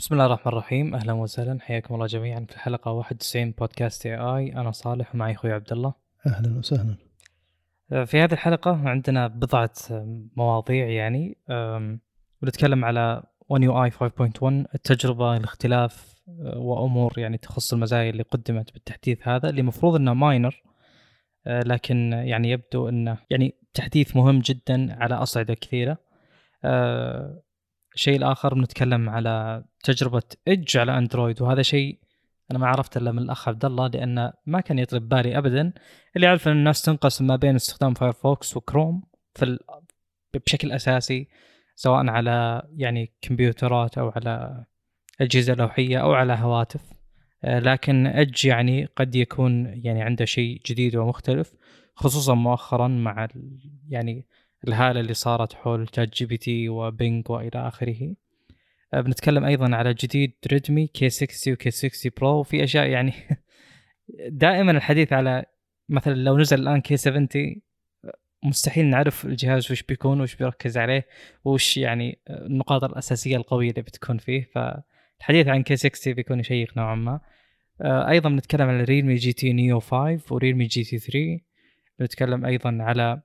بسم الله الرحمن الرحيم. أهلا وسهلا. حياكم الله جميعا في الحلقة 91 بودكاست اي اي أنا صالح ومعي أخوي عبد الله. أهلا وسهلا. آه، في هذه الحلقة عندنا بضعة مواضيع يعني. بنتكلم على One UI 5.1 التجربة الاختلاف آه، وأمور يعني تخص المزايا اللي قدمت بالتحديث هذا اللي المفروض إنه minor آه، لكن يعني يبدو إنه يعني تحديث مهم جدا على أصعدة كثيرة. الشيء الآخر بنتكلم على تجربة Edge على Android وهذا شيء أنا ما عرفت إلا من الأخ عبد الله لأنه ما كان يطري ببالي ابدا اللي أعرف إن الناس تنقسم ما بين استخدام Firefox و Chrome في ال... بشكل أساسي سواء على يعني كمبيوترات أو على أجهزة لوحية أو على هواتف. آه، لكن Edge يعني قد يكون يعني عنده شيء جديد ومختلف خصوصا مؤخرا مع يعني الهالة اللي صارت حول ChatGPT و Bing وإلى آخره. آه، بنتكلم أيضا على جديد Redmi K 60 و K 60 Pro وفي أشياء يعني دائما الحديث على مثلا لو نزل الآن K 70 مستحيل نعرف الجهاز وش بيكون وش بيركز عليه وش يعني النقاط الأساسية القوية اللي بتكون فيه. فالحديث عن K 60 بيكون شيق نوعا ما. آه، أيضا بنتكلم على Realme GT Neo 5 و Realme GT 3 بنتكلم أيضا على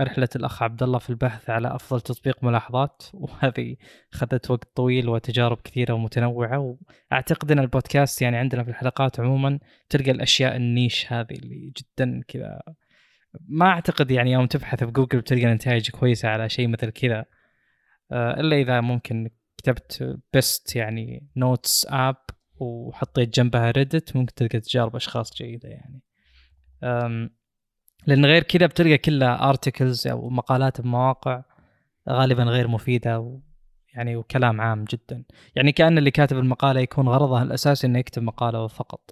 رحلة الأخ عبد الله في البحث على أفضل تطبيق ملاحظات وهذه أخذت وقت طويل وتجارب كثيرة ومتنوعة وأعتقد أن البودكاست يعني عندنا في الحلقات عموما تلقى الأشياء ال niche هذه اللي جدا كذا. ما أعتقد يعني يوم تبحث بجوجل بتلقى نتائج كويسة على شيء مثل كذا. آه، إلا إذا ممكن كتبت best يعني notes app وحطيت جنبها Reddit ممكن تلقى تجارب أشخاص جيدة يعني. لأن غير كذا بتلقى كلها articles أو مقالات بمواقع غالبا غير مفيدة و يعني وكلام عام جدا. يعني كأن اللي كاتب المقالة يكون غرضه الأساسي إنه يكتب مقالة فقط.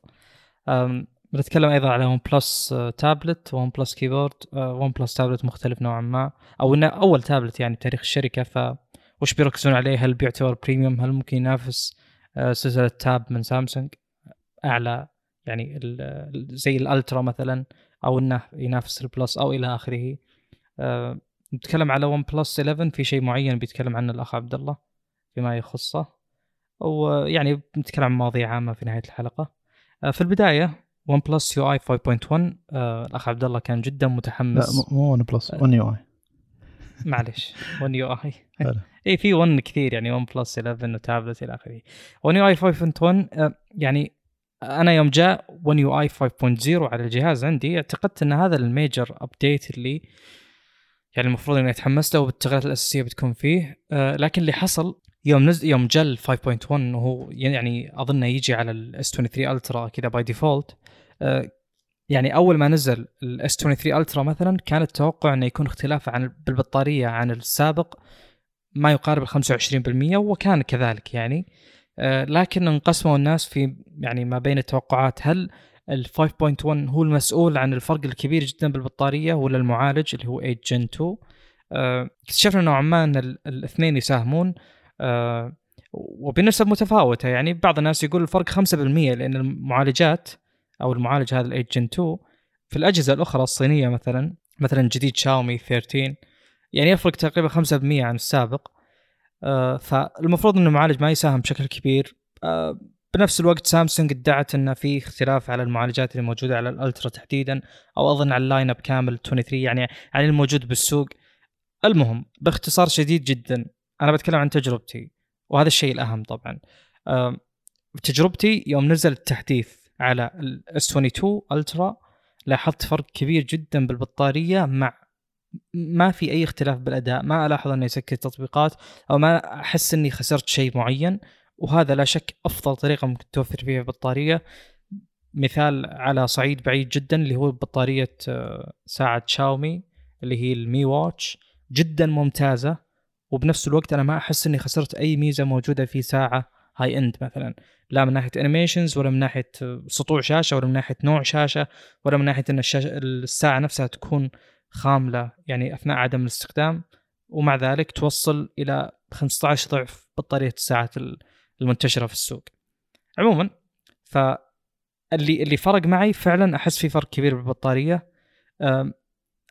بنتكلم أيضا على OnePlus tablet OnePlus keyboard OnePlus tablet مختلف نوعا ما. أو إنه أول تابلت يعني بتاريخ الشركة ف وش بيركزون عليه؟ هل بيعتبر premium هل ممكن ينافس سلسلة Tab من سامسونج أعلى يعني زي ال Ultra مثلا. أو إنه ينافس ال Plus أو إلى آخره. أه نتكلم على OnePlus 11 في شيء معين بيتكلم عنه الأخ عبد الله فيما يخصه. ويعني بنتكلم عن مواضيع عامة في نهاية الحلقة. أه في البداية OnePlus UI 5.1 أه الأخ عبد الله كان جدا متحمس. لا مو OnePlus One U اي معلش One UI اي في One كثير يعني OnePlus 11 وتابلت إلى آخره. One UI 5.1 يعني أنا يوم جاء One UI 5.0 على الجهاز عندي اعتقدت إن هذا ال major update اللي يعني المفروض إني اتحمس له والتغييرات الأساسية بتكون فيه. آه لكن اللي حصل يوم نزل يوم جل 5.1 وهو يعني اظنه يجي على ال S 23 Ultra كذا by default آه يعني أول ما نزل ال S 23 Ultra مثلا كان التوقع إنه يكون اختلاف عن بالبطارية عن السابق ما يقارب ال 25% وكان كذلك يعني. لكن انقسموا الناس في يعني ما بين التوقعات. هل ال 5.1 هو المسؤول عن الفرق الكبير جدا بالبطارية ولا المعالج اللي هو 8 جن 2 اكتشفنا نوعا ما أن الاثنين يساهمون آه، وبنسب متفاوته يعني بعض الناس يقول الفرق 5% لأن المعالجات أو المعالج هذا ال 8 جن 2 في الأجهزة الأخرى الصينية مثلا مثلا جديد شاومي 13 يعني يفرق تقريبا 5% عن السابق. آه، فالمفروض ان المعالج ما يساهم بشكل كبير. آه، بنفس الوقت سامسونج ادعت ان في اختلاف على المعالجات اللي موجودة على ال Ultra تحديدا أو أظن على ال line up كامل 23 يعني عن الموجود بالسوق. المهم باختصار شديد جدا أنا بتكلم عن تجربتي وهذا الشيء الأهم طبعا. آه، تجربتي يوم نزل التحديث على ال S22 Ultra لاحظت فرق كبير جدا بالبطارية مع ما في أي اختلاف بالأداء ما ألاحظ إنه يسكر تطبيقات أو ما أحس إني خسرت شيء معين وهذا لا شك أفضل طريقة ممكن توفر فيها بطاريه مثال على صعيد بعيد جدا اللي هو بطارية آه، ساعة شاومي اللي هي ال Mi Watch جدا ممتازة. وبنفس الوقت أنا ما أحس إني خسرت أي ميزة موجودة في ساعة high end مثلا. لا من ناحية animations ولا من ناحية سطوع شاشة ولا من ناحية نوع شاشة ولا من ناحية إن الشاشة الساعة نفسها تكون خاملة يعني أثناء عدم الاستخدام ومع ذلك توصل إلى 15 ضعف بطارية الساعات المنتشرة في السوق. عموما فاللي اللي فرق معي فعلا أحس في فرق كبير بالبطارية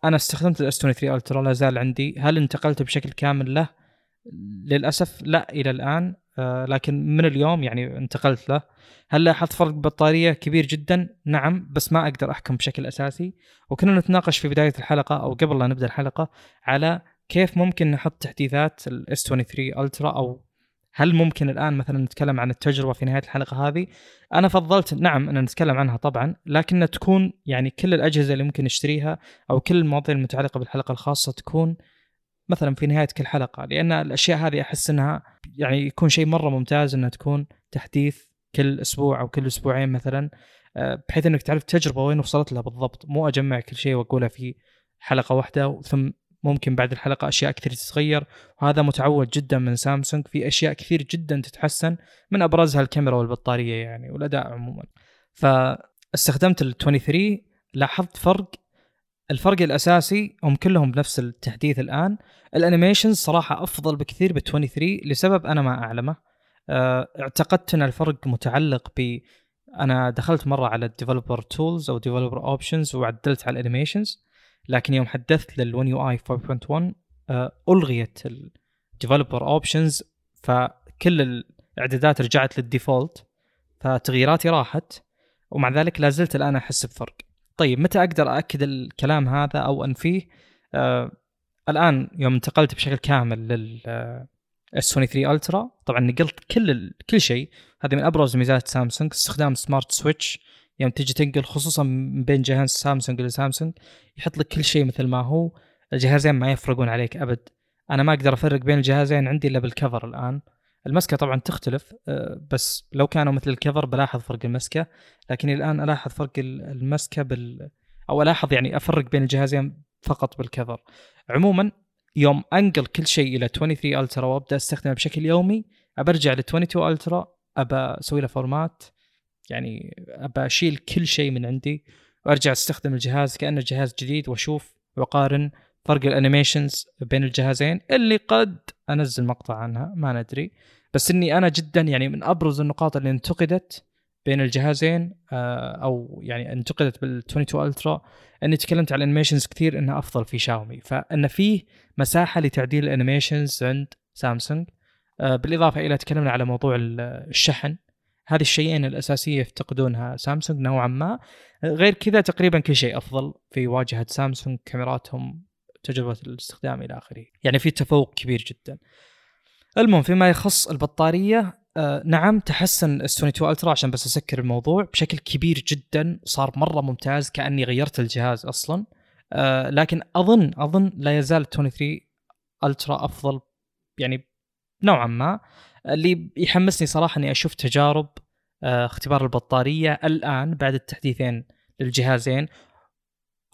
أنا استخدمت ال S23 Ultra لا زال عندي هل انتقلت بشكل كامل له؟ للأسف لا إلى الآن آه، لكن من اليوم يعني انتقلت له. هل لاحظت فرق بطارية كبير جدا؟ نعم بس ما أقدر أحكم بشكل أساسي. وكنا نتناقش في بداية الحلقة أو قبل لا نبدأ الحلقة على كيف ممكن نحط تحديثات الاس 23 الترا أو هل ممكن الآن مثلا نتكلم عن التجربة في نهاية الحلقة هذه؟ أنا فضلت نعم أن نتكلم عنها طبعا لكن تكون يعني كل الأجهزة اللي ممكن نشتريها أو كل المواضيع المتعلقة بالحلقة الخاصة تكون مثلا في نهاية كل حلقة لأن الأشياء هذه أحس إنها يعني يكون شيء مرة ممتاز إنها تكون تحديث كل أسبوع أو كل أسبوعين مثلا آه، بحيث إنك تعرف التجربه وين وصلت لها بالضبط. مو أجمع كل شيء وأقولها في حلقة واحدة ثم ممكن بعد الحلقة أشياء كثير تتغير. وهذا متعود جدا من سامسونج في أشياء كثير جدا تتحسن من أبرزها الكاميرا والبطارية يعني والأداء عموما. فاستخدمت ال 23 لاحظت فرق الفرق الأساسي هم كلهم بنفس التحديث الآن. ال animations صراحة أفضل بكثير بال 23 لسبب أنا ما أعلمه. آه، اعتقدت إن الفرق متعلق ب أنا دخلت مرة على ال developer tools أو developer options وعدلت على ال animations لكن يوم حدثت لل1 يو اي 5.1 ألغيت ال developer options فكل الاعدادات رجعت لل default فتغييراتي راحت ومع ذلك لا زلت الآن أحس بفرق. طيب متى أقدر اكد الكلام هذا أو أنفيه؟ آه الآن يوم انتقلت بشكل كامل لل S23 Ultra طبعا نقلت كل ال... كل شيء. هذه من أبرز ميزات سامسونج استخدام Smart Switch. يوم تجي تنقل خصوصا بين جهاز سامسونج لسامسونج يحط لك كل شيء مثل ما هو. الجهازين ما يفرقون عليك أبد. أنا ما أقدر أفرق بين الجهازين عندي إلا بال cover الآن. المسكة طبعا تختلف آه، بس لو كانوا مثل ال cover بلاحظ فرق المسكة لكن الآن ألاحظ فرق المسكة بال أو ألاحظ يعني أفرق بين الجهازين فقط بال cover عموما يوم أنقل كل شيء إلى 23 Ultra وأبدأ أستخدمه بشكل يومي أبرجع ل 22 Ultra أبى أسوي له format يعني أبى أشيل كل شيء من عندي وأرجع أستخدم الجهاز كأنه جهاز جديد وأشوف وأقارن فرق ال animations بين الجهازين اللي قد أنزل مقطع عنها ما ندري. بس إني أنا جدا يعني من أبرز النقاط اللي انتقدت بين الجهازين آه، أو يعني انتقدت بال 22 Ultra إني تكلمت على ال animations كثير إنها أفضل في شاومي. فإن فيه مساحة لتعديل ال animations عند سامسونج. آه، بالإضافة إلى تكلمنا على موضوع الشحن. هذه الشيئين الأساسية يفتقدونها سامسونج نوعا ما. غير كذا تقريبا كل شيء أفضل في واجهة سامسونج كاميراتهم تجربة الاستخدام إلى آخره. يعني في تفوق كبير جدا. المهم فيما يخص البطارية آه نعم تحسن اس 22 ألترا عشان بس أسكر الموضوع بشكل كبير جدا صار مرة ممتاز كأني غيرت الجهاز أصلا. آه لكن أظن أظن لا يزال 23 ألترا أفضل يعني نوعا ما. اللي يحمسني صراحة إني أشوف تجارب آه اختبار البطارية الآن بعد التحديثين للجهازين.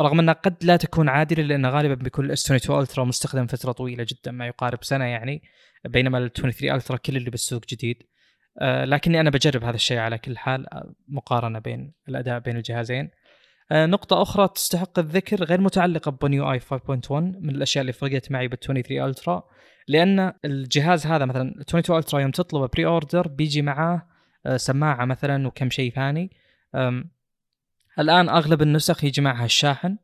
رغم انها قد لا تكون عادلة لأن غالبا بيكون ال S22 Ultra مستخدم فترة طويلة جدا ما يقارب سنة يعني بينما ال 23 Ultra كل اللي بالسوق جديد. آه لكني أنا بجرب هذا الشيء على كل حال آه، مقارنة بين الأداء بين الجهازين. آه نقطة أخرى تستحق الذكر غير متعلقة ب One UI 5.1 من الأشياء اللي فرقت معي بال 23 Ultra لأن الجهاز هذا مثلا 22 Ultra يوم تطلبه pre-order بيجي معاه سماعة مثلا وكم شيء ثاني. الآن أغلب النسخ يجي معها الشاحن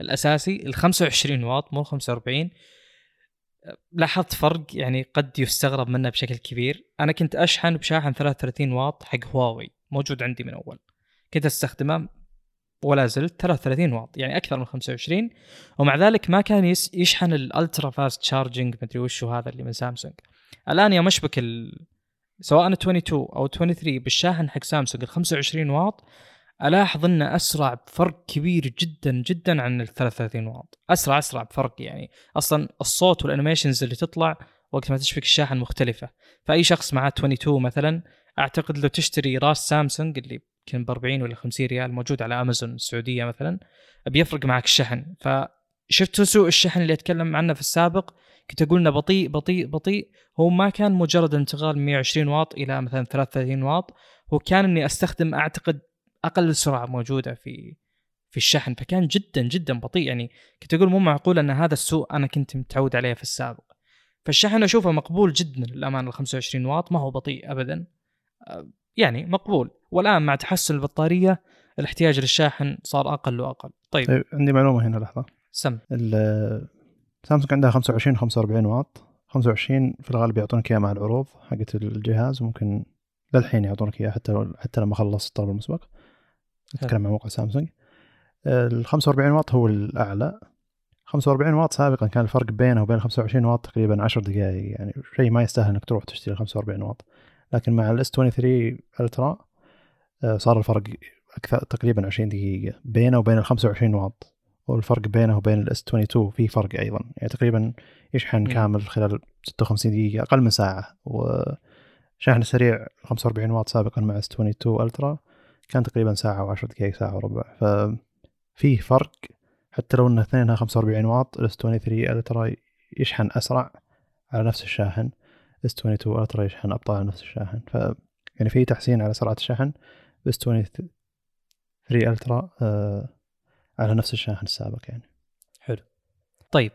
الأساسي ال 25 واط مو 45 لاحظت فرق يعني قد يستغرب منه بشكل كبير. أنا كنت أشحن بشاحن 33 واط حق هواوي موجود عندي من أول. كنت أستخدمه ولا زلت 33 واط يعني أكثر من 25 ومع ذلك ما كان يشحن ال Ultra fast charging مدري وش هذا اللي من سامسونج. الآن يوم أشبك ال... سواء 22 أو 23 بالشاحن حق سامسونج ال 25 واط ألاحظ انه أسرع بفرق كبير جدا جدا عن ال 33 واط. أسرع أسرع بفرق يعني. أصلا الصوت وال animations اللي تطلع وقت ما تشبك الشاحن مختلفة. فأي شخص معاه 22 مثلا أعتقد لو تشتري راس سامسونج اللي يمكن ب 40 ولا 50 ريال موجود على أمازون السعودية مثلا بيفرق معك الشحن. فشفت سوء الشحن اللي أتكلم عنه في السابق؟ كنت أقول إنه بطيء بطيء بطيء. هو ما كان مجرد انتقال من 120 واط إلى مثلا 33 واط. هو كان إني أستخدم أعتقد أقل سرعة موجودة في في الشحن فكان جدا جدا بطيء. يعني كنت أقول مو معقول أن هذا السوء أنا كنت متعود عليه في السابق. فالشحن أشوفه مقبول جدا للامانه ال 25 واط. ما هو بطيء ابدا. آه، يعني مقبول. والآن مع تحسن البطارية الاحتياج للشاحن صار أقل وأقل. طيب, طيب عندي معلومة هنا لحظة. سم. سامسونج عندها 25 45 واط. 25 في الغالب يعطونك إياه مع العروض حقت الجهاز. ممكن للحين يعطونك إياه حتى حتى لما خلص الطلب المسبق. نتكلم عن موقع سامسونج. ال 45 واط هو الأعلى. 45 واط سابقا كان الفرق بينه وبين 25 واط تقريبا 10 دقائق يعني شيء ما يستاهل إنك تروح تشتري 45 واط. لكن مع الاس 23 ألترا صار الفرق أكثر تقريبا 20 دقيقة بينه وبين ال 25 واط والفرق بينه وبين ال S22 في فرق أيضا. يعني تقريبا يشحن كامل خلال 56 دقيقة أقل من ساعة. وشحن سريع 45 واط سابقا مع S22 Ultra. كان تقريبا ساعة و10 دقائق ساعة وربع. ففيه فرق حتى لو إن اثنينها 45 واط ال S23 Ultra يشحن أسرع على نفس الشاحن S22 Ultra يشحن أبطأ على نفس الشاحن. ف يعني في تحسين على سرعة الشحن بس 23 Ultra آه على نفس الشاحن السابق يعني. حلو. طيب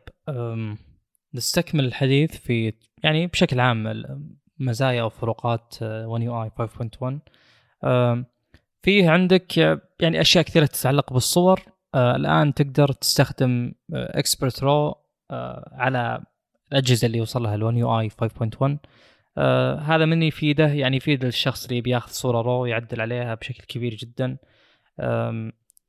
نستكمل الحديث في يعني بشكل عام مزايا وفروقات One UI 5.1 فيه عندك يعني أشياء كثيرة تتعلق بالصور. آه الآن تقدر تستخدم Expert RAW آه على الأجهزة اللي وصل لها ال One UI 5.1 آه هذا من يفيده يعني يفيد الشخص اللي بياخذ صورة RAW يعدل عليها بشكل كبير جدا.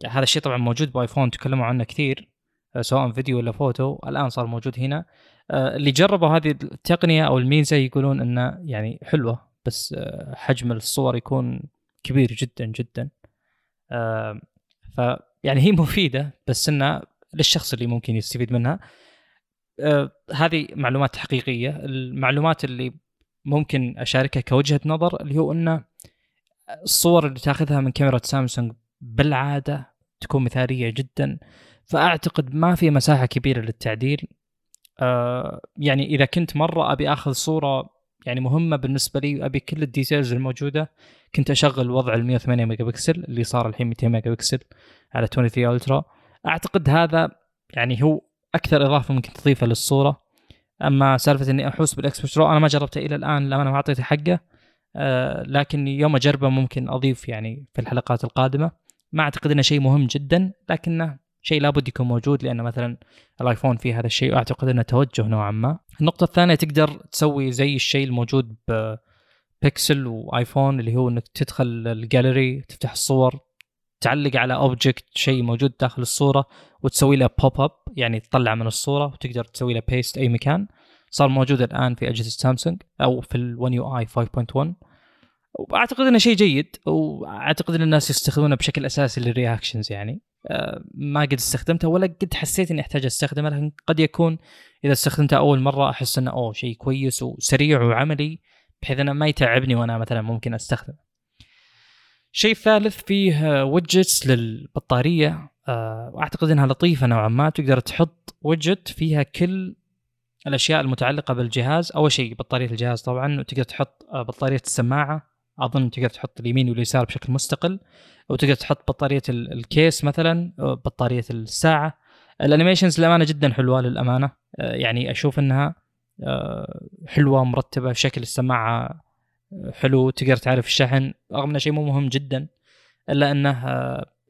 هذا الشيء طبعا موجود بآيفون تكلموا عنه كثير آه، سواء فيديو ولا فوتو الآن صار موجود هنا. آه، اللي جربوا هذه التقنية أو الميزة يقولون إنه يعني حلوة بس آه، حجم الصور يكون كبير جدا جدا. ف يعني هي مفيدة بس انه للشخص اللي ممكن يستفيد منها. هذه معلومات حقيقية. المعلومات اللي ممكن أشاركها كوجهة نظر اللي هو انه الصور اللي تأخذها من كاميرا سامسونج بالعادة تكون مثالية جدا. فأعتقد ما في مساحة كبيرة للتعديل. آه يعني إذا كنت مرة أبي آخذ صورة يعني مهمة بالنسبة لي أبي كل الديتيلز الموجودة. كنت أشغل وضع ال 108 ميجا بكسل اللي صار الحين 200 ميجا بكسل على 23 Ultra. أعتقد هذا يعني هو أكثر إضافة ممكن تضيفها للصورة. أما سالفة إني أحوس بال Expert RAW أنا ما جربته إلى الآن لما أنا ما أعطيته حقه. آه لكن يوم أجربه ممكن أضيف يعني في الحلقات القادمة. ما أعتقد إنه شيء مهم جدا لكنه شيء لابد يكون موجود لأن مثلا الآيفون فيه هذا الشيء واعتقد إنه توجه نوعا ما. النقطة الثانية تقدر تسوي زي الشيء الموجود ببيكسل وآيفون اللي هو إنك تدخل الجاليري تفتح الصور تعلق على object شيء موجود داخل الصورة وتسوي له pop up يعني تطلع من الصورة وتقدر تسوي له paste أي مكان. صار موجود الآن في أجهزة سامسونج أو في ال One UI 5.1 وأعتقد إنه شيء جيد وأعتقد إن الناس يستخدمونه بشكل أساسي لل reactions يعني ما قد استخدمته ولا قد حسيت إني أحتاج أستخدمه لكن قد يكون إذا استخدمته أول مرة أحس إنه أوه شيء كويس وسريع وعملي بحيث إنه ما يتعبني وأنا مثلا ممكن أستخدمه. الشيء الثالث فيه widgets للبطارية. آه، واعتقد إنها لطيفة نوعا ما تقدر تحط widget فيها كل الأشياء المتعلقة بالجهاز. أول شيء بطارية الجهاز طبعا وتقدر تحط آه، بطارية السماعة. أظن تقدر تحط اليمين واليسار بشكل مستقل وتقدر تحط بطارية ال case مثلا بطارية الساعة. ال animations للأمانة جدا حلوة للأمانة. آه، يعني أشوف إنها آه، حلوة مرتبة شكل السماعة آه، حلو تقدر تعرف الشحن رغم إنه شيء مو مهم جدا إلا إنه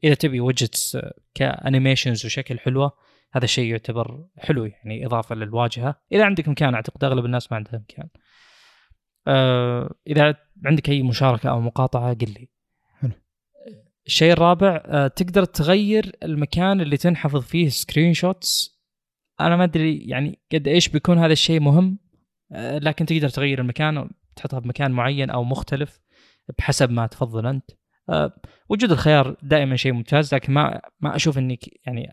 إذا تبي widgets ك animations وشكل حلوة هذا الشيء يعتبر حلو يعني إضافة للواجهة. إذا عندك مكان أعتقد أغلب الناس ما عندها مكان إذا عندك أي مشاركة أو مقاطعة قل لي. حلو. الشيء الرابع آه تقدر تغير المكان اللي تنحفظ فيه screenshots أنا ما أدري يعني قد إيش بيكون هذا الشيء مهم آه لكن تقدر تغير المكان وتحطها بمكان معين أو مختلف بحسب ما تفضل أنت. آه وجود الخيار دائما شيء ممتاز لكن ما ما أشوف إني يعني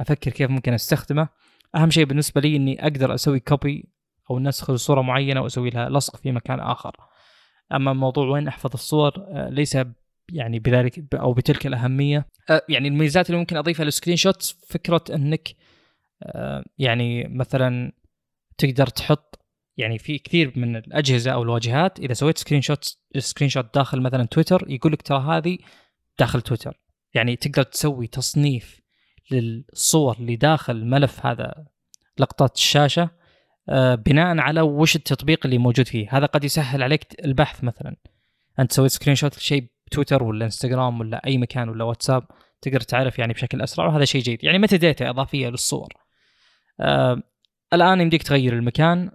أفكر كيف ممكن أستخدمه. أهم شيء بالنسبة لي إني أقدر أسوي copy أو نسخ لصورة معينة وأسوي لها لصق في مكان آخر. أما موضوع وين أحفظ الصور آه، ليس يعني بذلك أو بتلك الأهمية. آه، يعني الميزات اللي ممكن أضيفها لل screenshot فكرة إنك آه، يعني مثلا تقدر تحط يعني في كثير من الأجهزة أو الواجهات إذا سويت screenshot screenshot داخل مثلا تويتر يقول لك ترى هذه داخل تويتر. يعني تقدر تسوي تصنيف للصور اللي داخل ملف هذا لقطات الشاشة بناء على وش التطبيق اللي موجود فيه. هذا قد يسهل عليك البحث مثلا. أنت سويت screenshot لشيء بتويتر ولا إنستغرام ولا أي مكان ولا واتساب تقدر تعرف يعني بشكل أسرع وهذا شيء جيد. يعني metadata إضافية للصور. آه، الآن يمديك تغير المكان.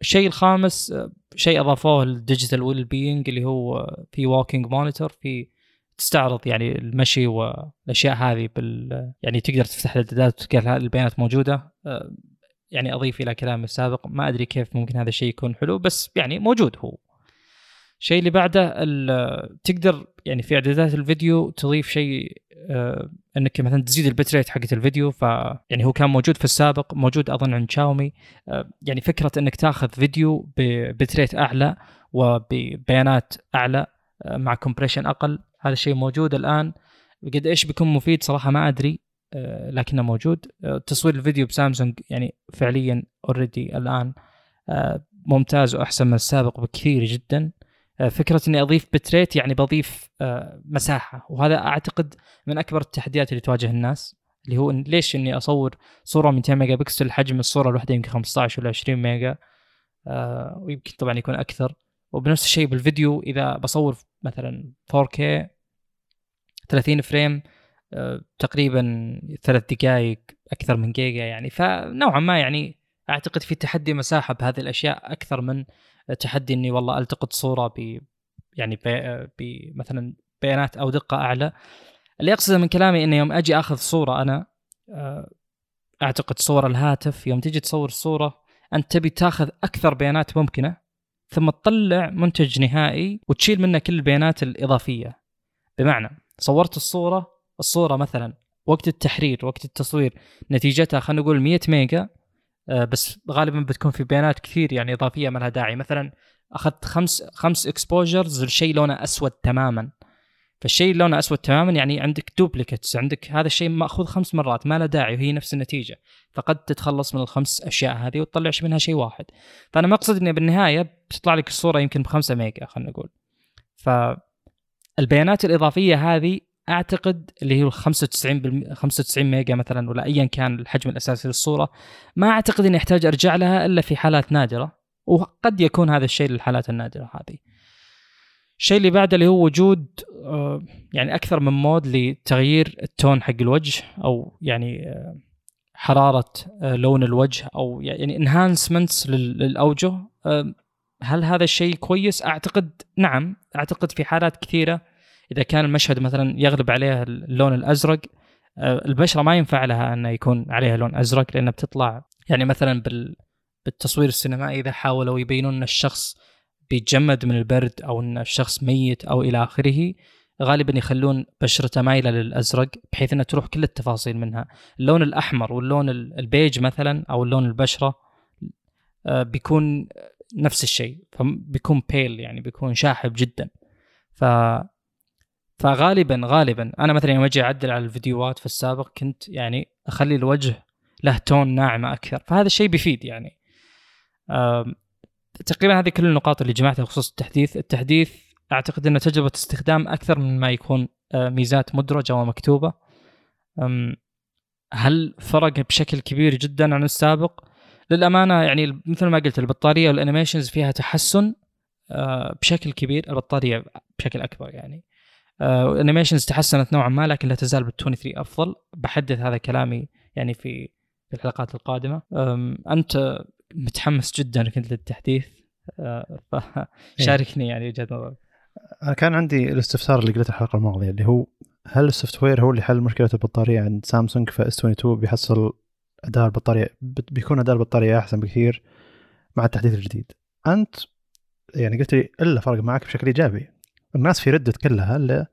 الشيء الخامس شيء أضافوه ال Digital Wellbeing اللي هو في walking monitor في تستعرض يعني المشي والأشياء هذه بال يعني تقدر تفتح الإعدادات وتلقى البيانات موجودة. يعني أضيف إلى كلامي السابق ما أدري كيف ممكن هذا الشيء يكون حلو بس يعني موجود هو. الشيء اللي بعده تقدر يعني في إعدادات الفيديو تضيف شيء آه إنك مثلا تزيد ال bitrate حقت الفيديو ف يعني هو كان موجود في السابق موجود أظن عند شاومي. آه يعني فكرة إنك تأخذ فيديو ب bitrate أعلى وببيانات أعلى آه مع compression أقل هذا الشيء موجود الآن. قد إيش بيكون مفيد صراحة ما أدري. لكنه موجود. آه، تصوير الفيديو بسامسونج يعني فعليا already الآن آه، ممتاز وأحسن من السابق بكثير جدا. فكرة إني أضيف bitrate يعني بضيف مساحة وهذا أعتقد من أكبر التحديات اللي تواجه الناس اللي هو إن ليش إني أصور صورة 200 ميجا بكسل حجم الصورة الواحدة يمكن 15 ولا 20 mega ويمكن طبعا يكون أكثر. وبنفس الشيء بالفيديو إذا بصور مثلا 4K 30 frame تقريبا ثلاث دقائق أكثر من جيجا يعني. فنوعا ما يعني أعتقد في تحدي مساحة بهذه الأشياء أكثر من تحدي إني والله ألتقط صورة ب يعني بمثلا بيانات أو دقة أعلى. اللي أقصده من كلامي إنه يوم أجي أخذ صورة أنا آه، أعتقد صور الهاتف يوم تجي تصور صورة أنت تبي تاخذ أكثر بيانات ممكنة ثم تطلع منتج نهائي وتشيل منه كل البيانات الإضافية. بمعنى صورت الصورة الصورة مثلا وقت التحرير وقت التصوير نتيجتها خلينا نقول 100 mega آه، بس غالبا بتكون في بيانات كثير يعني إضافية ما لها داعي. مثلا أخذت خمس خمس exposures لشيء لونه أسود تماما. فالشيء اللي لونه أسود تماما يعني عندك duplicates عندك هذا الشيء مأخوذ خمس مرات ما له داعي وهي نفس النتيجة. فقد تتخلص من الخمس أشياء هذه وتطلع منها شيء واحد. فأنا مقصد إني بالنهاية بتطلع لك الصورة يمكن بخمسة mega خلينا نقول. ف البيانات الإضافية هذه أعتقد اللي هو 95 95 mega مثلا ولا ايا كان الحجم الأساسي للصورة ما أعتقد اني احتاج أرجع لها إلا في حالات نادرة وقد يكون هذا الشيء للحالات النادرة هذه. الشيء اللي بعده اللي هو وجود آه، يعني أكثر من mode لتغيير ال tone حق الوجه أو يعني آه، حرارة آه، لون الوجه أو يعني انهانسمنتس للأوجه. هل هذا الشيء كويس؟ أعتقد نعم. أعتقد في حالات كثيرة إذا كان المشهد مثلا يغلب عليه اللون الأزرق البشرة ما ينفع لها إنه يكون عليها لون أزرق لأنها بتطلع يعني مثلا بالتصوير السينمائي إذا حاولوا يبينون إن الشخص بيتجمد من البرد أو إن الشخص ميت أو إلى آخره غالبا يخلون بشرته مايلة للأزرق بحيث انها تروح كل التفاصيل منها. اللون الأحمر واللون البيج مثلا أو اللون البشرة آه، بيكون نفس الشيء فبيكون بيل يعني بيكون شاحب جدا. ف فغالبا غالبا أنا مثلا يوم أجي أعدل على الفيديوهات في السابق كنت يعني أخلي الوجه له تون ناعمه أكثر. فهذا الشيء بيفيد يعني. تقريبا هذه كل النقاط اللي جمعتها بخصوص التحديث. التحديث أعتقد إنه تجربة استخدام أكثر من ما يكون آه، ميزات مدرجة ومكتوبه هل فرق بشكل كبير جدا عن السابق؟ للأمانة يعني مثل ما قلت البطارية وال animations فيها تحسن آه، بشكل كبير البطارية بشكل أكبر يعني. ال animations تحسنت نوعا ما لكن لا تزال بال 23 أفضل. بحدث هذا كلامي يعني في في الحلقات القادمة. أنت متحمس جدا كنت للتحديث. آه، فشاركني إيه. يعني وجهة نظرك. أنا كان عندي الاستفسار اللي قلته الحلقة الماضية اللي هو هل ال software هو اللي حل مشكلة البطارية عند سامسونج؟ ف S 22 بيحصل أداء البطارية بيكون أداء البطارية أحسن بكثير مع التحديث الجديد. أنت يعني قلت لي إلا فرق معك بشكل إيجابي. الناس في Reddit كلها اللي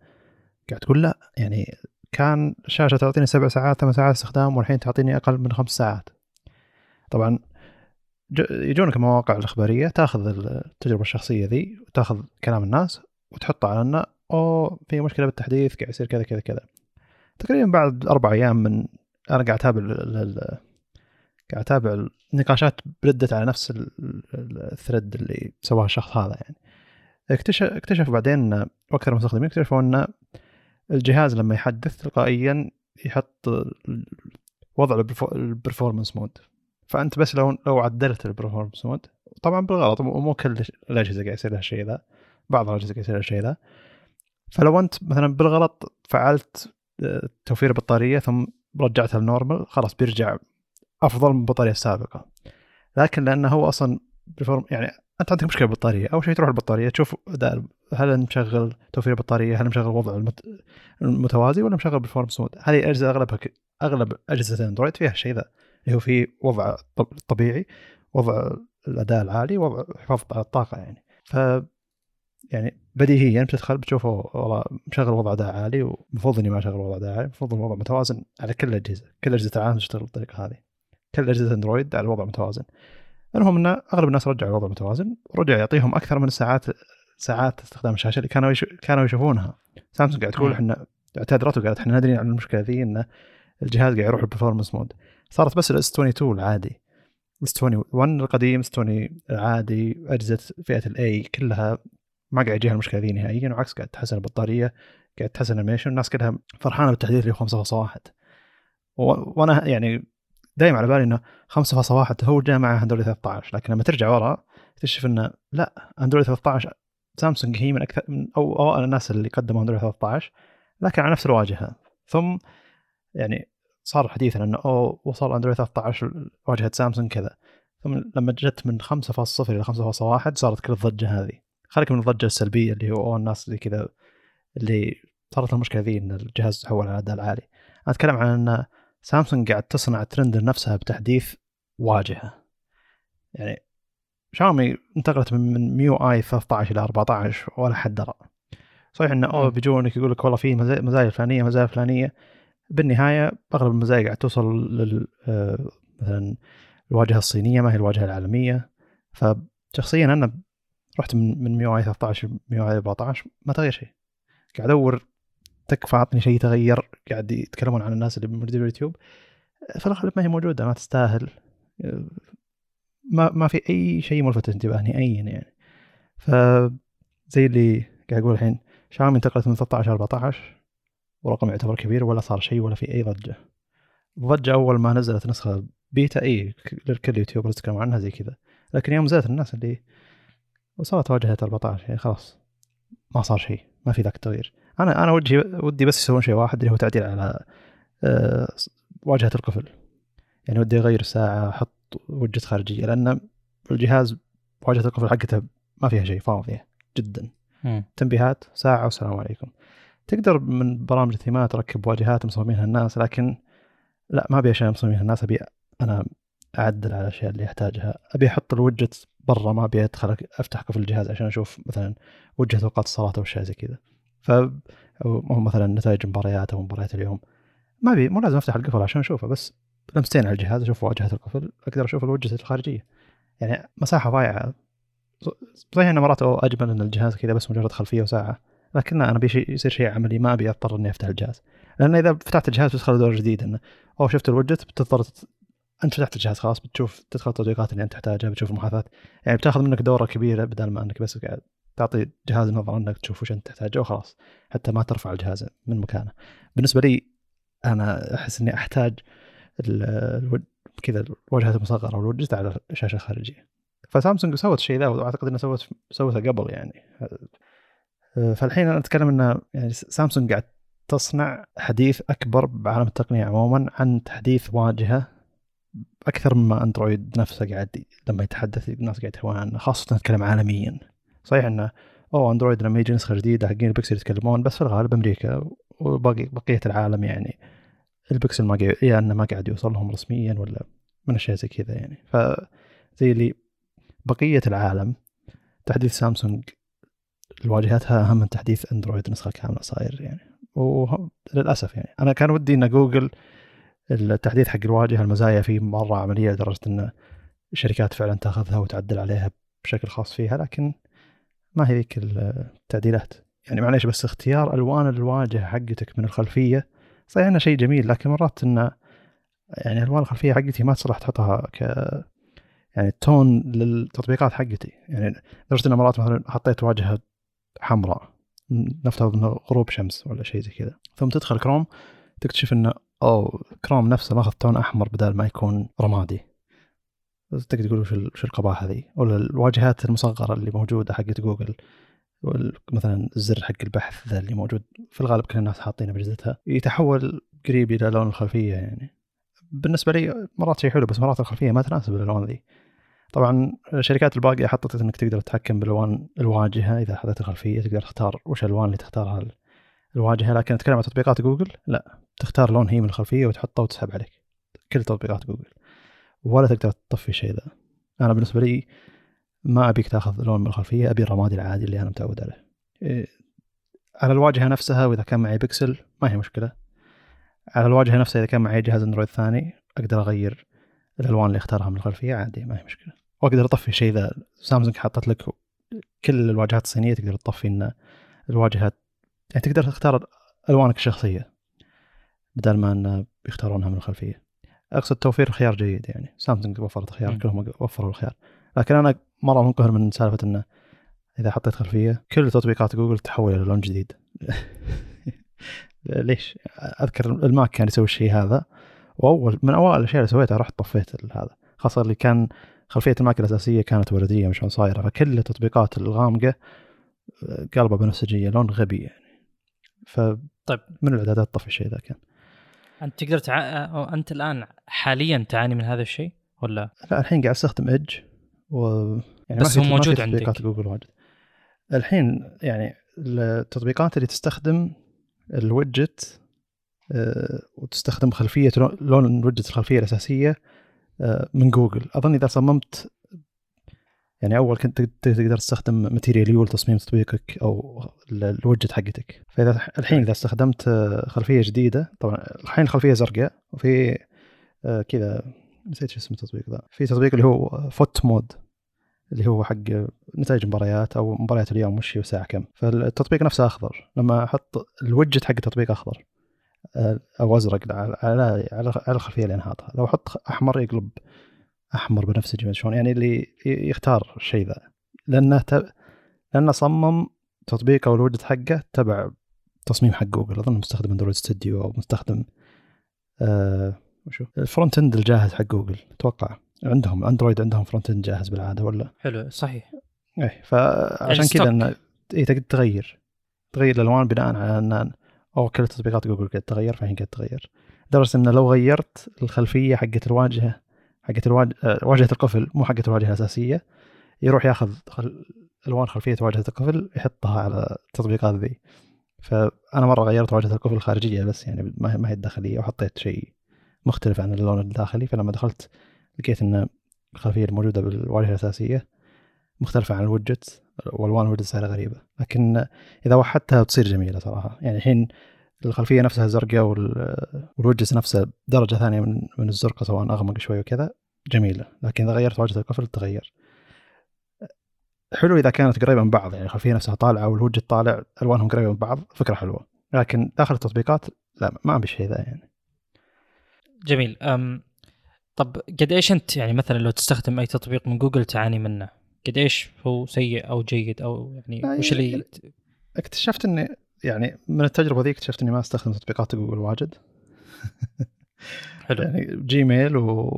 قاعد تقول لا يعني كان شاشة تعطيني سبع ساعات ثمان ساعات استخدام والحين تعطيني أقل من خمس ساعات. طبعا يجونك المواقع الإخبارية تاخذ التجربة الشخصية ذي وتاخذ كلام الناس وتحطه على إنه أوه في مشكلة بالتحديث قاعد يصير كذا كذا كذا. تقريبا بعد أربع أيام من أنا قاعد أتابع قاعد أتابع النقاشات ب Reddit على نفس ال thread اللي سواها الشخص هذا يعني. اكتشف اكتشف بعدين وأكثر المستخدمين اكتشفوا أن الجهاز لما يحدث تلقائيا يحط وضع ال performance mode فأنت بس لو لو عدلت ال performance mode طبعا بالغلط مو كل الأجهزة قاعد يصير لها الشيء ذا بعض الأجهزة قاعد يصير لها الشيء ذا. فلو أنت مثلا بالغلط فعلت آه، توفير البطارية ثم رجعتها لل normal خلاص بيرجع أفضل من البطارية السابقة. لكن لأنه هو أصلا يعني أنت عندك مشكلة بالبطارية. أول شيء تروح البطارية تشوف هل مشغل توفير البطاريه هل مشغل وضع المت... المتوازي ولا مشغل بال performance mode هذه الاجهزه أغلبها ك... أغلب أجهزة ال Android فيها الشيء ذا اللي هو في وضع طبيعي وضع الأداء العالي وضع حفاظ على الطاقة يعني. ف يعني بديهيا بتدخل بتشوفه والله مشغل وضع أداء عالي ومفروض إني ما أشغل وضع أداء عالي المفروض الوضع متوازن على كل الأجهزة كل أجهزة العالم تشتغل بالطريقة هذه. كل أجهزة اندرويد على وضع متوازن. المهم إن أغلب الناس رجعوا الوضع متوازن ورجع يعطيهم أكثر من الساعات ساعات استخدام الشاشة اللي كانوا يش... كانوا يشوفونها. سامسونج قاعد تقول إحنا اعتذرت وقالت إحنا آه دارين عن المشكلة ذي إن الجهاز قاعد يروح ال performance mode صارت بس ال S 22 العادي. S 21 القديم S 20 العادي أجهزة فئة ال A كلها ما قاعد يجيها المشكلة ذي نهائيا وعكس قاعد تحسن البطارية قاعد تحسن ال animation الناس كلها فرحانة بالتحديث اللي هو 5.1 وأنا يعني دايم على بالي إنه 5.1 هو جاء مع Android 13 لكن لما ترجع ورا تكتشف إنه لا Android 13 سامسونج هي من أكثر من أو اوائل الناس اللي قدموا Android 13 لكن على نفس الواجهة. ثم يعني صار حديثا إنه اوه وصل Android 13 واجهه سامسونج كذا. ثم لما جت من 5.0 إلى 5.1 صارت كل الضجة هذه. خليك من الضجة السلبية اللي هو اوه الناس اللي كذا اللي صارت المشكلة ذي إن الجهاز تحول على الاداء العالي أنا أتكلم عن ان سامسونج قاعد تصنع ترند لنفسها بتحديث واجهة. يعني شاومي انتقلت من MIUI 13 إلى 14 ولا حد درى. صحيح انه اوه بيجونك يقول لك والله في مزايا فلانيه مزايا فلانيه بالنهاية أغلب المزايا قاعد توصل لل آه، مثلا الواجهة الصينية ما هي الواجهة العالمية. فشخصيا أنا رحت من من MIUI 13 MIUI 14 ما تغير شيء. قاعد أدور تكفى عطني شيء تغير قاعد يتكلمون عن الناس اللي موجودين باليوتيوب في الغالب ما هي موجودة ما تستاهل. ما ما في أي شيء ملفت انتباه نهائيا يعني. ف زي اللي قاعد أقول الحين شاومي انتقلت من 13 14 ورقم يعتبر كبير ولا صار شيء ولا في أي ضجة. الضجه أول ما نزلت نسخة بيتا اي الكل يوتيوبر يتكلمون عنها زي كذا. لكن يوم نزلت الناس اللي وصلت واجهة 14 يعني خلاص ما صار شيء ما في ذاك التغيير. أنا أنا ودي ودي بس يسوون شيء واحد اللي هو تعديل على أه واجهة القفل. يعني ودي أغير الساعة أحط وجهة خارجية لأن الجهاز واجهة القفل حقته ما فيها شيء فاضية جدا. م. تنبيهات ساعة والسلام عليكم. تقدر من برامج الثيمات تركب واجهات مصممينها الناس لكن لا ما أبي أشياء مصممينها الناس أبي أنا أعدل على الأشياء اللي أحتاجها. أبي أحط الوجت برا ما أبي أدخل أفتح قفل الجهاز عشان أشوف مثلا وجهة أوقات الصلاة أو اشياء زي كذا. ف أو مثلا نتائج مباريات أو مباريات اليوم. ما أبي مو لازم أفتح القفل عشان أشوفه بس لمستين على الجهاز أشوف واجهة القفل أقدر أشوف الوجهة الخارجية. يعني مساحة ضايعة. صحيح انه مرات أجمل إن الجهاز كذا بس مجرد خلفية وساعة لكن أنا ابي يصير شيء عملي ما أبي أضطر إني أفتح الجهاز. لأن إذا فتحت الجهاز بتدخل دور جديد إنه أو شفت الوجت بتضطر أنت فتحت الجهاز خلاص بتشوف تدخل التطبيقات اللي أنت تحتاجها بتشوف المحادثات. يعني بتاخذ منك دورة كبيرة بدل ما أنك بس قاعد تعطي جهاز نظره انك تشوف وش انت تحتاجه وخلاص حتى ما ترفع الجهاز من مكانه. بالنسبة لي أنا أحس إني أحتاج كذا الواجهات المصغرة والوجهات على الشاشة الخارجية. فسامسونج سوت الشيء ذا وأعتقد انها سوت سوته قبل يعني. فالحين أنا أتكلم ان يعني سامسونج قاعد تصنع حديث أكبر بعالم التقنية عموما عن تحديث واجهة أكثر مما أندرويد نفسه قاعد لما يتحدث الناس قاعد يتكلمون عنه خاصة نتكلم عالميا. صحيح إنه أو Android لما يجي نسخة جديدة حقين البكسل يتكلمون بس في الغالب أمريكا وباقي بقية العالم يعني البكسل ما قاعد يا إنه ما قاعد يوصل لهم رسميا ولا من أشياء زي كذا يعني. فزي اللي بقية العالم تحديث سامسونج لواجهتها أهم من تحديث Android نسخة كاملة صاير يعني. وللاسف يعني. أنا كان ودي إن جوجل التحديث حق الواجهة المزايا فيه مرة عملية لدرجة إن الشركات فعلا تأخذها وتعدل عليها بشكل خاص فيها لكن ما هي ذيك التعديلات. يعني معليش بس اختيار ألوان الواجهة حقتك من الخلفية صحيح إنه شيء جميل لكن مرات إنه يعني ألوان الخلفية حقتي ما تصلح تحطها ك يعني تون للتطبيقات حقتي. يعني لدرجة ان مرات مثلا حطيت واجهة حمراء نفترض إنه غروب شمس ولا شيء زي كذا. ثم تدخل كروم تكتشف إنه أو كروم نفسه ماخذ tone أحمر بدل ما يكون رمادي. تقدر تقول وش القباحه ذي ولا الواجهات المصغرة اللي موجودة حقت جوجل مثلا الزر حق البحث ذا اللي موجود في الغالب كل الناس حاطينه بأجهزتها. يتحول قريب إلى لون الخلفية يعني. بالنسبة لي مرات شيء حلو بس مرات الخلفية ما تناسب الألوان ذي. طبعا الشركات الباقية حطت إنك تقدر تتحكم بالألوان الواجهة. إذا حطيت الخلفية تقدر تختار وش الألوان اللي تختارها الواجهة. لكن أتكلم عن تطبيقات جوجل لا تختار لون هي من الخلفية وتحطه وتسحب عليك. كل تطبيقات جوجل. ولا تقدر تطفي الشيء ذا. أنا بالنسبة لي ما أبيك تأخذ لون من الخلفية أبي الرمادي العادي اللي أنا متعود عليه. إيه على الواجهة نفسها وإذا كان معي بكسل ما هي مشكلة. على الواجهة نفسها إذا كان معي جهاز Android ثاني أقدر أغير الألوان اللي اختارها من الخلفية عادي ما هي مشكلة. وأقدر أطفي الشيء ذا. سامسونج حطت لك كل الواجهات الصينية تقدر تطفي ان الواجهات. يعني تقدر تختار ألوانك الشخصية بدل ما إن بيختارونها من الخلفية. أقصد توفير الخيار جيد يعني. سامسونج وفرت خيار كلهم وفروا الخيار. لكن أنا مرة منقهر من سالفة إنه إذا حطيت خلفية كل تطبيقات جوجل تحول إلى لون جديد. ليش؟ أذكر ال Mac كان يسوي الشيء هذا وأول من اوائل الأشياء اللي سويتها رحت طفيت هذا. خاصة اللي كان خلفية ال Mac الأساسية كانت ورديه مش صايرة فكل التطبيقات الغامقة قلبه بنفسجية لون غبي يعني. ف طيب. من الاعدادات طفي الشيء ذا كان. أنت تقدر تع... أنت الآن حاليا تعاني من هذا الشيء ولا؟ لا الحين قاعد أستخدم Edge و يعني بس هو موجود عندك. تطبيقات جوجل واجد. الحين يعني التطبيقات اللي تستخدم ال widget آه، وتستخدم خلفية لون ال widget الخلفية الأساسية آه، من جوجل. اظن إذا صممت يعني أول كنت تقدر تستخدم Material You لتصميم تطبيقك أو الوجت حقتك. فإذا الحين إذا استخدمت آه، خلفية جديدة طبعا الحين الخلفية زرقاء وفي كذا نسيت شو اسم التطبيق ذا. في تطبيق اللي هو FotMob اللي هو حق نتائج مباريات أو مباريات اليوم وش هي وساعه كم. فالتطبيق نفسه أخضر. لما أحط الوجت حق التطبيق أخضر آه، أو أزرق على على على الخلفية اللي انحاطها لو أحط أحمر يقلب أحمر بنفسجي شلون؟ يعني اللي يختار الشيء ذا. لأنه ت... لأنه صمم تطبيق أو الوجت حقه تبع تصميم حق جوجل. أظن مستخدم Android Studio أو مستخدم آه وشو؟ ال front end الجاهز حق جوجل. أتوقع عندهم أندرويد عندهم front end جاهز بالعادة ولا؟ حلو صحيح. إيه فعشان كذا انه اي تقدر تغير. تغير الألوان بناء على إن أو كل تطبيقات جوجل قاعد تغير فهي قاعد تغير لدرجة انه لو غيرت الخلفية حقت الواجهة حقت الواجهه واجهة القفل مو حقت الواجهة الأساسية. يروح ياخذ. ألوان خلفية واجهة القفل يحطها على التطبيقات ذي فأنا مرة غيرت واجهة القفل الخارجيه بس يعني ما هي الداخليه وحطيت شيء مختلف عن اللون الداخلي. فلما دخلت لقيت إن الخلفية الموجودة بالواجهة الأساسية مختلفة عن الوجت والوان الوجت سعرها غريبة. لكن إذا وحدتها تصير جميلة صراحة. يعني الحين الخلفية نفسها زرقاء والوجت نفسه درجة ثانية من من الزرقاء سواء أغمق شوي وكذا جميلة. لكن إذا غيرت واجهة القفل تغير حلو إذا كانت قريبة من بعض يعني الخلفية نفسها طالعة والوجت طالع ألوانهم قريبة من بعض فكرة حلوة. لكن داخل التطبيقات لا ما ابي الشيء ذا يعني. جميل. أم طب قد إيش أنت يعني مثلا لو تستخدم أي تطبيق من جوجل تعاني منه؟ قد إيش هو سيء أو جيد أو يعني وش اللي اكتشفت إني يعني من التجربة ذي اكتشفت إني ما أستخدم تطبيقات جوجل واجد. حلو. يعني جيميل و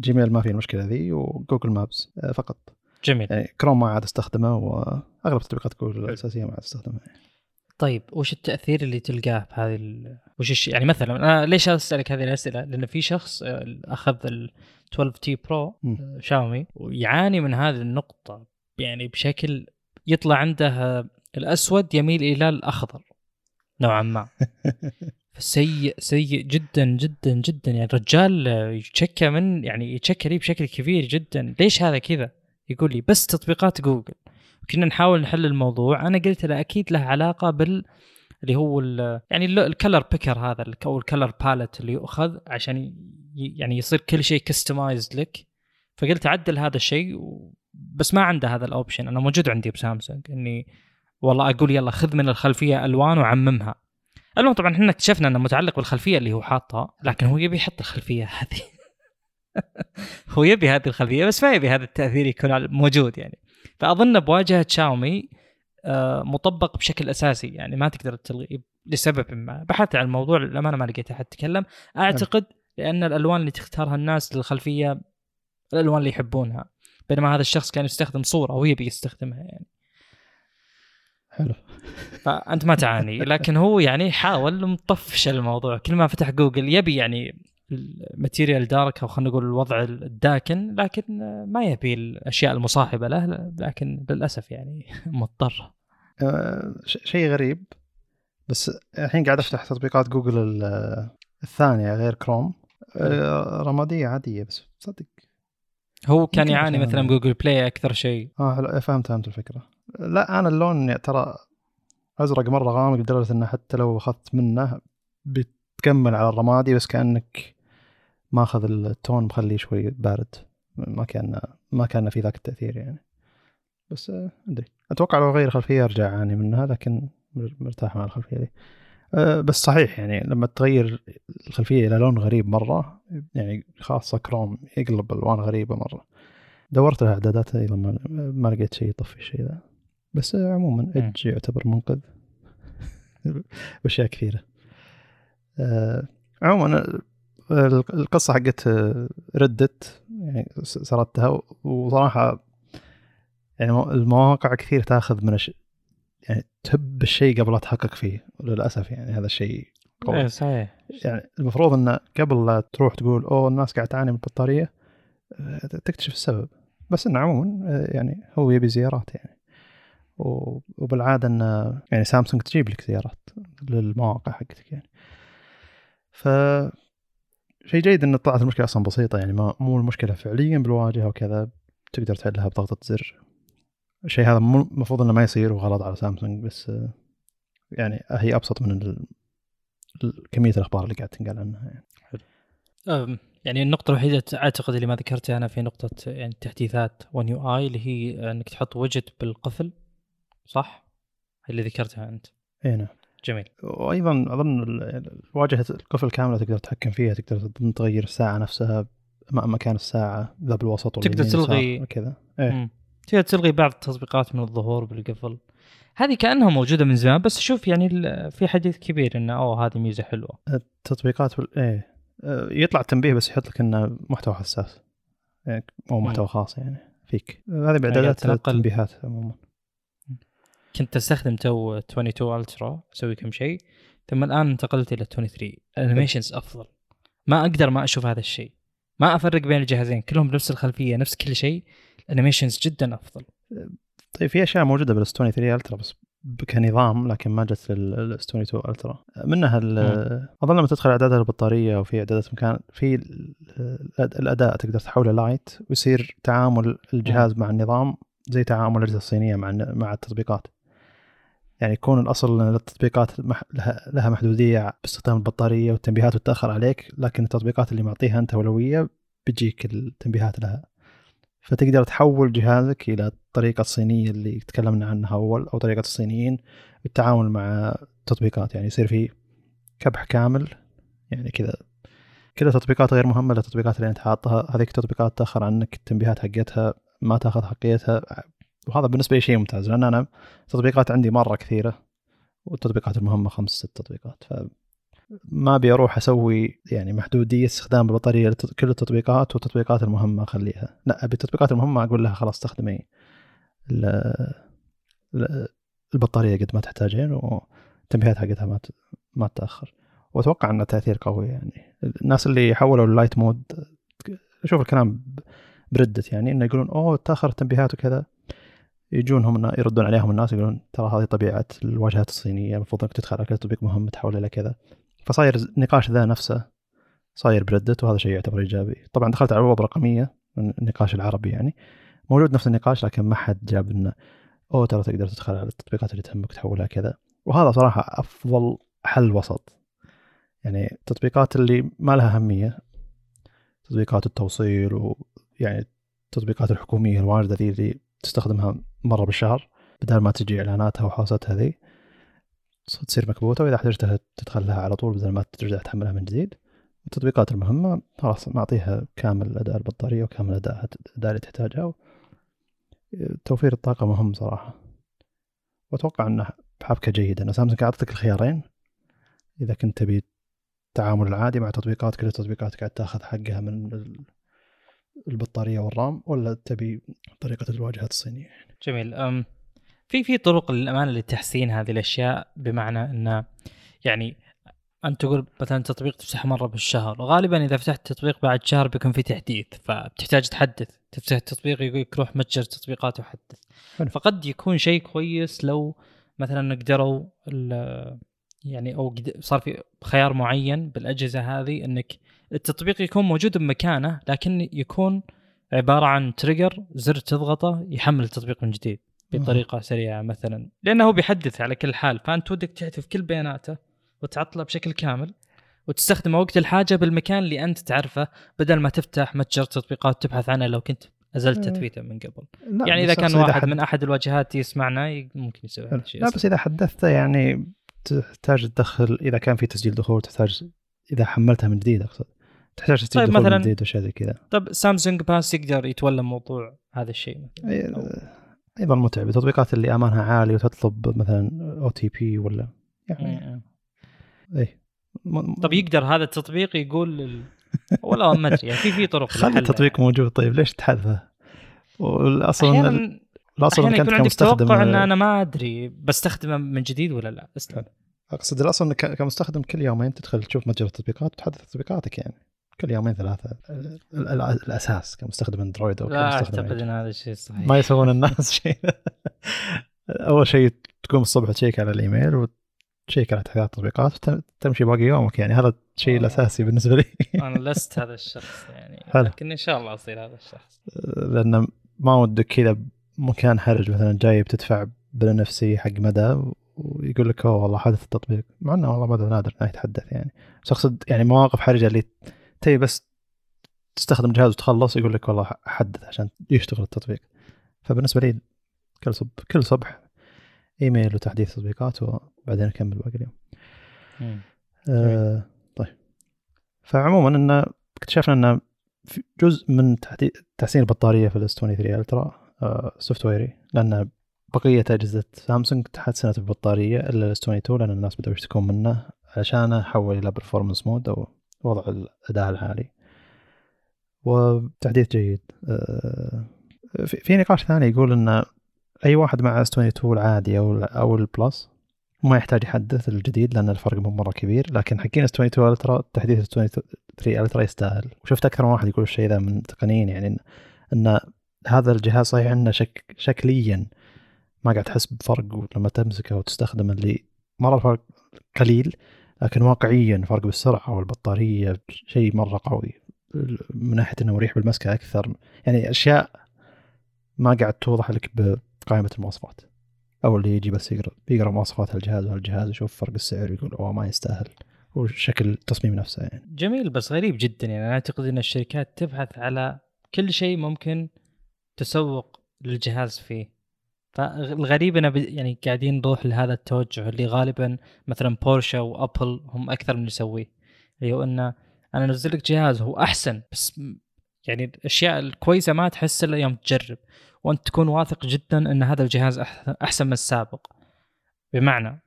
جيميل ما في المشكلة ذي وجوجل Maps آه، فقط. جميل. يعني كروم ما عاد أستخدمه واغلب تطبيقات جوجل الأساسية ما عاد أستخدمها طيب وش التأثير اللي تلقاه بهذه ال... وش الش... يعني مثلا أنا ليش أسألك هذه الأسئلة؟ لأن في شخص آه، أخذ ال 12T Pro شاومي ويعاني من هذه النقطة يعني بشكل يطلع عنده الأسود يميل إلى الأخضر. نوعا ما. سيء سيء جدا جدا جدا. يعني الرجال يتشكى من يعني يتشكى لي بشكل كبير جدا. ليش هذا كذا؟ يقول لي بس تطبيقات جوجل. كنا نحاول نحل الموضوع. أنا قلت له أكيد له علاقة بال اللي هو ال يعني ال color picker هذا أو ال color palette اللي يؤخذ عشان يعني يصير كل شيء customized لك. فقلت عدل هذا الشيء بس ما عنده هذا ال option أنا موجود عندي بسامسونج. إني والله أقول يلا خذ من الخلفية ألوان وعممها. المهم طبعا إحنا اكتشفنا إنه متعلق بالخلفية اللي هو حاطها لكن هو يبي يحط الخلفية هذه. هو يبي هذه الخلفية بس ما يبي هذا التأثير يكون موجود يعني. فأظن بواجهة شاومي آه، مطبق بشكل أساسي يعني ما تقدر تلغي لسبب ما. بحثت عن الموضوع للأمانة ما لقيت أحد تكلم أعتقد لأن الألوان اللي تختارها الناس للخلفية الألوان اللي يحبونها بينما هذا الشخص كان يستخدم صورة ويبي يستخدمها يعني. حلو. فأنت ما تعاني لكن هو يعني حاول مطفش الموضوع. كل ما فتح جوجل يبي يعني ال material dark أو خلينا نقول الوضع الداكن لكن ما يبي الأشياء المصاحبة له لكن للأسف يعني مضطر. أه شيء غريب بس الحين قاعد أفتح تطبيقات جوجل الثانية غير كروم أه رمادية عادية بس صدق. هو كان يعاني مثلا Google Play أكثر شيء. آه فهمت فهمت الفكرة. لا أنا اللون ترى أزرق مرة غامق لدرجة إنه حتى لو أخذت منه بتكمل على الرمادي بس كأنك ماخذ ال tone مخليه شوي بارد. ما كان ما كان في ذاك التأثير يعني. بس آه، أدري. أتوقع لو أغير خلفيه أرجع أعاني منها لكن مرتاح مع الخلفية دي. أه بس صحيح يعني لما تغير الخلفية إلى لون غريب مرة يعني خاصة كروم يقلب ألوان غريبة مرة. دورت الاعدادات أيضا ما لقيت شيء يطفي الشيء ذا. بس عموما Edge يعتبر منقذ. باشياء كثيرة. أه عموما القصة حقت ردت يعني سردتها وصراحة يعني المواقع كثير تأخذ من الش... يعني تهب الشيء قبل لا تحقق فيه. وللاسف يعني هذا الشيء قوي. إيه صحيح. يعني المفروض انه قبل لا تروح تقول أوه الناس قاعدة تعاني من البطارية. آه، تكتشف السبب. بس انه عموما آه، يعني هو يبي زيارات يعني. وبالعادة انه يعني سامسونج تجيب لك زيارات للمواقع حقتك يعني ف شيء جيد إن طلعت المشكلة أصلا بسيطة يعني ما مو المشكلة فعليا بالواجهة وكذا تقدر تحلها بضغطة زر الشيء هذا المفروض إنه ما يصير وغلط على سامسونج بس يعني هي أبسط من. كمية الأخبار اللي قاعد تنقال عنها يعني. حلو. يعني النقطة الوحيدة أعتقد اللي ما ذكرتها أنا في نقطة يعني تحديثات ون يو اي اللي هي أنك تحط وجت بالقفل صح؟ اللي ذكرتها أنت. اي نعم. جميل. وأيضا أظن واجهة القفل كاملة تقدر تتحكم فيها تقدر تغير الساعة نفسها مكان الساعة ذا بالوسط تقدر تلغي كذا. إيه. تقدر تلغي بعض التطبيقات من الظهور بالقفل هذه كأنها موجودة من زمان بس شوف يعني في حديث كبير إنه أوه هذه ميزة حلوة التطبيقات بال... إيه آه، يطلع تنبيه بس يحط لك إنه محتوى حساس يعني مو محتوى خاص يعني فيك هذه باعدادات التنبيهات عموما كنت أستخدم two 22 Ultra أسوي كم شيء ثم الآن انتقلت إلى 23 ال animations أفضل. ما أقدر ما أشوف هذا الشيء. ما أفرق بين الجهازين كلهم نفس الخلفية نفس كل شيء. ال animations جدا أفضل. طيب في أشياء موجودة بال S 23 Ultra بس كنظام لكن ما جت لل S 22 Ultra منها أظن لما تدخل اعدادات البطارية وفي إعدادات مكان في الأداء تقدر تحوله لايت ويصير تعامل الجهاز مع النظام زي تعامل الأجهزة الصينية مع مع التطبيقات. يعني يكون الأصل إن التطبيقات لها محدودية باستخدام البطارية والتنبيهات وتتأخر عليك لكن التطبيقات اللي معطيها أنت أولوية بتجيك التنبيهات لها. فتقدر تحول جهازك إلى الطريقة الصينية اللي تكلمنا عنها أول أو طريقة الصينيين بالتعامل مع التطبيقات. يعني يصير في كبح كامل يعني كذا كذا تطبيقات غير مهمة للتطبيقات اللي أنت حاطها. هذيك التطبيقات تأخر عنك التنبيهات حقتها ما تأخذ حقيتها وهذا بالنسبة لي شيء ممتاز لأن أنا التطبيقات عندي مرة كثيرة والتطبيقات المهمة خمس ست تطبيقات ف ما أبي أروح أسوي يعني محدودية استخدام البطارية لكل التطبيقات والتطبيقات المهمة أخليها. لا أبي التطبيقات المهمة أقول لها خلاص استخدمي البطارية قد ما تحتاجين والتنبيهات حقتها ما ما تتأخر. وأتوقع إنه تأثير قوي يعني. الناس اللي حولوا ال light mode أشوف الكلام بردت يعني إنه يقولون أوه تأخر التنبيهات وكذا. يجون هم يردون عليهم الناس يقولون ترى هذه طبيعة الواجهات الصينية المفروض إنك تدخل على كل تطبيق مهم تحوله إلى كذا. فصاير النقاش ذا نفسه صاير بردت وهذا شيء يعتبر إيجابي. طبعا دخلت على الروابط الرقميه النقاش العربي يعني. موجود نفس النقاش لكن ما حد جاب إنه أوه ترى تقدر تدخل على التطبيقات اللي تهمك تحولها كذا. وهذا صراحة أفضل حل وسط. يعني التطبيقات اللي ما لها أهمية تطبيقات التوصيل ويعني التطبيقات الحكومية الواردة ذي اللي تستخدمها مرة بالشهر بدل ما تجي إعلاناتها وحوساتها ذي. تصير مكبوتة وإذا احتجتها تدخل لها على طول بدل ما ترجع تحملها من جديد. التطبيقات المهمة خلاص معطيها كامل أداء البطارية وكامل أداء الأداء اللي تحتاجها. توفير الطاقة مهم صراحة. وأتوقع إنه حبكه جيدة. ان سامسونج أعطتك الخيارين. إذا كنت تبي التعامل العادي مع تطبيقات كل التطبيقات قاعد تاخذ حقها من البطارية والرام ولا تبي طريقة الواجهات الصينية؟ جميل. أم في في طرق للأمانة لتحسين هذه الأشياء بمعنى انه يعني أنت تقول مثلا تطبيق تفتح مرة بالشهر غالبا إذا فتحت تطبيق بعد شهر بيكون في تحديث فبتحتاج تحدث تفتح التطبيق يقول لك روح متجر تطبيقات وحدث. حلو. فقد يكون شيء كويس لو مثلا قدروا يعني أو صار في خيار معين بالأجهزة هذه إنك التطبيق يكون موجود بمكانه لكن يكون عبارة عن تريجر زر تضغطه يحمل التطبيق من جديد بطريقة سريعة مثلا. لأنه هو بيحدث على كل حال فأنت ودك تحذف كل بياناته وتعطله بشكل كامل وتستخدمه وقت الحاجة بالمكان اللي أنت تعرفه بدل ما تفتح متجر تطبيقات تبحث عنه لو كنت أزلت تثبيته من قبل. يعني إذا كان واحد حد... من أحد الواجهات يسمعنا ممكن يسوي هذا الشيء لا بس إذا حدثته يعني تحتاج تدخل إذا كان في تسجيل دخول تحتاج إذا حملتها من جديد أقصد. تحتاج تسجيل طيب مثلا من جديد واشياء زي كذا. طيب Samsung Pass يقدر يتولى موضوع هذا الشيء أيضا متعب. التطبيقات اللي أمانها عالي وتطلب مثلا OTP ولا يعني اي طيب يقدر هذا التطبيق يقول لل... ولا ما أدري يعني في في طرق خلي التطبيق يعني. موجود. طيب ليش تحذفه؟ والأصل أحيانا الأصل انك انت عندك توقع إن أنا ما أدري بستخدمه من جديد ولا لا اسلم أقصد الأصل انك كمستخدم كل يومين تدخل تشوف متجر التطبيقات وتحدث تطبيقاتك يعني. كل يومين ثلاثة الأساس كمستخدم أندرويد أو لا أعتقد إن هذا الشيء صحيح. ما يسوون الناس شيء. أول شيء تقوم الصبح تشيك على الإيميل وتشيك على تحديثات التطبيقات وتمشي باقي يومك يعني. هذا الشيء الأساسي بالنسبة لي. أنا لست هذا الشخص يعني. حلو. لكن إن شاء الله أصير هذا الشخص. لأن ما ودك كذا مكان حرج مثلا جاي بتدفع بالنفسي حق مدى ويقول لك أوه والله حدث التطبيق. مع إنه والله مدى نادر إنه يتحدث يعني. بس أقصد يعني مواقف حرجة اللي تبي بس تستخدم الجهاز وتخلص يقول لك والله حدث عشان يشتغل التطبيق. فبالنسبة لي كل صب كل صبح إيميل وتحديث تطبيقات وبعدين أكمل باقي اليوم. آه طيب. فعموما إن اكتشفنا إن جزء من تحسين البطارية في ال S 23 Ultra آه software ي لأن بقية أجهزة سامسونج تحسنت البطارية الا ال S 22 لأن الناس بدأوا يشتكون منه عشان حول إلى performance mode أو وضع الأداء العالي وتحديث جيد آه، في نقاش ثاني يقول إن أي واحد مع S 22 العادي أو أو ال Plus ما يحتاج يحدث الجديد لأن الفرق مو مرة كبير. لكن حقين S 22 Ultra تحديث S 23 Ultra يستاهل. وشفت أكثر من واحد يقول الشيء ذا من تقنيين يعني ان, هذا الجهاز صحيح إنه شك شكليا ما قاعد تحس بفرق لما تمسكه وتستخدم اللي مرة الفرق قليل لكن واقعيا فرق بالسرعة والبطارية شيء مرة قوي. من ناحية إنه مريح بالمسكة أكثر. يعني أشياء ما قاعد توضح لك بقائمة المواصفات. أو اللي يجي بس يقرا يقرأ مواصفات الجهاز وهالجهاز يشوف فرق السعر يقول أوه ما يستاهل. وشكل التصميم نفسه يعني. جميل بس غريب جدا. يعني أنا أعتقد إن الشركات تبحث على كل شيء ممكن تسوق للجهاز فيه. فالغريب إنه يعني قاعدين نروح لهذا التوجه اللي غالبا مثلا بورشا وابل هم أكثر من يسويه. اللي هو إنه أنا أنزل لك جهاز هو أحسن بس يعني الأشياء الكويسة ما تحس إلا يوم تجرب. وأنت تكون واثق جدا إن هذا الجهاز أحسن من السابق. بمعنى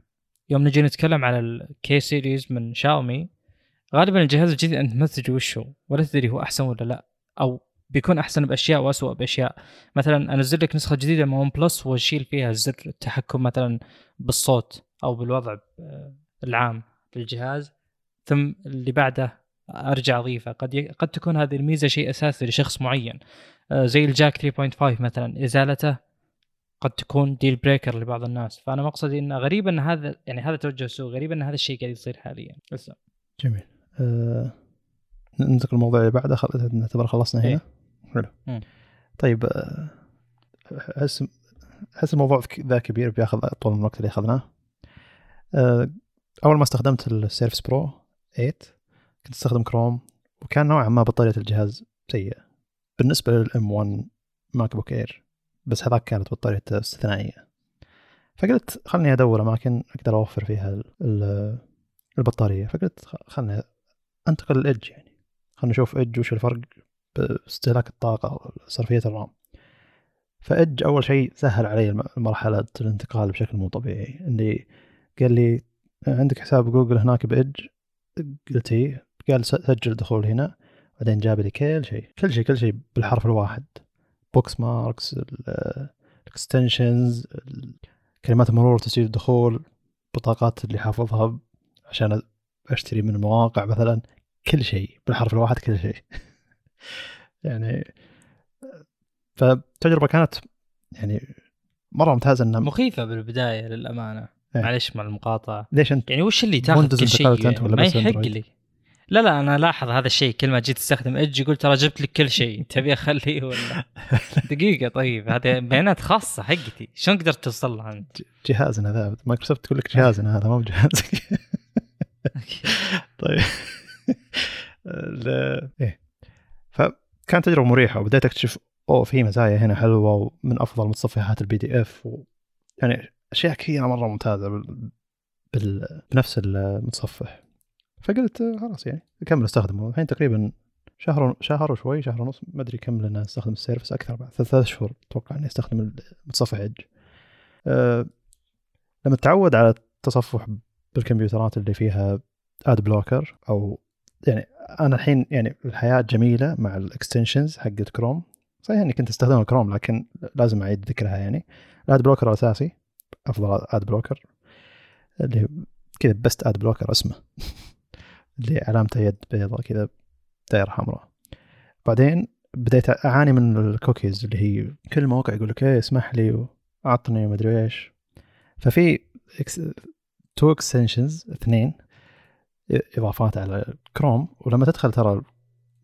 يوم نجي نتكلم على ال K series من شاومي غالبا الجهاز الجديد أنت ما تدري وش هو ولا تدري هو أحسن ولا لا أو بيكون أحسن بأشياء واسوء بأشياء. مثلا أنزل لك نسخة جديدة من OnePlus وأشيل فيها زر التحكم مثلا بالصوت أو بالوضع العام للجهاز ثم اللي بعده أرجع أضيفه. قد ي... قد تكون هذه الميزة شيء أساسي لشخص معين. آه، زي ال jack 3.5 مثلا إزالته قد تكون deal breaker لبعض الناس. فأنا مقصدي إن غريب إن هذا يعني هذا توجه السوق غريب إن هذا الشيء قاعد يصير حاليا. بس. جميل. أه... ننتقل للموضوع اللي بعده. خل... نعتبر خلصنا هنا. إيه؟ حلو. طيب آه، احس احس الموضوع ذا كبير بياخذ اطول من الوقت اللي أخذناه؟ آه، أول ما استخدمت ال Surface Pro 8 كنت أستخدم كروم وكان نوعا ما بطارية الجهاز سيئة بالنسبة لل M 1 MacBook Air بس هذاك كانت بطاريته استثنائية. فقلت خلني أدور أماكن أقدر أوفر فيها البطارية. فقلت خلني أنتقل لل Edge يعني. خلنا نشوف Edge وش الفرق. باستهلاك الطاقة وصرفية ال RAM. فإج أول شيء سهل علي مرحلة الانتقال بشكل مو طبيعي. اللي قال لي عندك حساب جوجل هناك بإج؟ قلت إيه. قال سجل دخول هنا. بعدين جاب لي كل شيء كل شيء كل شيء بالحرف الواحد. bookmarks ال extensions كلمات مرور تسجيل الدخول بطاقات اللي حافظها عشان أشتري من المواقع مثلا. كل شيء بالحرف الواحد كل شيء. يعني فالتجربه كانت يعني مرة ممتازة إنها مخيفة بالبداية للأمانة. إيه؟ معلش مع المقاطعة. ليش أنت؟ يعني وش اللي تاخذ كل شيء يعني؟ ما يحق لي. لا لا أنا لاحظ هذا الشيء. كل ما جيت أستخدم Edge يقول ترى جبت لك كل شيء. تبي أخليه ولا؟ دقيقة طيب. هذه بيانات خاصة حقتي. شلون قدرت توصل لها أنت؟ جهازنا هذا مايكروسوفت تقول لك جهازنا هذا مو بجهازك. طيب. إيه. فكانت تجربة مريحة وبديت أكتشف أوه في مزايا هنا حلوة ومن أفضل متصفحات ال PDF و... يعني أشياء كثيرة مرة ممتازة بال... بال... بنفس المتصفح. فقلت خلاص يعني أكمل أستخدمه. الحين تقريبا شهر شهر وشوي شهر ونص ما أدري كم لنا أستخدم ال Surface أكثر بعد ثلاث أشهر أتوقع إني أستخدم المتصفح Edge أه لما تعود على التصفح بالكمبيوترات اللي فيها ad blocker أو يعني أنا الحين يعني الحياة جميلة مع ال extensions حقت كروم صحيح إني كنت استخدم كروم لكن لازم أعيد ذكرها يعني. ال ad blocker الاساسي أفضل ad blocker اللي كذا best ad blocker اسمه. اللي علامته يد بيضاء كذا دائرة حمراء. بعدين بديت أعاني من الكوكيز اللي هي كل موقع يقول لك إيه اسمح لي وأعطني ومدري إيش. ففي two extensions اثنين. إضافات على كروم ولما تدخل ترى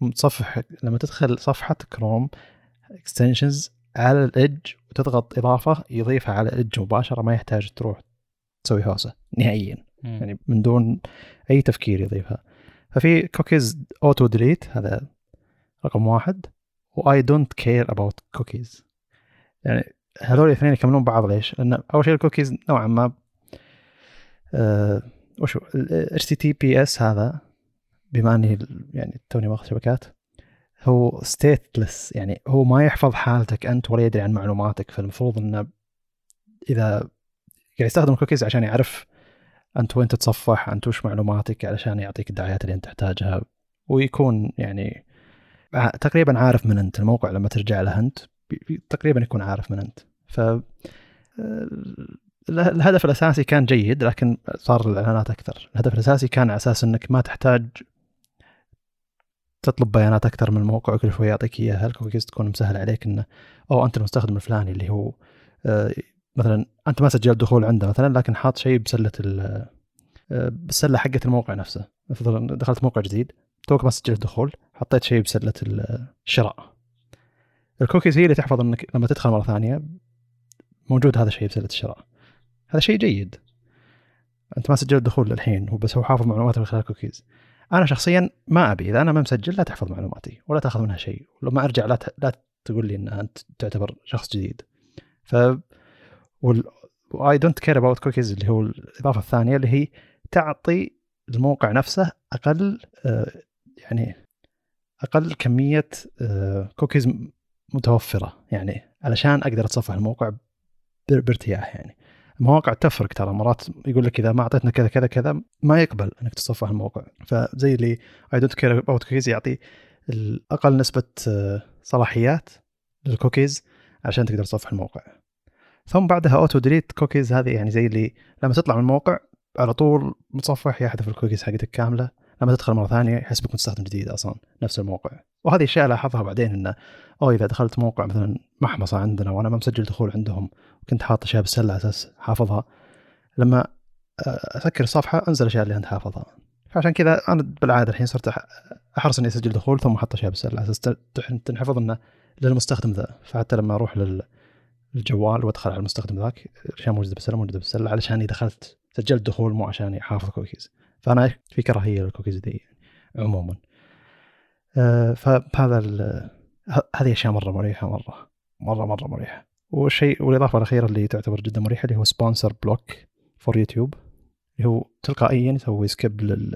متصفح لما تدخل صفحة Chrome extensions على ال Edge وتضغط إضافة يضيفها على ال Edge مباشرة ما يحتاج تروح تسوي هوسة نهائيا. مم. يعني من دون أي تفكير يضيفها. ففي cookies auto delete هذا رقم واحد. و I don't care about cookies يعني هذول الاثنين يكملون بعض ليش؟ لأن أول شيء الكوكيز نوعا ما آه وشو ال HTTPS هذا بما إني يعني توني ماخذ شبكات هو stateless يعني هو ما يحفظ حالتك أنت ولا يدري عن معلوماتك فالمفروض إنه إذا قاعد يستخدم الكوكيز عشان يعرف أنت وين تتصفح أنت وش معلوماتك علشان يعطيك الدعايات اللي أنت تحتاجها ويكون يعني تقريبا عارف من أنت الموقع لما ترجع له أنت تقريبا يكون عارف من أنت. ف آه، الهدف الأساسي كان جيد لكن صار الإعلانات أكثر. الهدف الأساسي كان على أساس إنك ما تحتاج تطلب بيانات أكثر من الموقع وكل شوي يعطيك إياها. الكوكيز تكون مسهل عليك إنه أو أنت المستخدم الفلاني اللي هو آه، مثلا أنت ما سجلت دخول عنده مثلا لكن حاط شيء بسلة آه، بالسله حقت الموقع نفسه. مثلا دخلت موقع جديد توك ما سجلت دخول حطيت شيء بسلة الشراء الكوكيز هي اللي تحفظ إنك لما تدخل مرة ثانية موجود هذا الشيء بسلة الشراء. هذا شيء جيد. أنت ما سجلت دخول للحين هو بس هو حافظ معلوماتك من خلال كوكيز أنا شخصيا ما أبي إذا أنا ما مسجل لا تحفظ معلوماتي ولا تأخذ منها شيء. ولما أرجع لا لا تقول لي إن أنت تعتبر شخص جديد. ف I don't care about cookies اللي هو الإضافة الثانية اللي هي تعطي الموقع نفسه أقل آه، يعني أقل كمية كوكيز آه، متوفرة. يعني علشان أقدر أتصفح الموقع بارتياح يعني. المواقع تفرق ترى مرات يقول لك إذا ما أعطيتنا كذا كذا كذا ما يقبل إنك تتصفح الموقع. فزي اللي I don't care about cookies يعطي أقل نسبة آه، صلاحيات للكوكيز عشان تقدر تصفح الموقع. ثم بعدها auto delete cookies هذه يعني زي اللي لما تطلع من الموقع على طول متصفح يحذف الكوكيز حقتك كاملة. لما تدخل مرة ثانية يحسبك مستخدم جديد أصلا نفس الموقع. وهذه أشياء لاحظها بعدين إنه أو إذا دخلت موقع مثلا محمصه عندنا وأنا ما مسجل دخول عندهم وكنت حاط أشياء بالسلة على أساس حافظها لما أسكر الصفحة أنزل الاشياء اللي أنت حافظها. فعشان كذا أنا بالعادة الحين صرت أحرص إني أسجل دخول ثم أحط أشياء بالسلة على أساس تنحفظ إنه للمستخدم ذا. فحتى لما أروح للجوال وأدخل على المستخدم ذاك الأشياء موجودة بالسلة موجودة بالسلة علشان دخلت سجلت دخول مو عشان احافظ كوكيز فأنا في كراهية للكوكيز دي عموما. آه، فهذا هذه أشياء مرة مريحة مرة مرة مرة مريحة. والشيء والإضافة الأخيرة اللي تعتبر جدا مريحة اللي هو SponsorBlock for YouTube اللي هو تلقائيا يسوي skip لل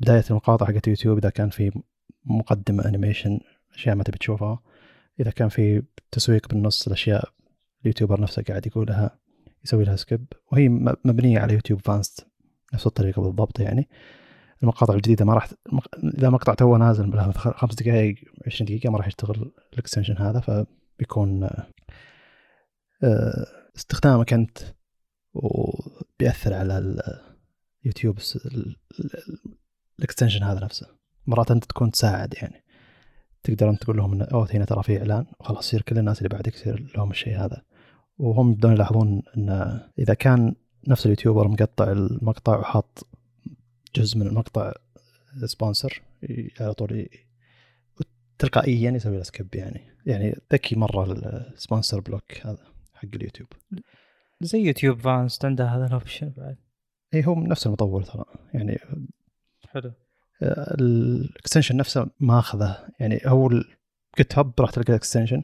بداية المقاطع حقت يوتيوب إذا كان في مقدمة animation أشياء ما تبي تشوفها. إذا كان في تسويق بالنص الأشياء ال YouTuber نفسه قاعد يقولها يسوي لها skip وهي مبنية على YouTube Vanced نفس الطريقة بالضبط يعني. المقاطع الجديدة ما راح إذا مقطع تو نازل خمس دقائق 20 دقيقة ما راح يشتغل ال extension هذا فبيكون آه، استخدامك أنت وبيأثر على يوتيوب ال extension هذا نفسه. مرات أنت تكون تساعد يعني. تقدر أنت تقول لهم إن أوه هنا ترى في إعلان. وخلاص يصير كل الناس اللي بعدك يصير لهم الشيء هذا. وهم يبدون يلاحظون إن إذا كان نفس ال YouTuber مقطع المقطع وحاط جزء من المقطع sponsor على طول تلقائيا يسوي له skip يعني. يعني ذكي مرة ال SponsorBlock هذا حق اليوتيوب. زي YouTube Vanced عنده هذا ال option بعد. إي هو نفس المطور ترى. يعني حلو. آه، ال extension نفسه ماخذه يعني هو ال GitHub راح تلقى ال extension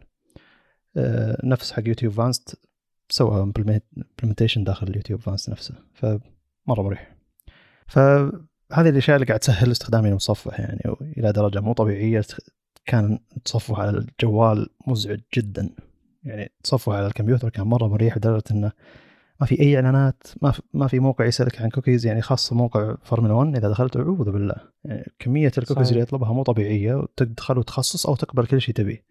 آه، نفس حق YouTube Vanced سوى implementation داخل ال YouTube Vanced نفسه. فمرة مريح. فهذه الأشياء اللي قاعد تسهل استخدامي المتصفح يعني إلى درجة مو طبيعية. كان التصفح على الجوال مزعج جدا. يعني التصفح على الكمبيوتر كان مرة مريح لدرجة إنه ما في أي إعلانات ما في, ما في موقع يسألك عن كوكيز يعني خاصه موقع فورمولا 1 إذا دخلت أعوذ بالله. يعني كمية الكوكيز. اللي يطلبها مو طبيعية وتدخل وتخصص أو تقبل كل شيء تبيه.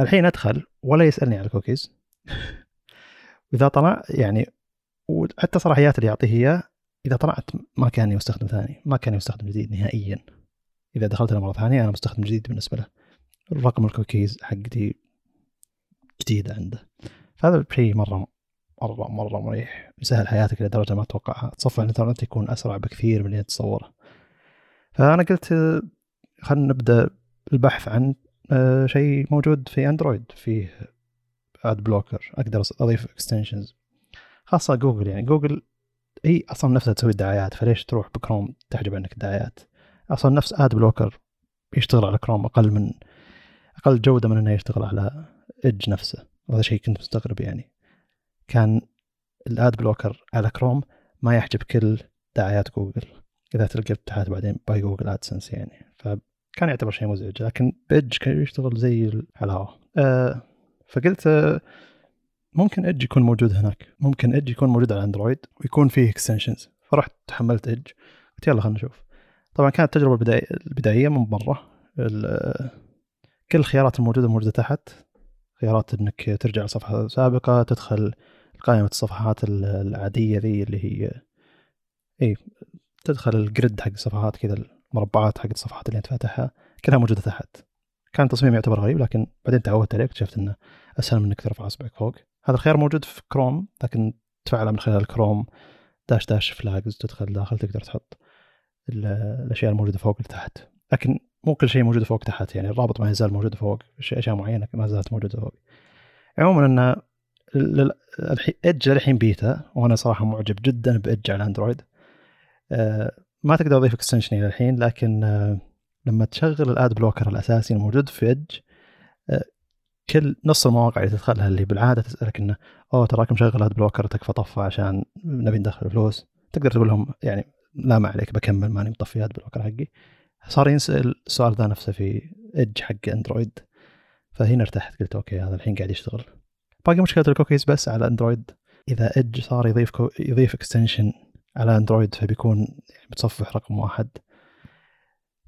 الحين أدخل ولا يسألني عن الكوكيز وإذا طلع يعني وحتى صلاحيات اللي يعطيه إياه إذا طلعت كأني مستخدم ثاني كأني مستخدم جديد نهائيا. إذا دخلت مره ثانية أنا مستخدم جديد بالنسبة له. رقم الكوكيز حقتي جديدة عنده. فهذا شيء مرة مرة مرة مريح. يسهل حياتك لدرجة ما تتوقعها. تصفح الإنترنت يكون أسرع بكثير من اللي تتصوره فأنا قلت خلينا نبدأ البحث عن آه، شيء موجود في أندرويد. فيه ad blocker أقدر أضيف extensions خاصة جوجل يعني. جوجل هي أصلا نفسها تسوي الدعايات فليش تروح بكروم تحجب عنك الدعايات؟ أصلا نفس ad blocker يشتغل على كروم أقل من أقل جودة من إنه يشتغل على Edge نفسه. وهذا شيء كنت مستغرب يعني. كان ال ad blocker على كروم ما يحجب كل دعايات جوجل. إذا تلقى ابتحاث بعدين by Google AdSense يعني. فكان يعتبر شيء مزعج لكن ب Edge كان يشتغل زي الحلاوه أه فقلت أه ممكن Edge يكون موجود هناك. ممكن Edge يكون موجود على اندرويد ويكون فيه extensions فرحت حملت Edge قلت يلا خلينا نشوف. طبعا كانت التجربه البدائيه من مره كل الخيارات الموجودة موجودة تحت. خيارات إنك ترجع لصفحة سابقة تدخل قائمة الصفحات العادية ذي اللي هي اي تدخل ال grid حق الصفحات كذا المربعات حق الصفحات اللي أنت فاتحها. كلها موجودة تحت. كان تصميم يعتبر غريب لكن بعدين تعودت عليه اكتشفت إنه أسهل من إنك ترفع اصبعك فوق. هذا الخيار موجود في كروم لكن تفعله من خلال Chrome dash dash flags تدخل داخل تقدر تحط الأشياء الموجودة فوق لتحت لكن مو كل شيء موجود فوق تحت يعني الرابط ما يزال موجود فوق أشياء معينة ما زالت موجودة فوق. عموما إن Edge للحين بيتا وأنا صراحة معجب جدا ب Edge على اندرويد أه ما تقدر تضيف extension إلى الحين لكن أه لما تشغل ال ad blocker الأساسي الموجود في Edge أه كل نص المواقع اللي تدخلها اللي بالعادة تسألك إنه أوه تراك مشغل ad blocker تكفى طفى عشان نبي ندخل فلوس. تقدر تقول لهم يعني لا ما عليك بكمل ماني مطفي ad blocker حقي. صار ينسأل السؤال ذا نفسه في Edge حق اندرويد فهنا ارتحت قلت okay هذا الحين قاعد يشتغل. باقي مشكلة الكوكيز بس على اندرويد إذا Edge صار يضيف كو... يضيف extension على اندرويد فبيكون يعني متصفح رقم واحد.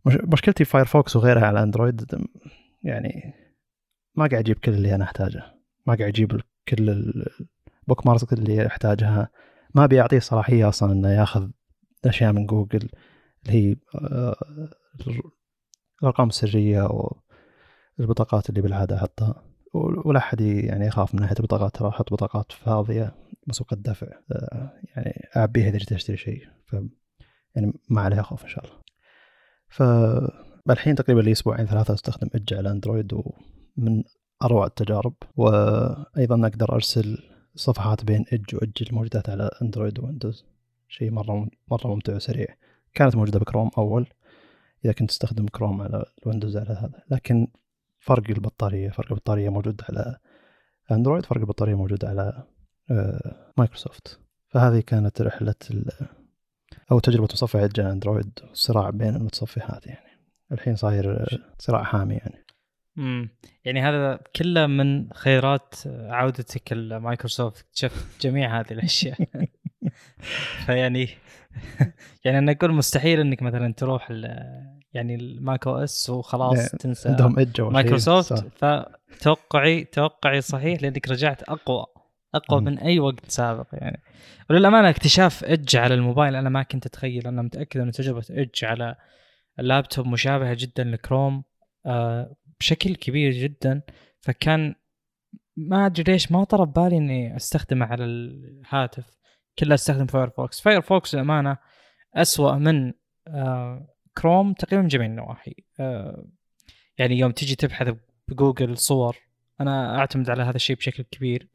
مش... مشكلتي Firefox وغيرها على اندرويد يعني ما قاعد أجيب كل اللي أنا أحتاجه. ما قاعد أجيب كل ال bookmarks اللي أحتاجها. ما بيعطيه صلاحية أصلا إنه ياخذ أشياء من جوجل اللي هي آه، الارقام السريه والبطاقات اللي بالعادة أحطها. ولا أحد يعني يخاف من ناحيه البطاقات ترى أحط بطاقات فاضية مسبق الدفع آه، يعني اعبيها إذا جيت أشتري شيء. ف يعني ما عليها خوف إن شاء الله. فالحين تقريبا لي أسبوعين ثلاثة أستخدم اج على أندرويد ومن أروع التجارب وأيضا أقدر أرسل صفحات بين اج واج الموجودات على أندرويد ويندوز. شيء مرة مرة ممتع وسريع. كانت موجودة بكروم أول إذا كنت تستخدم كروم على الويندوز على هذا. لكن فرق البطارية فرق البطارية موجود على أندرويد فرق البطارية موجود على آه، مايكروسوفت. فهذه كانت رحلة أو تجربة متصفح على أندرويد صراع بين المتصفحات يعني. الحين صاير صراع حامي يعني. امم يعني هذا كله من خيرات عودتك لمايكروسوفت شفت جميع هذه الأشياء. فيعني يعني أنا أقول مستحيل إنك مثلا تروح يعني الماك OS وخلاص تنسى عندهم مايكروسوفت فتوقعي توقعي صحيح لأنك رجعت أقوى أقوى من أي وقت سابق يعني. وللأمانة اكتشاف Edge على الموبايل أنا ما كنت أتخيل. أنا متأكد إن تجربة Edge على اللابتوب مشابهة جدا لكروم آه بشكل كبير جدا فكان ما أدري ليش ما طرى ببالي إني أستخدمه على الهاتف. كله أستخدم فايرفوكس فايرفوكس للأمانة اسوء من آه كروم تقريبا من جميع النواحي. آه يعني يوم تيجي تبحث بجوجل صور أنا أعتمد على هذا الشيء بشكل كبير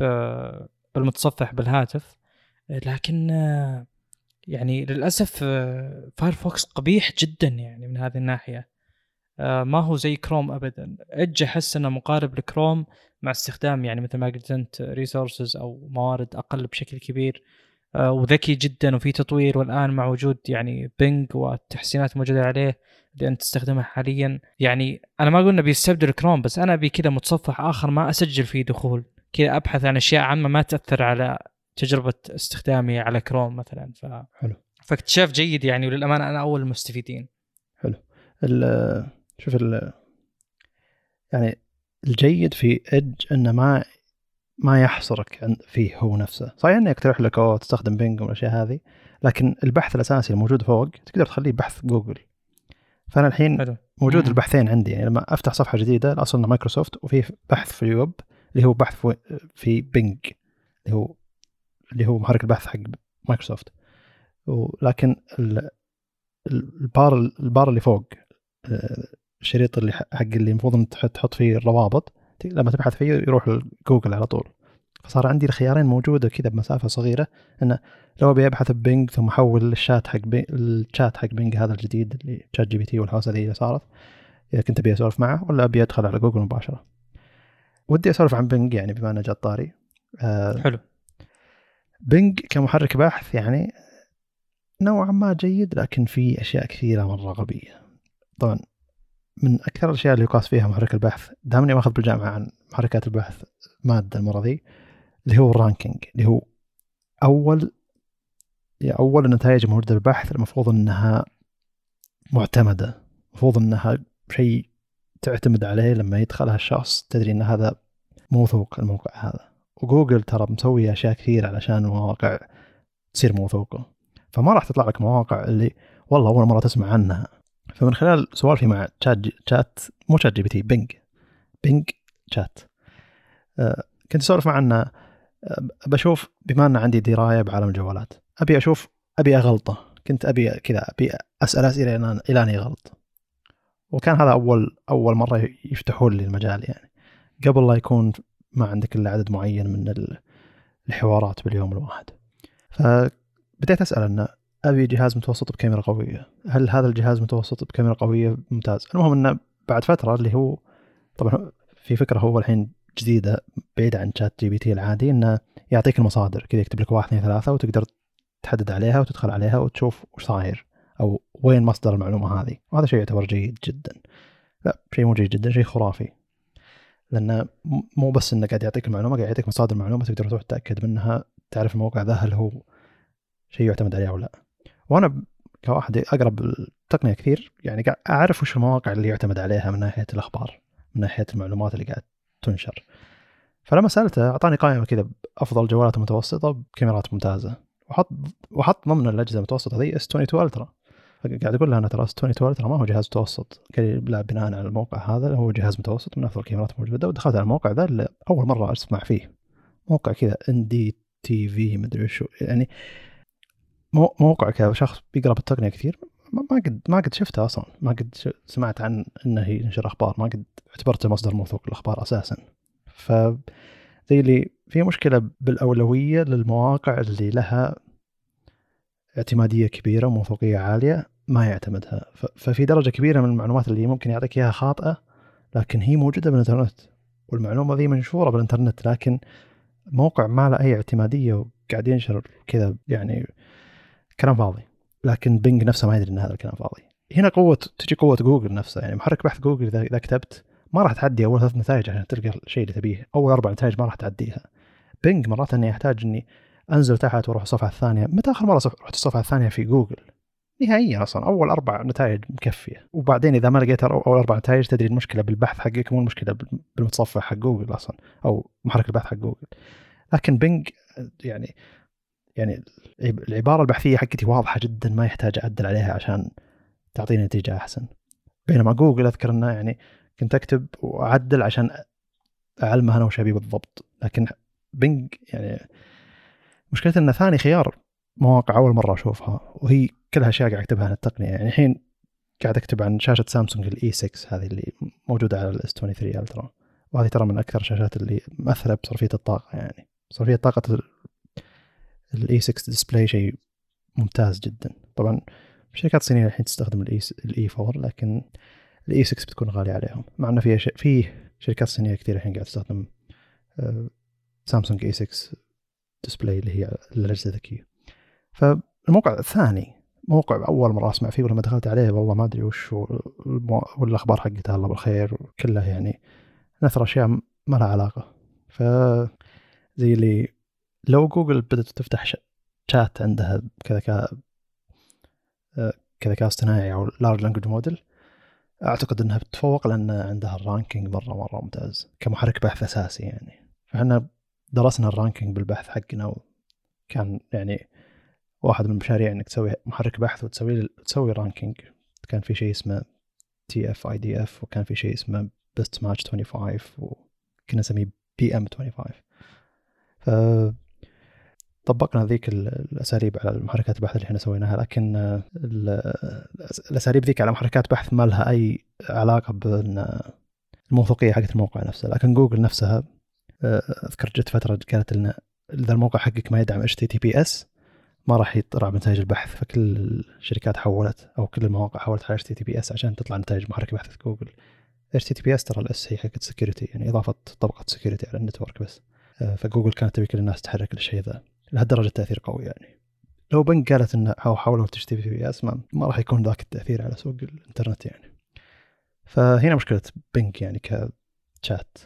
بالمتصفح بالهاتف. لكن آه يعني للأسف فايرفوكس قبيح جدا يعني من هذه الناحية. آه، ما هو زي كروم ابدا. اج أحس إنه مقارب لكروم مع استخدام يعني مثل ما قلت أنت resources أو موارد أقل بشكل كبير. آه، وذكي جدا وفي تطوير والآن مع وجود يعني بينج والتحسينات الموجوده عليه اللي أنت تستخدمها حاليا. يعني أنا ما أقول بيستبدل كروم بس أنا أبي كذا متصفح آخر ما أسجل فيه دخول. كذا أبحث عن أشياء عامة ما تأثر على تجربة استخدامي على كروم مثلا. ف حلو. فاكتشاف جيد يعني وللأمانة أنا أول المستفيدين. حلو. شوف ال يعني الجيد في Edge إنه ما ما يحصرك فيه هو نفسه. صحيح انه يقترح لك أو تستخدم بينج والأشياء هذه لكن البحث الأساسي الموجود فوق تقدر تخليه بحث جوجل فأنا الحين حلو. موجود البحثين عندي. يعني لما أفتح صفحة جديدة الاصل إنه مايكروسوفت وفي بحث في الويب اللي هو بحث في بينج اللي هو اللي هو محرك البحث حق مايكروسوفت ولكن ال bar ال bar اللي فوق الشريط اللي حق اللي المفروض تحط فيه الروابط لما تبحث فيه يروح جوجل على طول. فصار عندي الخيارين موجودة كذا بمسافة صغيرة انه لو أبي أبحث ببينج ثم أحول الشات حق بي... الشات حق بينج هذا الجديد اللي ChatGPT والهوسة ذي اللي صارت إذا كنت أبي أسولف معه ولا أبي أدخل على جوجل مباشرة. ودي أسولف عن بينج يعني بما أنه جاء طاري. آه حلو. بينج كمحرك بحث يعني نوعا ما جيد لكن في أشياء كثيرة مرة غبية. طبعا من أكثر الأشياء اللي يقاس فيها محرك البحث دامني ماخذ بالجامعة عن محركات البحث مادة المرة ذي اللي هو ال ranking اللي هو أول أول النتائج الموجودة بالبحث المفروض إنها معتمدة المفروض إنها شيء تعتمد عليه لما يدخلها الشخص تدري إن هذا موثوق الموقع هذا. وجوجل ترى مسوي أشياء كثير علشان المواقع تصير موثوقه فما راح تطلع لك مواقع اللي والله أول مرة تسمع عنها. فمن خلال سوالفي مع تشات شات مو ChatGPT بينج بينج شات كنت أسولف معه أنه آه، بشوف بما أن عندي دراية بعالم الجوالات أبي أشوف أبي أغلطه. كنت أبي كذا أبي أسأل أسئلة إلى ان يغلط. وكان هذا أول أول مرة يفتحون لي المجال يعني. قبل لا يكون ما عندك إلا عدد معين من الحوارات باليوم الواحد. فبديت أسأل أنه أبي جهاز متوسط بكاميرا قوية. هل هذا الجهاز متوسط بكاميرا قوية؟ ممتاز. المهم إنه بعد فترة اللي هو طبعا في فكرة هو الحين جديدة بعيدة عن ChatGPT العادي إنه يعطيك المصادر. كذا يكتب لك واحد اثنين ثلاثة وتقدر تحدد عليها وتدخل عليها وتشوف وش صاير أو وين مصدر المعلومة هذه. وهذا شيء يعتبر جيد جدا. لا شيء مو جيد جدا شيء خرافي. لأنه مو بس إنه قاعد يعطيك المعلومة قاعد يعطيك مصادر المعلومة تقدر تروح تتأكد منها تعرف الموقع ذا هل هو شيء يعتمد عليه أو لا. وأنا كواحد أقرأ بالتقنيه كثير يعني قاعد أعرف وش المواقع اللي يعتمد عليها من ناحية الأخبار من ناحية المعلومات اللي قاعد تنشر. فلما سألته أعطاني قائمة كذا بأفضل جوالات متوسطة بكاميرات ممتازة. وحط وحط ضمن الأجهزة المتوسطة ذي S 22 Ultra قاعد أقول له أنا ترى S 22 Ultra ما هو جهاز متوسط. قال لا بناء على الموقع هذا هو جهاز متوسط من أفضل الكاميرات الموجودة. ودخلت على الموقع ذا اول مرة أسمع فيه. موقع كذا ان دي تي في مدري وشو. يعني موقع كشخص بيقرأ بالتقنية كثير ما قد ما قد شفته أصلا ما قد سمعت عن إنه ينشر أخبار ما قد اعتبرته مصدر موثوق للأخبار أساسا. ف زي اللي في مشكلة بالأولوية للمواقع اللي لها اعتمادية كبيرة وموثوقية عالية ما يعتمدها. ففي درجة كبيرة من المعلومات اللي ممكن يعطيك إياها خاطئة لكن هي موجودة بالإنترنت. والمعلومة ذي منشورة بالإنترنت لكن موقع ما له أي اعتمادية وقاعد ينشر كذا يعني كلام فاضي. لكن بينج نفسه ما يدري إن هذا الكلام فاضي. هنا قوة تجي قوة جوجل نفسها يعني محرك بحث جوجل إذا كتبت ما راح تعدي أول ثلاث نتائج عشان تلقى الشيء اللي تبيه. أول أربع نتائج ما راح تعديها بينج مرات إني أحتاج إني أنزل تحت وأروح الصفحة الثانية. متى آخر مرة رحت الصفحة الثانية في جوجل نهائيا أصلا. أول أربع نتائج مكفية. وبعدين إذا ما لقيت أول أربع نتائج تدري المشكلة بالبحث حقك مو المشكلة بالمتصفح حق جوجل أصلا. أو محرك البحث حق جوجل لكن بينج يعني يعني العبارة البحثية حقتي واضحة جدا ما يحتاج أعدل عليها عشان تعطيني نتيجة أحسن. بينما جوجل أذكر إنه يعني كنت أكتب وأعدل عشان أعلمه أنا وش أبي بالضبط. لكن بينج يعني مشكلته إنه ثاني خيار مواقع أول مرة أشوفها وهي كلها اشياء قاعد أكتبها عن التقنية. يعني الحين قاعد أكتب عن شاشة سامسونج ال E6 هذه اللي موجودة على ال S23 Ultra وهذه ترى من أكثر الشاشات اللي مأثرة بصرفية الطاقة يعني. صرفية طاقة ال E6 display شيء ممتاز جدا. طبعا الشركات الصينيه الحين تستخدم ال ال E4 لكن ال E6 بتكون غالية عليهم. مع إنه في في شركات صينية كثير الحين قاعد تستخدم سامسونج E6 display اللي هي الأجهزة الذكية. فالموقع الثاني موقع أول مرة أسمع فيه ولما دخلت عليه والله ما أدري وش والأخبار حقتها الله بالخير كلها يعني نثر أشياء ما لها علاقة. ف زي اللي لو جوجل بدأت تفتح شات عندها كذا كذكاء اصطناعي أو large language model أعتقد إنها بتتفوق لأن عندها ال ranking مرة مرة ممتاز كمحرك بحث أساسي يعني. فإحنا درسنا ال ranking بالبحث حقنا وكان يعني واحد من المشاريع إنك تسوي محرك بحث وتسوي تسوي ranking كان في شيء اسمه تي اف اي دي اف وكان في شيء اسمه best match 25 وكنا نسميه BM25 ف طبقنا ذيك الأساليب على محركات البحث اللي إحنا سويناها لكن الأساليب ذيك على محركات بحث ما لها أي علاقة بأن الموثوقية حقت الموقع نفسه. لكن جوجل نفسها أذكر جت فترة قالت لنا إذا الموقع حقك ما يدعم HTTPS ما راح يطلع بنتائج البحث فكل الشركات حولت أو كل المواقع حولت على HTTPS عشان تطلع نتائج محرك بحث جوجل. HTTPS ترى ال S هي حقت security يعني إضافة طبقة security على ال network بس. فجوجل كانت تبي كل الناس تحرك الشيء ذا. لهالدرجة تاثير قوي يعني. لو بينج قالت انه أو حاولوا تشتري VPS ما, ما راح يكون ذاك التأثير على سوق الإنترنت يعني. فهنا مشكلة بينج يعني كشات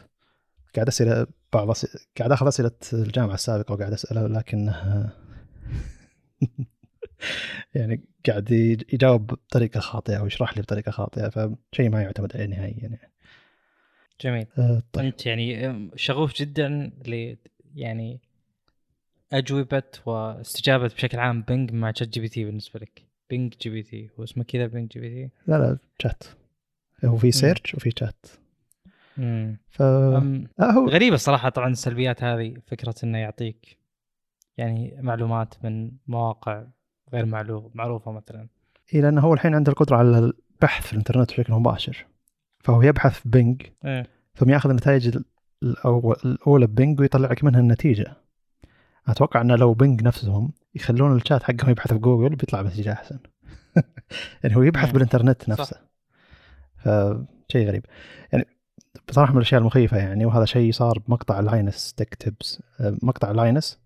قاعد أسئلة بعض قاعد أخذ أسئلة الجامعة السابقة وقاعد أسأله لكن يعني قاعد يجاوب بطريقة خاطئة أو يشرح لي بطريقة خاطئة فشيء ما يعتمد عليه نهائيا يعني. جميل. أه طيب. أنت يعني شغوف جدا ل يعني أجوبة واستجابة بشكل عام بينج مع ChatGPT بالنسبة لك. بينج GPT هو اسمه كذا بينج GPT لا لا شات هو في search وفي شات ف هو... غريبة الصراحة طبعا السلبيات هذه فكرة إنه يعطيك يعني معلومات من مواقع غير معلوم معروفة مثلا. اي لأنه هو الحين عنده القدرة على البحث في الإنترنت بشكل مباشر. فهو يبحث في بينج إيه؟ ثم يأخذ النتائج الأولى ب بينج ويطلع لك منها النتيجة. أتوقع انه لو بينج نفسهم يخلون الشات حقهم يبحث في جوجل بيطلع بنتيجه أحسن. يعني هو يبحث بالإنترنت نفسه. فشيء غريب. يعني بصراحة من الأشياء المخيفة يعني وهذا شيء صار بمقطع Linus Tech Tips مقطع Linus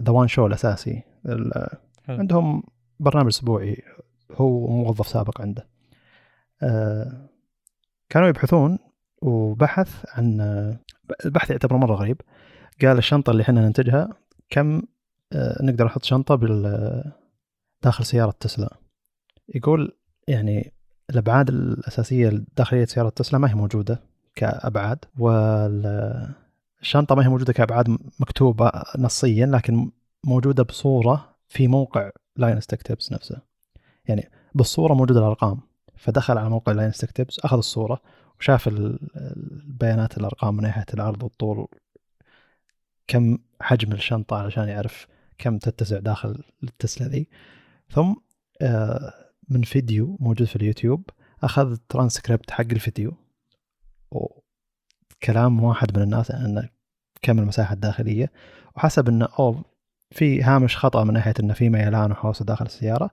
The WAN Show الأساسي. عندهم برنامج أسبوعي هو موظف سابق عنده. آه، كانوا يبحثون وبحث عن البحث يعتبر مرة غريب. قال الشنطة اللي إحنا ننتجها كم آه، نقدر نحط شنطة بال داخل سيارة تسلا؟ يقول يعني الأبعاد الأساسية داخلية سيارة تسلا ما هي موجودة كأبعاد والشنطه ما هي موجودة كأبعاد مكتوبة نصيا لكن موجودة بصورة في موقع Linus Tech Tips نفسه. يعني بالصورة موجودة الأرقام. فدخل على موقع Linus Tech Tips أخذ الصورة وشاف البيانات الأرقام من ناحية العرض والطول كم حجم الشنطة علشان يعرف كم تتسع داخل التسلا ذي. ثم آه، من فيديو موجود في اليوتيوب أخذ ترانسكريبت حق الفيديو. وكلام واحد من الناس أن كم المساحة الداخلية. وحسب أنه أو في هامش خطأ من ناحية أنه في ميلان وحوسة داخل السيارة.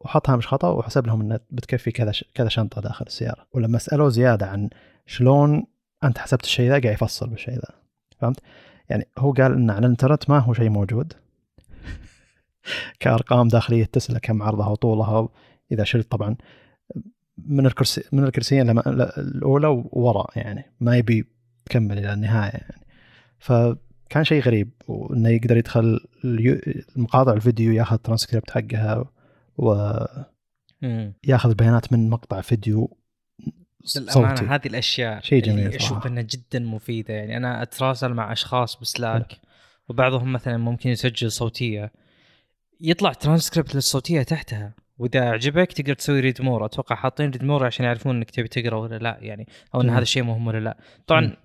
وحط هامش خطأ وحسب لهم أنه بتكفي كذا كذا شنطة داخل السيارة. ولما سألوه زيادة عن شلون أنت حسبت الشيء ذا قاعد يفصل بالشيء ذا. فهمت؟ يعني هو قال إن على الإنترنت ما هو شيء موجود. كأرقام داخلية تسلا كم عرضها وطولها إذا شلت طبعا. من الكرسي من الكرسيين الأولى ووراء يعني ما يبي يكمل إلى النهاية يعني. فكان شيء غريب وإنه يقدر يدخل مقاطع الفيديو ياخذ ترانسكريبت حقها و ياخذ بيانات من مقطع فيديو صوتي. هذه الأشياء شيء جميل أشوف إنها جدا مفيدة. يعني أنا أتراسل مع أشخاص ب Slack وبعضهم مثلا ممكن يسجل صوتية. يطلع ترانسكريبت للصوتية تحتها. وإذا عجبك تقدر تسوي read more أتوقع حاطين read more عشان يعرفون إنك تبي تقرأ ولا لا. يعني أو إن هذا الشيء مهم ولا لا. طبعا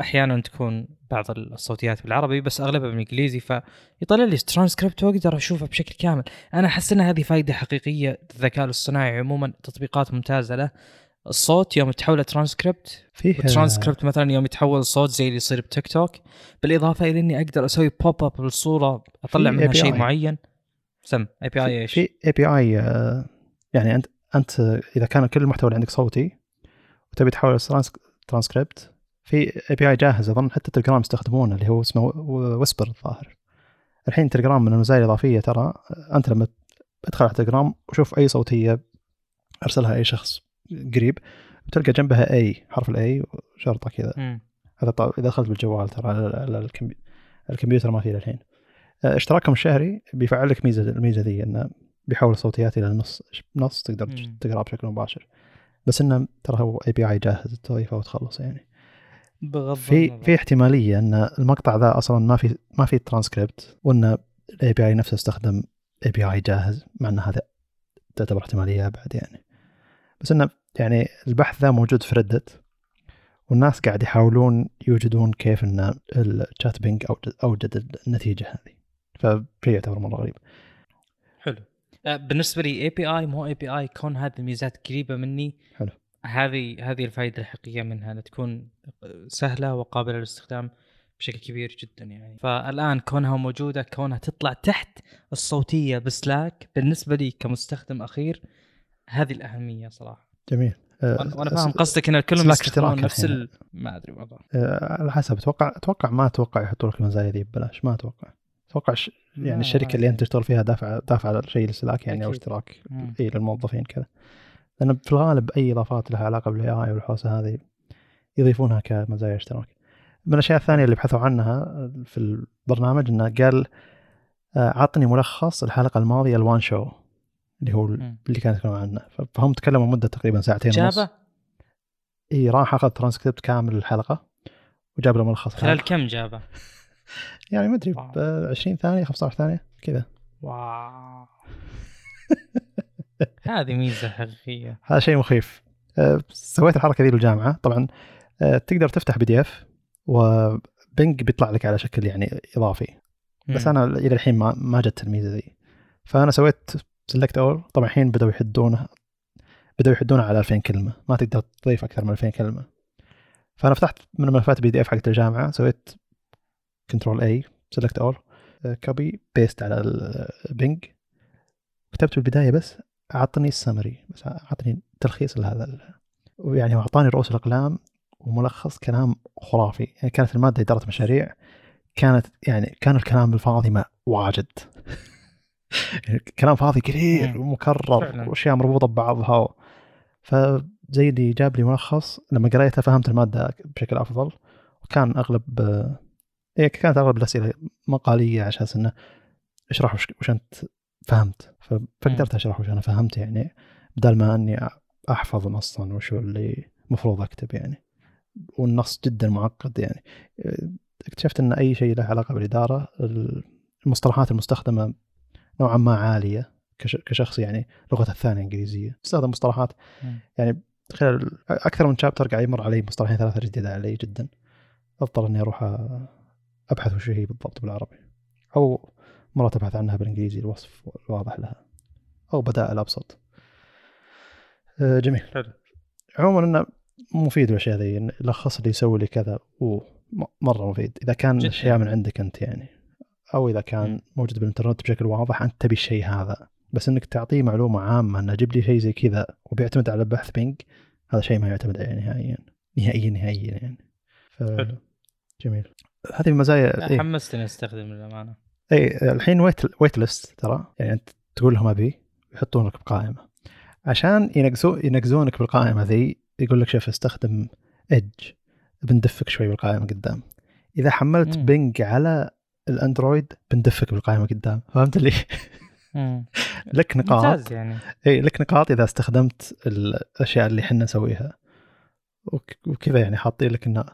أحيانا تكون بعض الصوتيات بالعربي بس أغلبها بالإنجليزي فيطلع لي ترانسكريبت وأقدر أشوفه بشكل كامل. أنا أحس إن هذه فائده حقيقية للذكاء الاصطناعي عموما تطبيقات ممتازة له. الصوت يوم تحوله ترانسكريبت فيه ترانسكريبت مثلا يوم يتحول صوت زي اللي يصير بتيك توك بالإضافة إلى إني أقدر أسوي pop up بالصورة أطلع منها شيء معين. سم API إيش؟ في API يعني انت أنت إذا كان كل المحتوى اللي عندك صوتي وتبي تحول ترانسكريبت في اي بي اي جاهز أظن حتى تلجرام يستخدمونه اللي هو اسمه Whisper الظاهر. الحين تلجرام من المزايا الاضافيه ترى أنت لما أدخل على تلجرام وشوف أي صوتية أرسلها أي شخص. قريب بتلقى جنبها A حرف ال A شرطه كذا. هذا طبعا إذا دخلت بالجوال ترى على الكمبيوتر ما فيه للحين آه، اشتراكهم الشهري بيفعل لك ميزة الميزة ذي إنه بيحول الصوتيات إلى نص نص تقدر تقرا بشكل مباشر. بس إنه ترى هو API جاهز تضيفه وتخلص يعني. بغض في في احتمالية إن المقطع ذا أصلا ما في ما في ترانسكريبت وإن الاي بي اي نفسه استخدم اي بي اي جاهز مع إن هذا تعتبر احتمالية أبعد يعني. بس إنه يعني البحث ذا موجود في Reddit والناس قاعد يحاولون يوجدون كيف إن الشات بينج أوجد النتيجة هذه. فشيء يعتبر مرة غريب. حلو. آه، بالنسبة لي اي بي اي مو اي بي اي كون هذه الميزات قريبة مني حلو. هذه هذه الفائده الحقيقية منها إنها تكون سهلة وقابلة للاستخدام بشكل كبير جدا يعني. فالآن كونها موجودة كونها تطلع تحت الصوتية بسلاك بالنسبة لي كمستخدم أخير هذه الأهمية صراحة. جميل. أه وأنا فاهم قصدك إن كلهم يستخدمون نفس ال... ما أدري والله. أه على حسب. أتوقع أتوقع ما أتوقع يحطوا لك المزايا ذي ببلاش. ما أتوقع. أتوقع ش... يعني الشركة اللي أنت تشتغل فيها دافع دافع شيء للسلاك يعني أو اشتراك إي للموظفين كذا. لأن في الغالب أي إضافات لها علاقة بال AI والحوسة هذه يضيفونها كمزايا اشتراك. من الأشياء الثانية اللي بحثوا عنها في البرنامج إنه قال آه، عطني ملخص الحلقة الماضية ال WAN Show اللي هو اللي كانت يتكلمون عنه. فهم تكلموا مدة تقريبا ساعتين ونص. جابه؟ إي راح أخذ ترانسكريبت كامل الحلقة وجاب له ملخص خلال كم جابه؟ يعني ما أدري ب 20 ثانية 15 ثانية كذا. wow. هذه ميزة حقيقية. هذا شيء مخيف. أه، سويت الحركة ذي بالجامعة. طبعا أه، تقدر تفتح PDF وبنج بيطلع لك على شكل يعني إضافي. بس أنا إلى الحين ما ما جت الميزه ذي. فأنا سويت select all طبعا الحين بدأوا يحدونه بدأوا يحدونه على 2000 كلمة. ما تقدر تضيف أكثر من 2000 كلمة. فأنا فتحت من ملفات PDF حقت الجامعة سويت control A select all copy paste على البنج كتبت في البداية بس أعطني السمري بس أعطني تلخيص لهذا ويعني أعطاني رؤوس الأقلام وملخص كلام خرافي. يعني كانت المادة إدارة مشاريع كانت يعني كان الكلام الفاضي ما واجد. كلام فاضي كثير ومكرر وأشياء مربوطة ببعضها. فزي اللي جاب لي ملخص لما قريته فهمت المادة بشكل أفضل. وكان أغلب إيه كانت أغلب الأسئلة مقالية على أساس إنه اشرح وش, وش أنت فهمت؟ فقدرت أشرح وش أنا فهمت يعني بدل ما إني احفظ نصا وشو اللي المفروض أكتب يعني. والنص جدا معقد يعني. اكتشفت إن أي شيء له علاقة بالإدارة المصطلحات المستخدمة نوعا ما عالية كشخص يعني لغته الثانية إنجليزية. استخدم مصطلحات يعني خلال أكثر من شابتر قاعد يمر علي مصطلحين ثلاثة جديدة علي جدا. اضطر إني أروح أبحث وش هي بالضبط بالعربي. أو مرات أبحث عنها بالإنجليزي الوصف الواضح لها. أو بدائل ابسط جميل. حلو. عموما إنه مفيد الأشياء ذي يلخص لي يسوي لي كذا أوه مرة مفيد. إذا كان أشياء من عندك أنت يعني. أو إذا كان موجود بالإنترنت بشكل واضح أنت تبي الشيء هذا. بس إنك تعطيه معلومة عامة إنه جيب لي شيء زي كذا وبيعتمد على بحث بينج هذا شيء ما يعتمد عليه نهائيا. نهائيا نهائيا يعني. ف... حلو. جميل. هذه المزايا إيه؟ حمستني استخدم للأمانة. إي الحين wait wait list ترى. يعني أنت تقول لهم أبي يحطون لك بقائمة. عشان ينقزون ينقزونك بالقائمة ذي يقول لك شوف استخدم Edge بندفك شوي بالقائمة قدام. إذا حملت بينج على الأندرويد بندفك بالقائمة قدام فهمت اللي؟ لك نقاط. يعني. إي لك نقاط إذا استخدمت الأشياء اللي إحنا نسويها. وكذا يعني حاطين لك إنه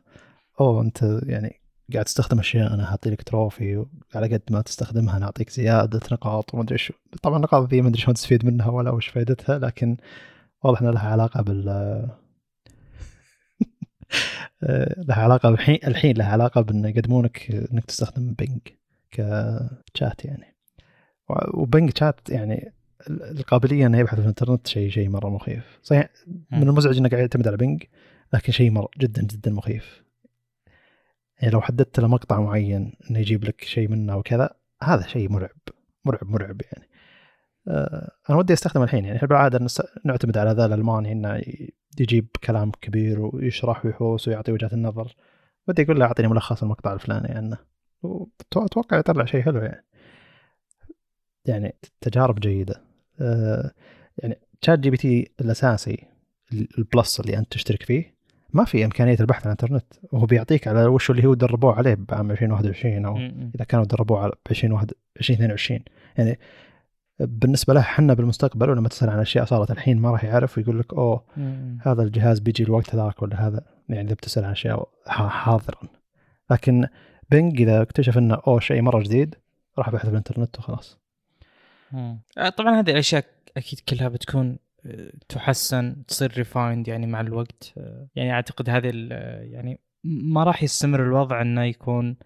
أوه أنت يعني قاعد تستخدم أشياء أنا حاطي لك trophy وعلى قد ما تستخدمها نعطيك زيادة نقاط وما أدري شو. طبعا النقاط ذي ما أدري شلون تستفيد منها ولا وش فائدتها لكن واضح إنها لها علاقة بال لها علاقة الحين الحين لها علاقة بأن يقدمونك انك تستخدم بينج كشات يعني. وبينج شات يعني القابلية انه يبحث في الإنترنت شيء شيء مرة مخيف. صحيح من المزعج إنك يعتمد على بينج لكن شيء مره جدا جدا مخيف. يعني لو حددت له مقطع معين إنه يجيب لك شيء منه وكذا هذا شيء مرعب. مرعب مرعب يعني. آه أنا ودي استخدم الحين يعني. بالعاده نعتمد على ذا الألماني إنه يجيب كلام كبير ويشرح ويحوس ويعطي وجهة النظر. ودي أقول له أعطيني ملخص المقطع الفلاني عنه. وأتوقع يطلع شيء حلو يعني. يعني تجارب جيدة. آه يعني ChatGPT الاساسي ال Plus اللي أنت تشترك فيه ما في إمكانية البحث عن الإنترنت. وهو بيعطيك على وش اللي هو دربوه عليه بعام 2021 أو إذا كانوا دربوه على 2022 يعني بالنسبة له إحنا بالمستقبل ولما تسال عن أشياء صارت الحين ما راح يعرف ويقول لك أوه هذا الجهاز بيجي الوقت هذاك ولا هذا. يعني إذا بتسأل عن أشياء حاضرا. لكن بينج إذا اكتشف إنه أوه شيء مرة جديد راح بحث في الإنترنت وخلاص. آه، طبعا هذه الأشياء أكيد كلها بتكون تحسن تصير refined يعني مع الوقت. يعني أعتقد هذه يعني ما راح يستمر الوضع إنه يكون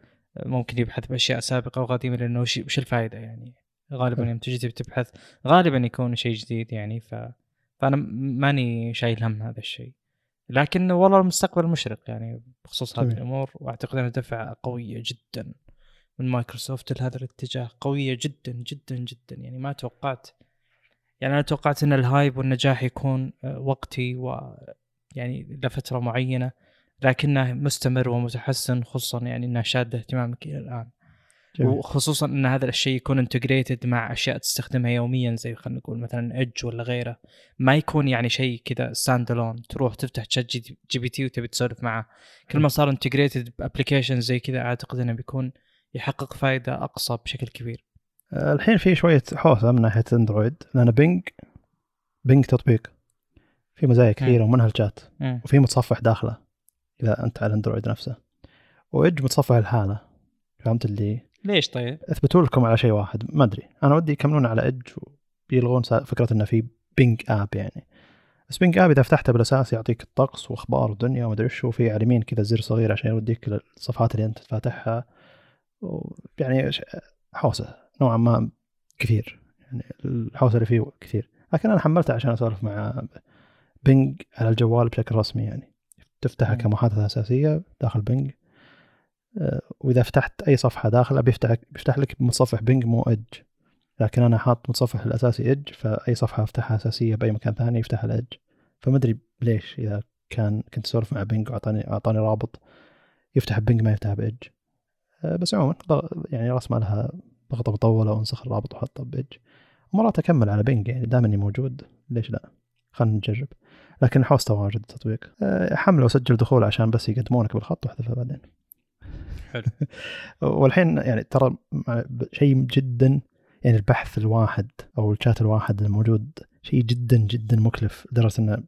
ممكن يبحث بأشياء سابقة وقديمة لأنه وش الفائده يعني؟ غالبا يوم تجي تبي تبحث غالبا يكون شيء جديد يعني ف فأنا ماني شايل هم هذا الشيء. لكن والله المستقبل مشرق يعني بخصوص هذه الأمور وأعتقد انها دفعة قوية جدا من مايكروسوفت لهذا الاتجاه قوية جدا جدا جدا. يعني ما توقعت يعني أنا توقعت إن ال hype والنجاح يكون آه، وقتي و يعني لفترة معينة لكنه مستمر ومتحسن خصوصا يعني إنه شاد اهتمامك إلى الآن. جميل. وخصوصا إن هذا الشيء يكون integrated مع أشياء تستخدمها يوميا زي خلينا نقول مثلا Edge ولا غيره. ما يكون يعني شيء كذا stand alone تروح تفتح ChatGPT وتبي تسولف معه. كل ما صار integrated ب application زي كذا أعتقد إنه بيكون يحقق فائده أقصى بشكل كبير. آه، الحين في شوية حوسه من ناحية Android لأن بينج بينج تطبيق. في مزايا كثيرة ومنها الشات وفي متصفح داخله إذا أنت على ال Android نفسه. و Edge متصفح الحالة فهمت اللي؟ ليش طيب؟ أثبتوا لكم على شيء واحد ما أدري. أنا ودي يكملون على Edge ويلغون فكرة إنه في بينج app يعني. بس بينج app إذا فتحته بالأساس يعطيك الطقس وأخبار الدنيا وما أدري وش وفي على اليمين كذا زر صغير عشان يوديك للصفحات اللي أنت فاتحها. يعني حوسة نوعا ما كثير. يعني الحوسة اللي فيه كثير. لكن أنا حملته عشان أسولف مع بينج على الجوال بشكل رسمي يعني. تفتحها كمحادثة أساسية داخل بينج وإذا فتحت أي صفحة داخل بيفتح بيفتح لك متصفح بينج مو Edge لكن أنا حاط متصفح الأساسي Edge فأي صفحة أفتحها أساسية بأي مكان ثاني يفتح ال Edge فما أدري ليش إذا كان كنت أسولف مع بينج واعطاني أعطاني رابط يفتح بينج ما يفتح ب Edge آه، بس عموما يعني رسمه لها ضغطة مطولة وانسخ الرابط وحطه بيج ومرات أكمل على بينج يعني دام إني موجود. ليش لا؟ خلينا نجرب. لكن حوسته واجد التطبيق آه، حمله وسجل دخول عشان بس يقدمونك بالخط وأحذفه بعدين. حلو. والحين يعني ترى شيء جدا يعني البحث الواحد أو الشات الواحد الموجود شيء جدا جدا مكلف لدرجة إن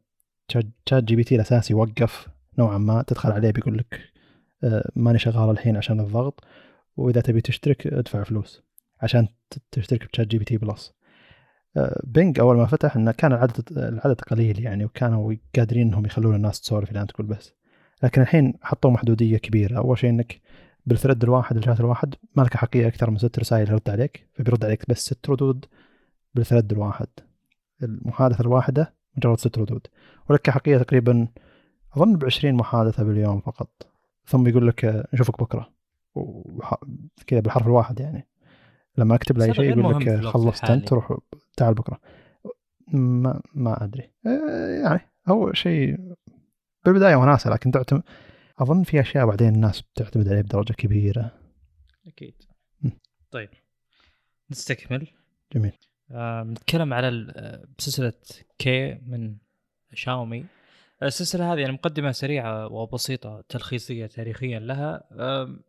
ChatGPT الأساسي وقف نوعا ما تدخل عليه بيقول لك آه، ماني شغال الحين عشان الضغط وإذا تبي تشترك ادفع فلوس عشان تشترك ب ChatGPT Plus. بينج أول ما فتح إنه كان العدد العدد قليل يعني وكانوا قادرين إنهم يخلون الناس تسولف الان تقول بس. لكن الحين حطوا محدودية كبيرة. أول شيء إنك بال thread الواحد الشات الواحد ما لك أحقية أكثر من ست رسائل يرد عليك فبيرد عليك بس ست ردود بالثريد الواحد. المحادثة الواحدة مجرد ست ردود. ولك حقيه تقريبا أظن ب 20 محادثة باليوم فقط. ثم يقول لك نشوفك بكرة. كذا بالحرف الواحد يعني. لما أكتب له اي شيء يقول لك خلصت أنت روح تعال بكرة. ما ما أدري. يعني هو شيء بالبداية وناسة لكن تعتمد أظن في أشياء بعدين الناس بتعتمد عليه بدرجة كبيرة. أكيد. م. طيب. نستكمل. جميل. آه نتكلم على سلسلة كي من شاومي السلسلة هذه يعني مقدمة سريعة وبسيطة تلخيصية تاريخيا لها. آه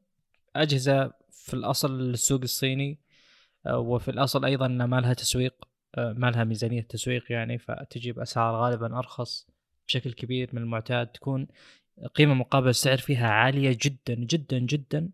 أجهزة في الأصل للسوق الصيني آه، وفي الأصل أيضا ما لها تسويق آه، ما لها ميزانية تسويق يعني فتجي باسعار غالبا أرخص بشكل كبير من المعتاد تكون قيمة مقابل السعر فيها عالية جدا جدا جدا.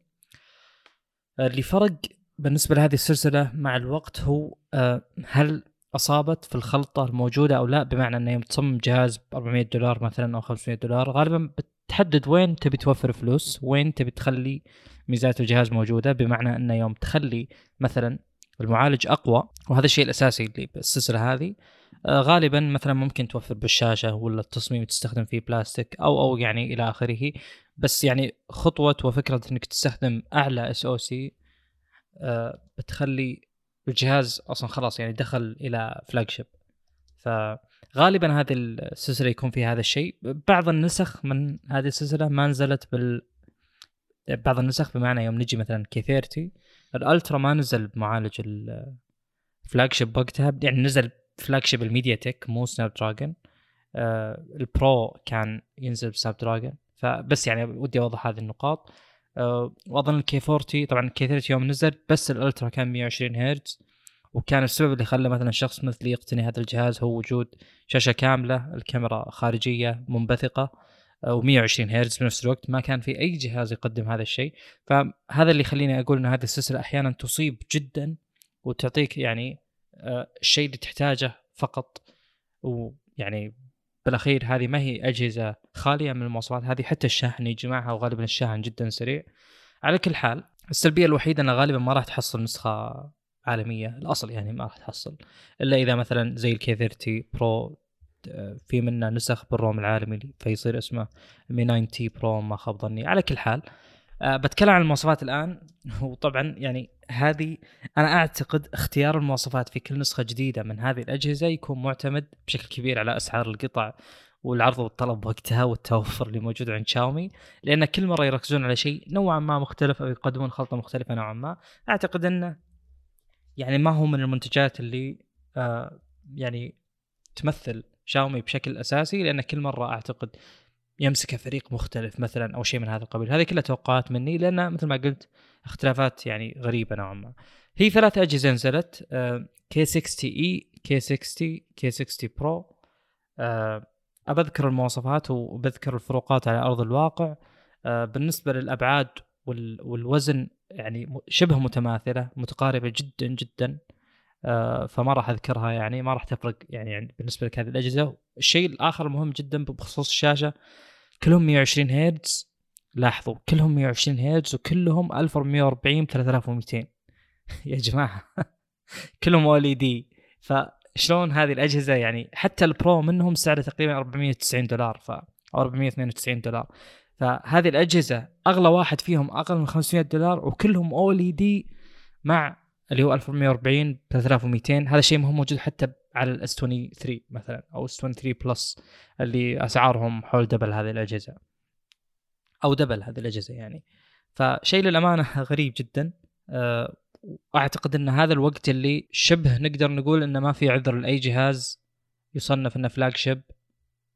اللي فرق بالنسبة لهذه السلسلة مع الوقت هو آه، هل أصابت في الخلطة الموجودة أو لا؟ بمعنى إنه يوم تصمم جهاز ب 400 دولار مثلا أو 500 دولار غالبا بتحدد وين تبي توفر فلوس وين تبي تخلي ميزات الجهاز موجودة. بمعنى إنه يوم تخلي مثلا المعالج أقوى وهذا الشيء الأساسي اللي بالسلسلة هذه. آه، غالبا مثلا ممكن توفر بالشاشة ولا التصميم تستخدم فيه بلاستيك أو أو يعني إلى آخره. بس يعني خطوة وفكرة إنك تستخدم أعلى SoC بتخلي الجهاز أصلا خلاص يعني دخل إلى flagship فغالبا هذه السلسلة يكون فيها هذا الشيء. بعض النسخ من هذه السلسلة ما نزلت بال بعض النسخ بمعنى يوم نجي مثلا K 30 الألترا ما نزل بمعالج ال flagship وقتها. يعني نزل flagship الميديا تك مو سناب دراجون آه البرو كان ينزل بسناب دراجون فبس يعني ودي أوضح هذه النقاط. آه وأظن ال K 40 طبعا ال K 30 يوم نزل بس الالترا كان 120 هرتز. وكان السبب اللي خلى مثلا شخص مثلي يقتني هذا الجهاز هو وجود شاشة كاملة الكاميرا خارجية منبثقة و120 هرتز بنفس الوقت. ما كان في أي جهاز يقدم هذا الشيء. فهذا اللي يخليني أقول إن هذه السلسلة أحيانا تصيب جدا وتعطيك يعني آه، الشيء اللي تحتاجه فقط. ويعني بالأخير هذه ما هي أجهزة خالية من المواصفات. هذه حتى الشاحن يجي معها وغالبا الشاحن جدا سريع. على كل حال السلبية الوحيدة إنها غالبا ما راح تحصل نسخة عالمية. الأصل يعني ما راح تحصل. إلا إذا مثلا زي الكي 30 برو في منه نسخ بالروم العالمي فيصير اسمه مي 90 برو ما خاب ظني. على كل حال أه بتكلم عن المواصفات الآن. وطبعا يعني هذه أنا أعتقد اختيار المواصفات في كل نسخة جديدة من هذه الأجهزة يكون معتمد بشكل كبير على أسعار القطع والعرض والطلب وقتها والتوفر اللي موجود عند شاومي. لأن كل مرة يركزون على شيء نوعا ما مختلف أو يقدمون خلطة مختلفة نوعا ما أعتقد أنه يعني ما هو من المنتجات اللي آه يعني تمثل شاومي بشكل أساسي. لأن كل مرة أعتقد يمسك فريق مختلف مثلا أو شيء من هذا القبيل. هذه كلها توقعات مني لأن مثل ما قلت اختلافات يعني غريبة نوعا ما. هي ثلاث أجهزة نزلت K 60 E K 60 K 60 Pro أبذكر المواصفات وبذكر الفروقات على أرض الواقع. آه، بالنسبة للأبعاد والوزن يعني شبه متماثلة متقاربة جدا جدا. فما راح أذكرها يعني ما راح تفرق يعني, يعني بالنسبة لك هذه الأجهزة. الشيء الآخر المهم جدا بخصوص الشاشة كلهم 120 هرتز. لاحظوا كلهم 120 هرتز وكلهم 1440 ب 3200 يا جماعة كلهم أو إل دي. فشلون هذه الأجهزة يعني حتى البرو منهم سعره تقريبا 490 دولار ف أو 492 دولار. فهذه الأجهزة أغلى واحد فيهم أقل من 500 دولار وكلهم أو إل دي مع اللي هو 1440 3200 هذا الشيء ما هو موجود حتى على ال S 23 مثلا أو S 23 Plus اللي أسعارهم حول double هذه الأجهزة. أو double هذه الأجهزة يعني. فشيء للأمانة غريب جدا. آه، اعتقد إن هذا الوقت اللي شبه نقدر نقول إنه ما في عذر لأي جهاز يصنف إنه flagship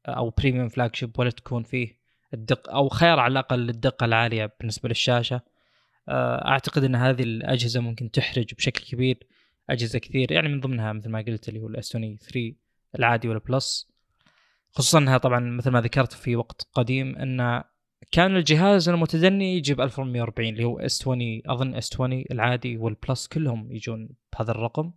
أو premium flagship ولا تكون فيه الدقه أو خيار على الأقل للدقه العالية بالنسبة للشاشة. آه، أعتقد إن هذه الأجهزة ممكن تحرج بشكل كبير أجهزة كثير يعني من ضمنها مثل ما قلت اللي هو الاستوني 3 العادي والبلس خصوصا إنها طبعا مثل ما ذكرت في وقت قديم إن كان الجهاز المتدني يجيب 1140 اللي هو اس 20 أظن اس 20 العادي والبلس كلهم يجون بهذا الرقم.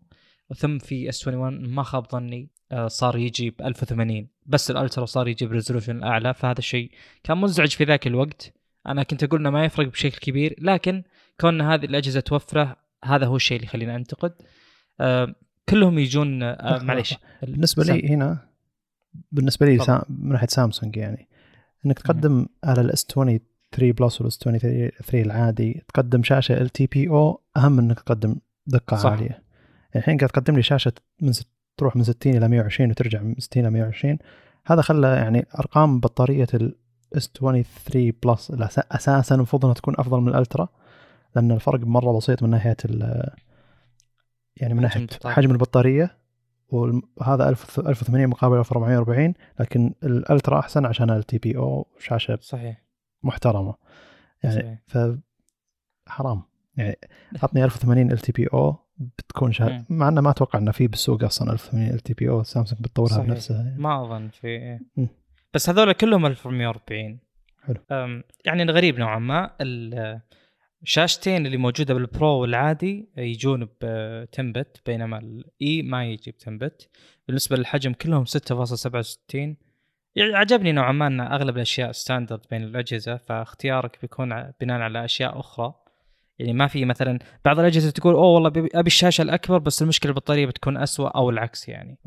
ثم في اس 21 ما خاب ظني آه، صار يجي ب 1080 بس الألترا صار يجيب ريزولوشن أعلى فهذا الشيء كان مزعج في ذاك الوقت. أنا كنت أقول إنه ما يفرق بشكل كبير لكن كون هذه الأجهزة توفره هذا هو الشيء اللي يخلينا أنتقد. آه كلهم يجون آه معليش. بالنسبة لي هنا بالنسبة لي سام من ناحية سامسونج يعني إنك تقدم على ال S 23 Plus وال S 23 العادي تقدم شاشة LTPO أهم من إنك تقدم دقة صح. عالية. يعني الحين قاعد تقدم لي شاشة من ست تروح من 60 إلى 120 وترجع من 60 إلى 120 هذا خلى يعني أرقام بطارية S 23 Plus أساسا المفروض إنها تكون أفضل من ال Ultra لأن الفرق مرة بسيط من ناحية يعني من ناحية حجم البطارية وهذا 1080 مقابل 1440 لكن ال Ultra أحسن عشان LTPO شاشه صحيح. محترمة. يعني صحيح. ف حرام. يعني عطني 1080 LTPO بتكون شهر مع إنه ما أتوقع إنه في بالسوق أصلا 1080 LTPO سامسونج بتطورها بنفسها يعني. ما أظن في بس هذول كلهم 1440 حلو. يعني غريب نوعا ما الشاشتين اللي موجودة بال Pro والعادي يجون ب 10 bit بينما ال E ما يجي ب 10 bit بالنسبة للحجم كلهم 6.67 يعني عجبني نوعا ما إن أغلب الأشياء standard بين الأجهزة فاختيارك بيكون بناء على أشياء أخرى. يعني ما في مثلا بعض الأجهزة تقول أوه والله أبي الشاشة الأكبر بس المشكلة البطارية بتكون اسوء أو العكس يعني.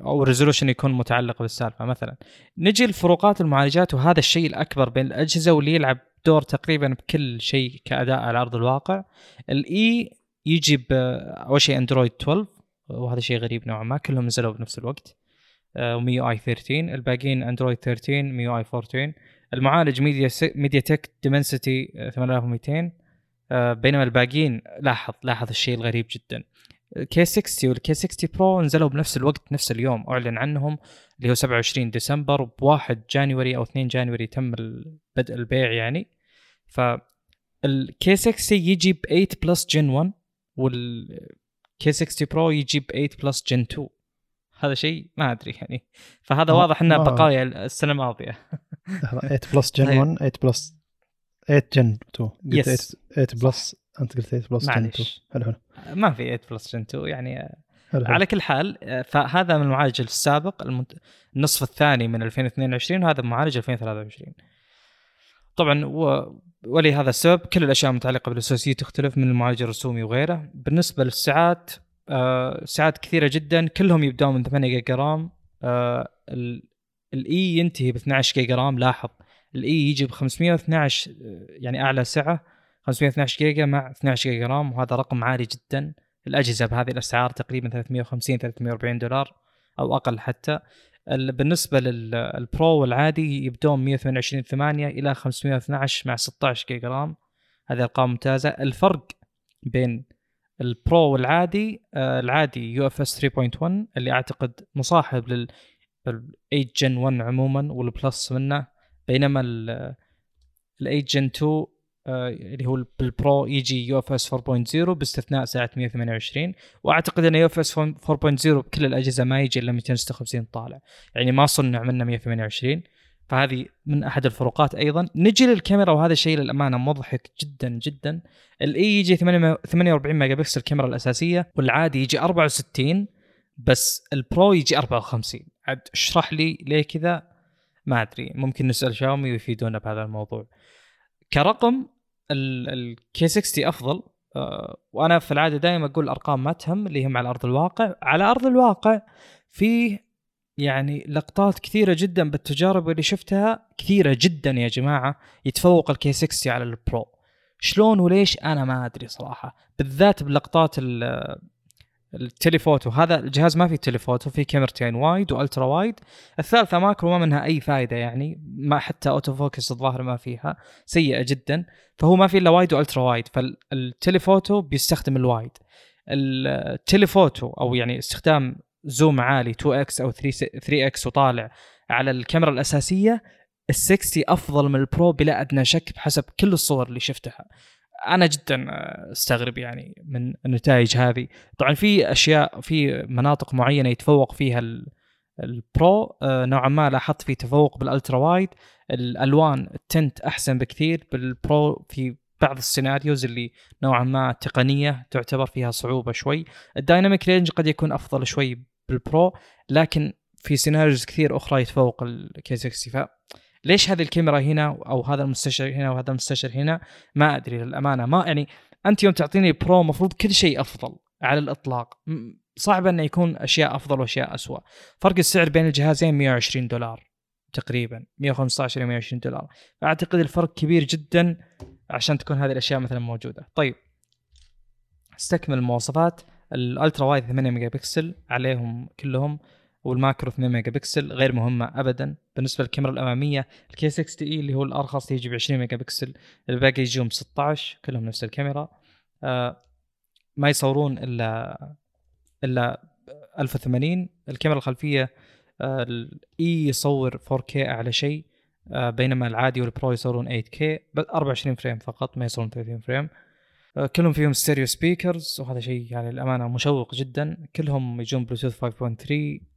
أو ال resolution يكون متعلق بالسالفة مثلا. نجي لفروقات المعالجات وهذا الشيء الأكبر بين الأجهزة واللي يلعب دور تقريبا بكل شيء كأداء على أرض الواقع. ال E يجي أول شيء Android 12 وهذا شيء غريب نوعا ما كلهم نزلوا بنفس الوقت. و MIUI 13 الباقيين Android 13 MIUI 14 المعالج Media MediaTek Dimensity 8200 بينما الباقيين لاحظ لاحظ الشيء الغريب جدا. K 60 وال K 60 Pro نزلوا بنفس الوقت نفس اليوم أعلن عنهم اللي هو 27 ديسمبر ب1 January أو 2 January تم بدء البيع يعني. ف ال K 60 يجي ب 8 Plus Gen 1 وال K 60 Pro يجي ب 8 Plus Gen 2 هذا شيء ما أدري يعني. فهذا واضح انه بقايا السنة الماضية. 8 Plus Gen 1 8 Plus 8 Gen 2 yes 8 Plus أنت قلت 8 Plus Gen 2 حلو حلو. ما في 8 Plus Gen 2 يعني حلو على كل حال فهذا من المعالج السابق النصف الثاني من 2022 وهذا معالج 2023 طبعا و... ولهذا السبب كل الأشياء المتعلقة بال SoC تختلف من المعالج الرسومي وغيره. بالنسبة للسعات آه سعات كثيرة جدا كلهم يبدون من 8 جيجا RAM آه ال E ينتهي ب 12 جيجا RAM لاحظ. ال E يجي ب 512 يعني أعلى سعة 512 جيجا مع 12 جيجا RAM وهذا رقم عالي جدا. الأجهزة بهذه الأسعار تقريبا 350 340 دولار أو أقل حتى. بالنسبة لل Pro والعادي يبدون 128 8 إلى 512 مع 16 جيجا RAM. هذه أرقام ممتازة. الفرق بين ال Pro والعادي آه، العادي UFS 3.1 اللي أعتقد مصاحب لل 8 Gen 1 عموما وال Plus منه. بينما ال 8 Gen 2 اللي هو بال Pro يجي UFS 4.0 باستثناء سعة 128 وأعتقد إن UFS 4.0 بكل الأجهزة ما يجي إلا 256 طالع. يعني ما صنع منه 128 فهذه من أحد الفروقات أيضا. نجي للكاميرا وهذا الشيء للأمانة مضحك جدا جدا. ال E يجي 48 ميجا بكسل الكاميرا الأساسية والعادي يجي 64 بس ال Pro يجي 54 عاد اشرح لي ليه كذا؟ ما أدري ممكن نسأل شاومي ويفيدونا بهذا الموضوع. كرقم ال K 60 أفضل آه، وأنا في العادة دائما أقول أرقام ما تهم اللي هم على ارض الواقع. على أرض الواقع في يعني لقطات كثيرة جدا بالتجارب اللي شفتها كثيرة جدا يا جماعة يتفوق ال K 60 على ال Pro شلون وليش؟ أنا ما أدري صراحة. بالذات بلقطات ال telephoto. هذا الجهاز ما فيه telephoto فيه كاميرتين wide و ultra wide. الثالثة macro ما منها أي فائده يعني ما حتى auto focus الظاهر ما فيها سيئة جدا. فهو ما في إلا wide و ultra wide فال telephoto بيستخدم ال wide. ال telephoto أو يعني استخدام zoom عالي 2 إكس أو 3 3 إكس وطالع على الكاميرا الأساسية ال 60 أفضل من ال Pro بلا أدنى شك بحسب كل الصور اللي شفتها. أنا جدا أستغرب يعني من النتائج هذه. طبعا في أشياء في مناطق معينة يتفوق فيها ال Pro آه، نوعا ما لاحظت في تفوق بال ultra wide. الألوان ال tint أحسن بكثير بال Pro في بعض ال scenarios اللي نوعا ما تقنية تعتبر فيها صعوبة شوي. ال dynamic range قد يكون أفضل شوي بال Pro لكن في scenarios كثير أخرى يتفوق ال K 60 ليش هذه الكاميرا هنا أو هذا المستشعر هنا وهذا المستشعر هنا؟ ما أدري للأمانة. ما يعني أنت يوم تعطيني Pro مفروض كل شيء أفضل على الإطلاق. صعب إنه يكون أشياء أفضل وأشياء اسوء فرق السعر بين الجهازين 120 دولار تقريبا 115 إلى 120 دولار. فأعتقد الفرق كبير جدا عشان تكون هذه الأشياء مثلا موجودة. طيب. استكمل المواصفات ال ultra wide 8 ميجا بكسل عليهم كلهم. وال macro 2 ميجا بكسل غير مهمة ابدا. بالنسبة للكاميرا الأمامية ال K 60 E اللي هو الأرخص يجي ب 20 ميجا بكسل الباقي يجيهم 16 كلهم نفس الكاميرا. آه ما يصورون إلا إلا 1080 الكاميرا الخلفية آه ال E يصور 4K أعلى شيء آه بينما العادي وال Pro يصورون 8K 24 frame فقط ما يصورون 30 frame. آه كلهم فيهم stereo speakers وهذا شيء يعني للأمانة مشوق جدا. كلهم يجون بلوتوث 5.3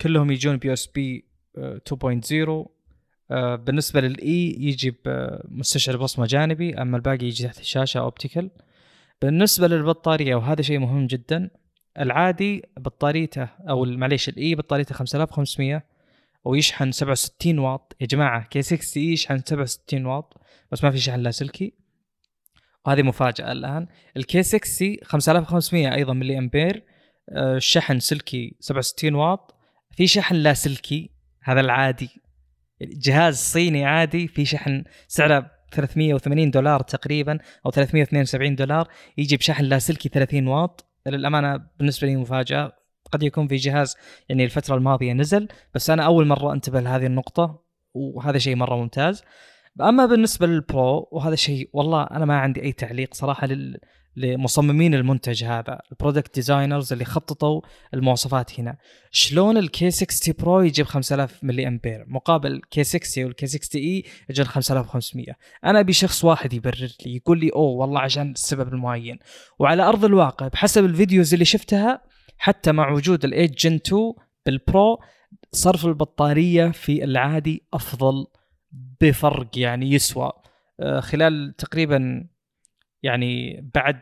كلهم يجون USB 2.0 آه، بالنسبة لل E يجي بمستشعر بصمة جانبي أما الباقي يجي تحت الشاشه optical بالنسبة للبطارية وهذا شيء مهم جدا العادي بطاريته أو معليش ال E بطاريته 5500 ويشحن 67 واط. يا جماعة K 60 يشحن 67 واط بس ما في شحن لاسلكي وهذه مفاجأة الآن. ال K 60 5500 أيضا ملي أمبير. الشحن سلكي 67 واط. في شحن لاسلكي هذا العادي. جهاز صيني عادي في شحن سعره 380 دولار تقريبا أو 372 دولار. يجي بشحن لاسلكي 30 واط. للأمانة بالنسبة لي مفاجأة. قد يكون في جهاز يعني الفترة الماضية نزل بس أنا أول مرة أنتبه لهذه النقطة وهذا شيء مرة ممتاز. أما بالنسبة للبرو وهذا شيء والله أنا ما عندي أي تعليق صراحة لل لمصممين المنتج هذا ال product designers اللي خططوا المواصفات هنا. شلون ال K 60 Pro يجيب 5000 ملي أمبير؟ مقابل K 60 وال K 60 E يجي 5500 أنا أبي شخص واحد يبرر لي يقول لي أوه والله عشان السبب المعين. وعلى أرض الواقع بحسب ال videos اللي شفتها حتى مع وجود ال8 Gen 2 بال Pro صرف البطارية في العادي أفضل بفرق يعني يسوى. آه، خلال تقريبا يعني بعد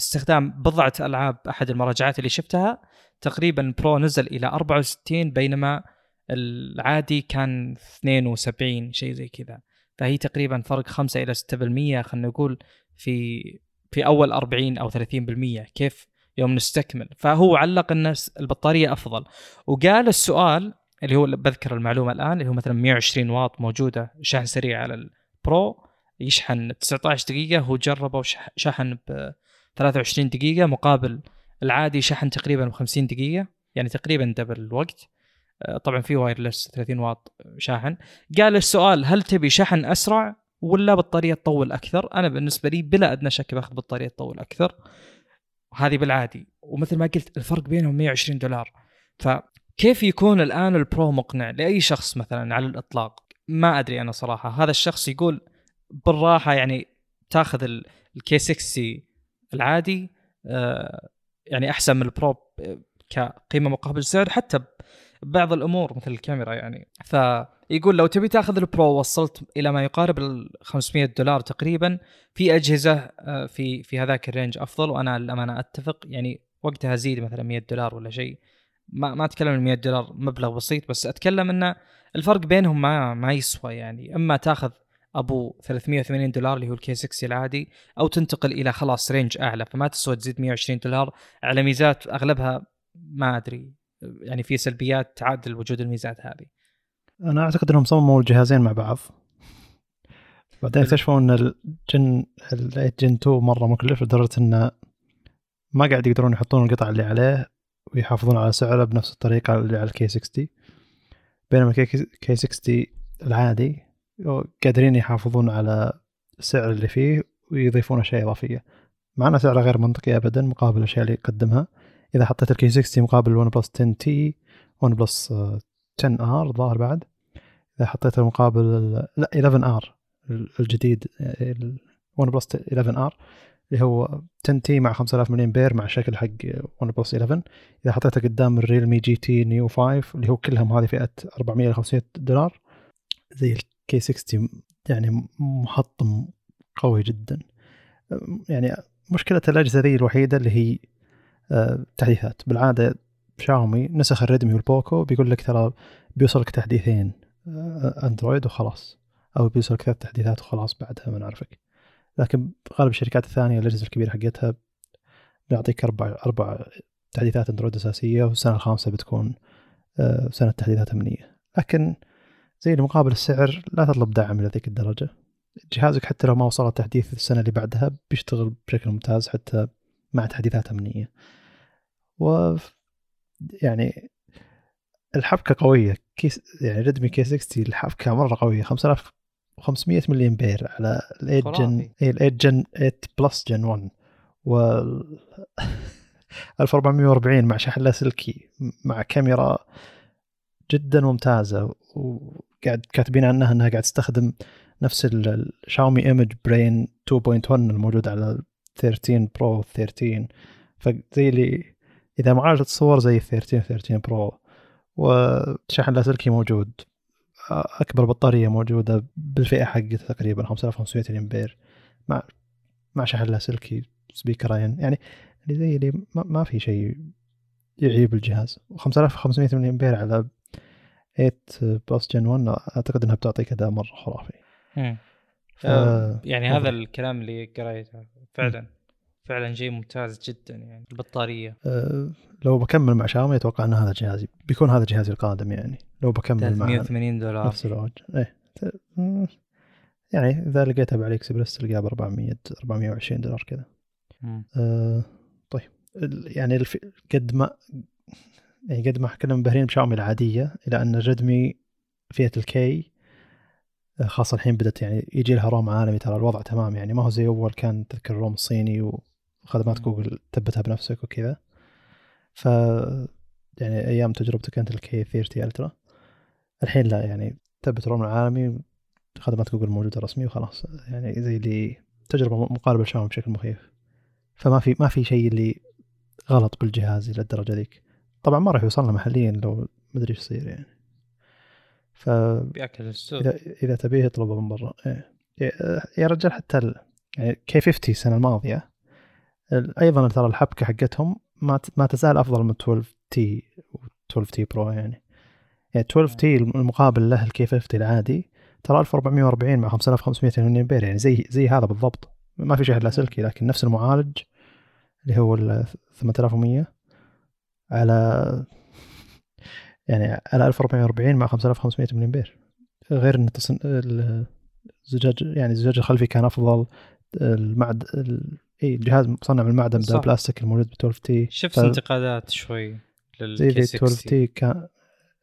استخدام بضعة ألعاب أحد المراجعات اللي شفتها تقريبا برو نزل إلى 64 بينما العادي كان 72 شيء زي كذا. فهي تقريبا فرق 5 إلى 6% خلينا نقول في في أول 40 أو 30% كيف يوم نستكمل. فهو علق إن البطارية أفضل. وقال السؤال اللي هو بذكر المعلومة الآن اللي هو مثلا 120 واط موجودة شحن سريع على البرو. يشحن 19 دقيقة هو جربه شحن ب 23 دقيقة مقابل العادي شحن تقريبا ب 50 دقيقة يعني تقريبا double الوقت. آه، طبعا في wireless 30 واط شاحن. قال السؤال هل تبي شحن أسرع ولا بطارية تطول أكثر؟ أنا بالنسبة لي بلا أدنى شك بأخذ بطارية تطول أكثر. هذه بالعادي. ومثل ما قلت الفرق بينهم 120 دولار. فكيف يكون الآن ال Pro مقنع لأي شخص مثلا على الإطلاق؟ ما أدري أنا صراحة. هذا الشخص يقول بالراحة يعني تاخذ ال K 60 العادي آه، يعني أحسن من ال Pro كقيمة مقابل سعر حتى بعض الأمور مثل الكاميرا يعني. فيقول لو تبي تاخذ البرو وصلت إلى ما يقارب ال 500 دولار تقريبا في أجهزة آه، في في هذاك ال range أفضل وأنا للأمانة أتفق يعني وقتها زيد مثلا 100 دولار ولا شيء. ما ما أتكلم عن 100 دولار مبلغ بسيط بس أتكلم انه الفرق بينهم ما ما يسوى يعني. إما تاخذ أبو 380 دولار اللي هو ال K 60 العادي أو تنتقل إلى خلاص range أعلى فما تسوى تزيد 120 دولار. على ميزات أغلبها ما أدري يعني في سلبيات تعادل وجود الميزات هذه. أنا أعتقد إنهم صمموا الجهازين مع بعض. بعدين اكتشفوا إن ال Gen ال Gen 2 مرة مكلف لدرجة انه ما قاعد يقدرون يحطون القطع اللي عليه ويحافظون على سعره بنفس الطريقة اللي على ال K 60 بينما ال K 60 العادي قادرين يحافظون على السعر اللي فيه ويضيفون أشياء إضافية. مع انه سعره غير منطقي ابدا مقابل الأشياء اللي يقدمها. إذا حطيت ال K 60 مقابل الون بلس 10 T ون بلس 10 R ظاهر بعد. إذا حطيته مقابل لا 11 R الجديد ون بلس 11 R اللي هو 10 T مع 5000 ملي امبير مع شكل حق ون بلس 11 إذا حطيته قدام الريلمي GT Neo 5 اللي هو كلهم هذه فئة 400 ل 500 دولار زي K 60 يعني محطم قوي جدا. يعني مشكلة الأجهزة ذي الوحيدة اللي هي آه، تحديثات. بالعادة شاومي نسخ الريدمي والبوكو بيقول لك ترى بيوصلك تحديثين آه، أندرويد وخلاص أو بيوصلك ثلاث تحديثات وخلاص بعدها ما نعرفك لكن غالب الشركات الثانية الأجهزة الكبيرة حقتها بيعطيك أربع أربع تحديثات أندرويد أساسية والسنة الخامسة بتكون آه، سنة تحديثات أمنية. لكن زي المقابل السعر لا تطلب دعم إلى ذيك الدرجة. جهازك حتى لو ما وصل تحديث السنة اللي بعدها بيشتغل بشكل ممتاز حتى مع تحديثات أمنية و يعني الحبكة قوية. case يعني ريدمي K 60 الحبكة مرة قوية. 5500 ملي امبير على ال 8 Gen اي ال 8 Gen 8 Plus Gen 1 و 1440 مع شحن لاسلكي مع كاميرا جدا ممتازة وقاعد كاتبين عنها إنها قاعد تستخدم نفس الشاومي Image Brain 2.1 الموجود على 13 Pro 13 فزي اللي إذا معالجة الصور زي 13 13 Pro. وشحن لاسلكي موجود. أكبر بطارية موجودة بالفئة حقتها تقريبا 5500 امبير مع مع شحن لاسلكي speakerين يعني اللي زي اللي ما, ما في شيء يعيب الجهاز. 5500 ملي امبير على 8 Plus Gen 1 أعتقد إنها بتعطيك اداء مرة خرافي ف... آه يعني هذا الكلام اللي قريته فعلا فعلا شيء ممتاز جدا يعني البطارية. أه لو بكمل مع شاومي أتوقع إن هذا جهازي بيكون هذا جهازي القادم يعني لو بكمل 380 دولار. نفس الوجه. إيه. يعني إذا لقيتها بعلي اكسبرس تلقاها ب 400 420 دولار كذا. أه طيب يعني الف... قد ما يعني قد ما كنا منبهرين بشاومي العادية إلى أن ريدمي فئة ال K آه، خاصة الحين بدأت يعني يجي لها ROM عالمي ترى الوضع تمام يعني. ما هو زي أول كان تذكر ال ROM الصيني وخدمات جوجل تثبتها بنفسك وكذا. ف يعني أيام تجربتك أنت ال K 30 Ultra. الحين لا يعني تثبت ROM العالمي خدمات جوجل موجودة رسمي وخلاص. يعني زي اللي تجربة مقاربة لشاومي بشكل مخيف. فما في ما في شيء اللي غلط بالجهاز إلى الدرجة ذيك. طبعا ما راح يوصلنا محليا لو مدري إيش يصير يعني. ف بياكل السوق. إذا إذا تبيه اطلبه من برا. إيه. يا رجال حتى ال... يعني K 50 السنة الماضية أيضا ترى الحبكة حقتهم ما ما تزال أفضل من 12 T و 12 T Pro يعني. يعني 12 T المقابل له ال K 50 العادي ترى 1440 مع 5500 امبير يعني زي زي هذا بالضبط. ما في شيء لاسلكي لكن نفس المعالج اللي هو ال 8100 على يعني على 1440 مع 5500 ملي امبير غير إن تصن... الزجاج يعني الزجاج الخلفي كان أفضل المعد ال... إي الجهاز مصنع من المعدن بدل البلاستيك الموجود ب 12 T شفت ف... انتقادات شوي لل K 12 T كان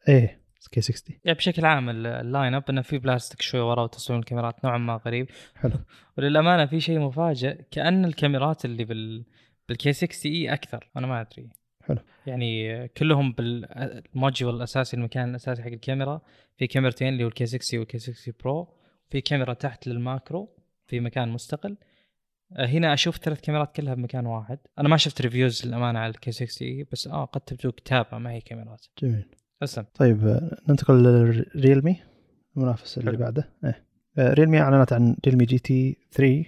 إيه K 60 يعني بشكل عام ال lineup إنه في بلاستيك شوي ورا وتصميم الكاميرات نوعا ما غريب. حلو. وللأمانة في شيء مفاجئ كأن الكاميرات اللي بال بال K 60 E أكثر أنا ما أدري. حلو. يعني كلهم بال module الاساسي المكان الأساسي حق الكاميرا. في كاميرتين اللي هو ال K 60 وال K 60 Pro في كاميرا تحت لل macro في مكان مستقل. آه، هنا أشوف ثلاث كاميرات كلها بمكان واحد. أنا ما شفت reviews للأمانة على ال K 60 بس آه قد تبدو كتابة ما هي كاميرات. جميل. أسلم. طيب آه، ننتقل للريلمي المنافس اللي حلو. بعده. إيه. Realme أعلنت عن Realme GT 3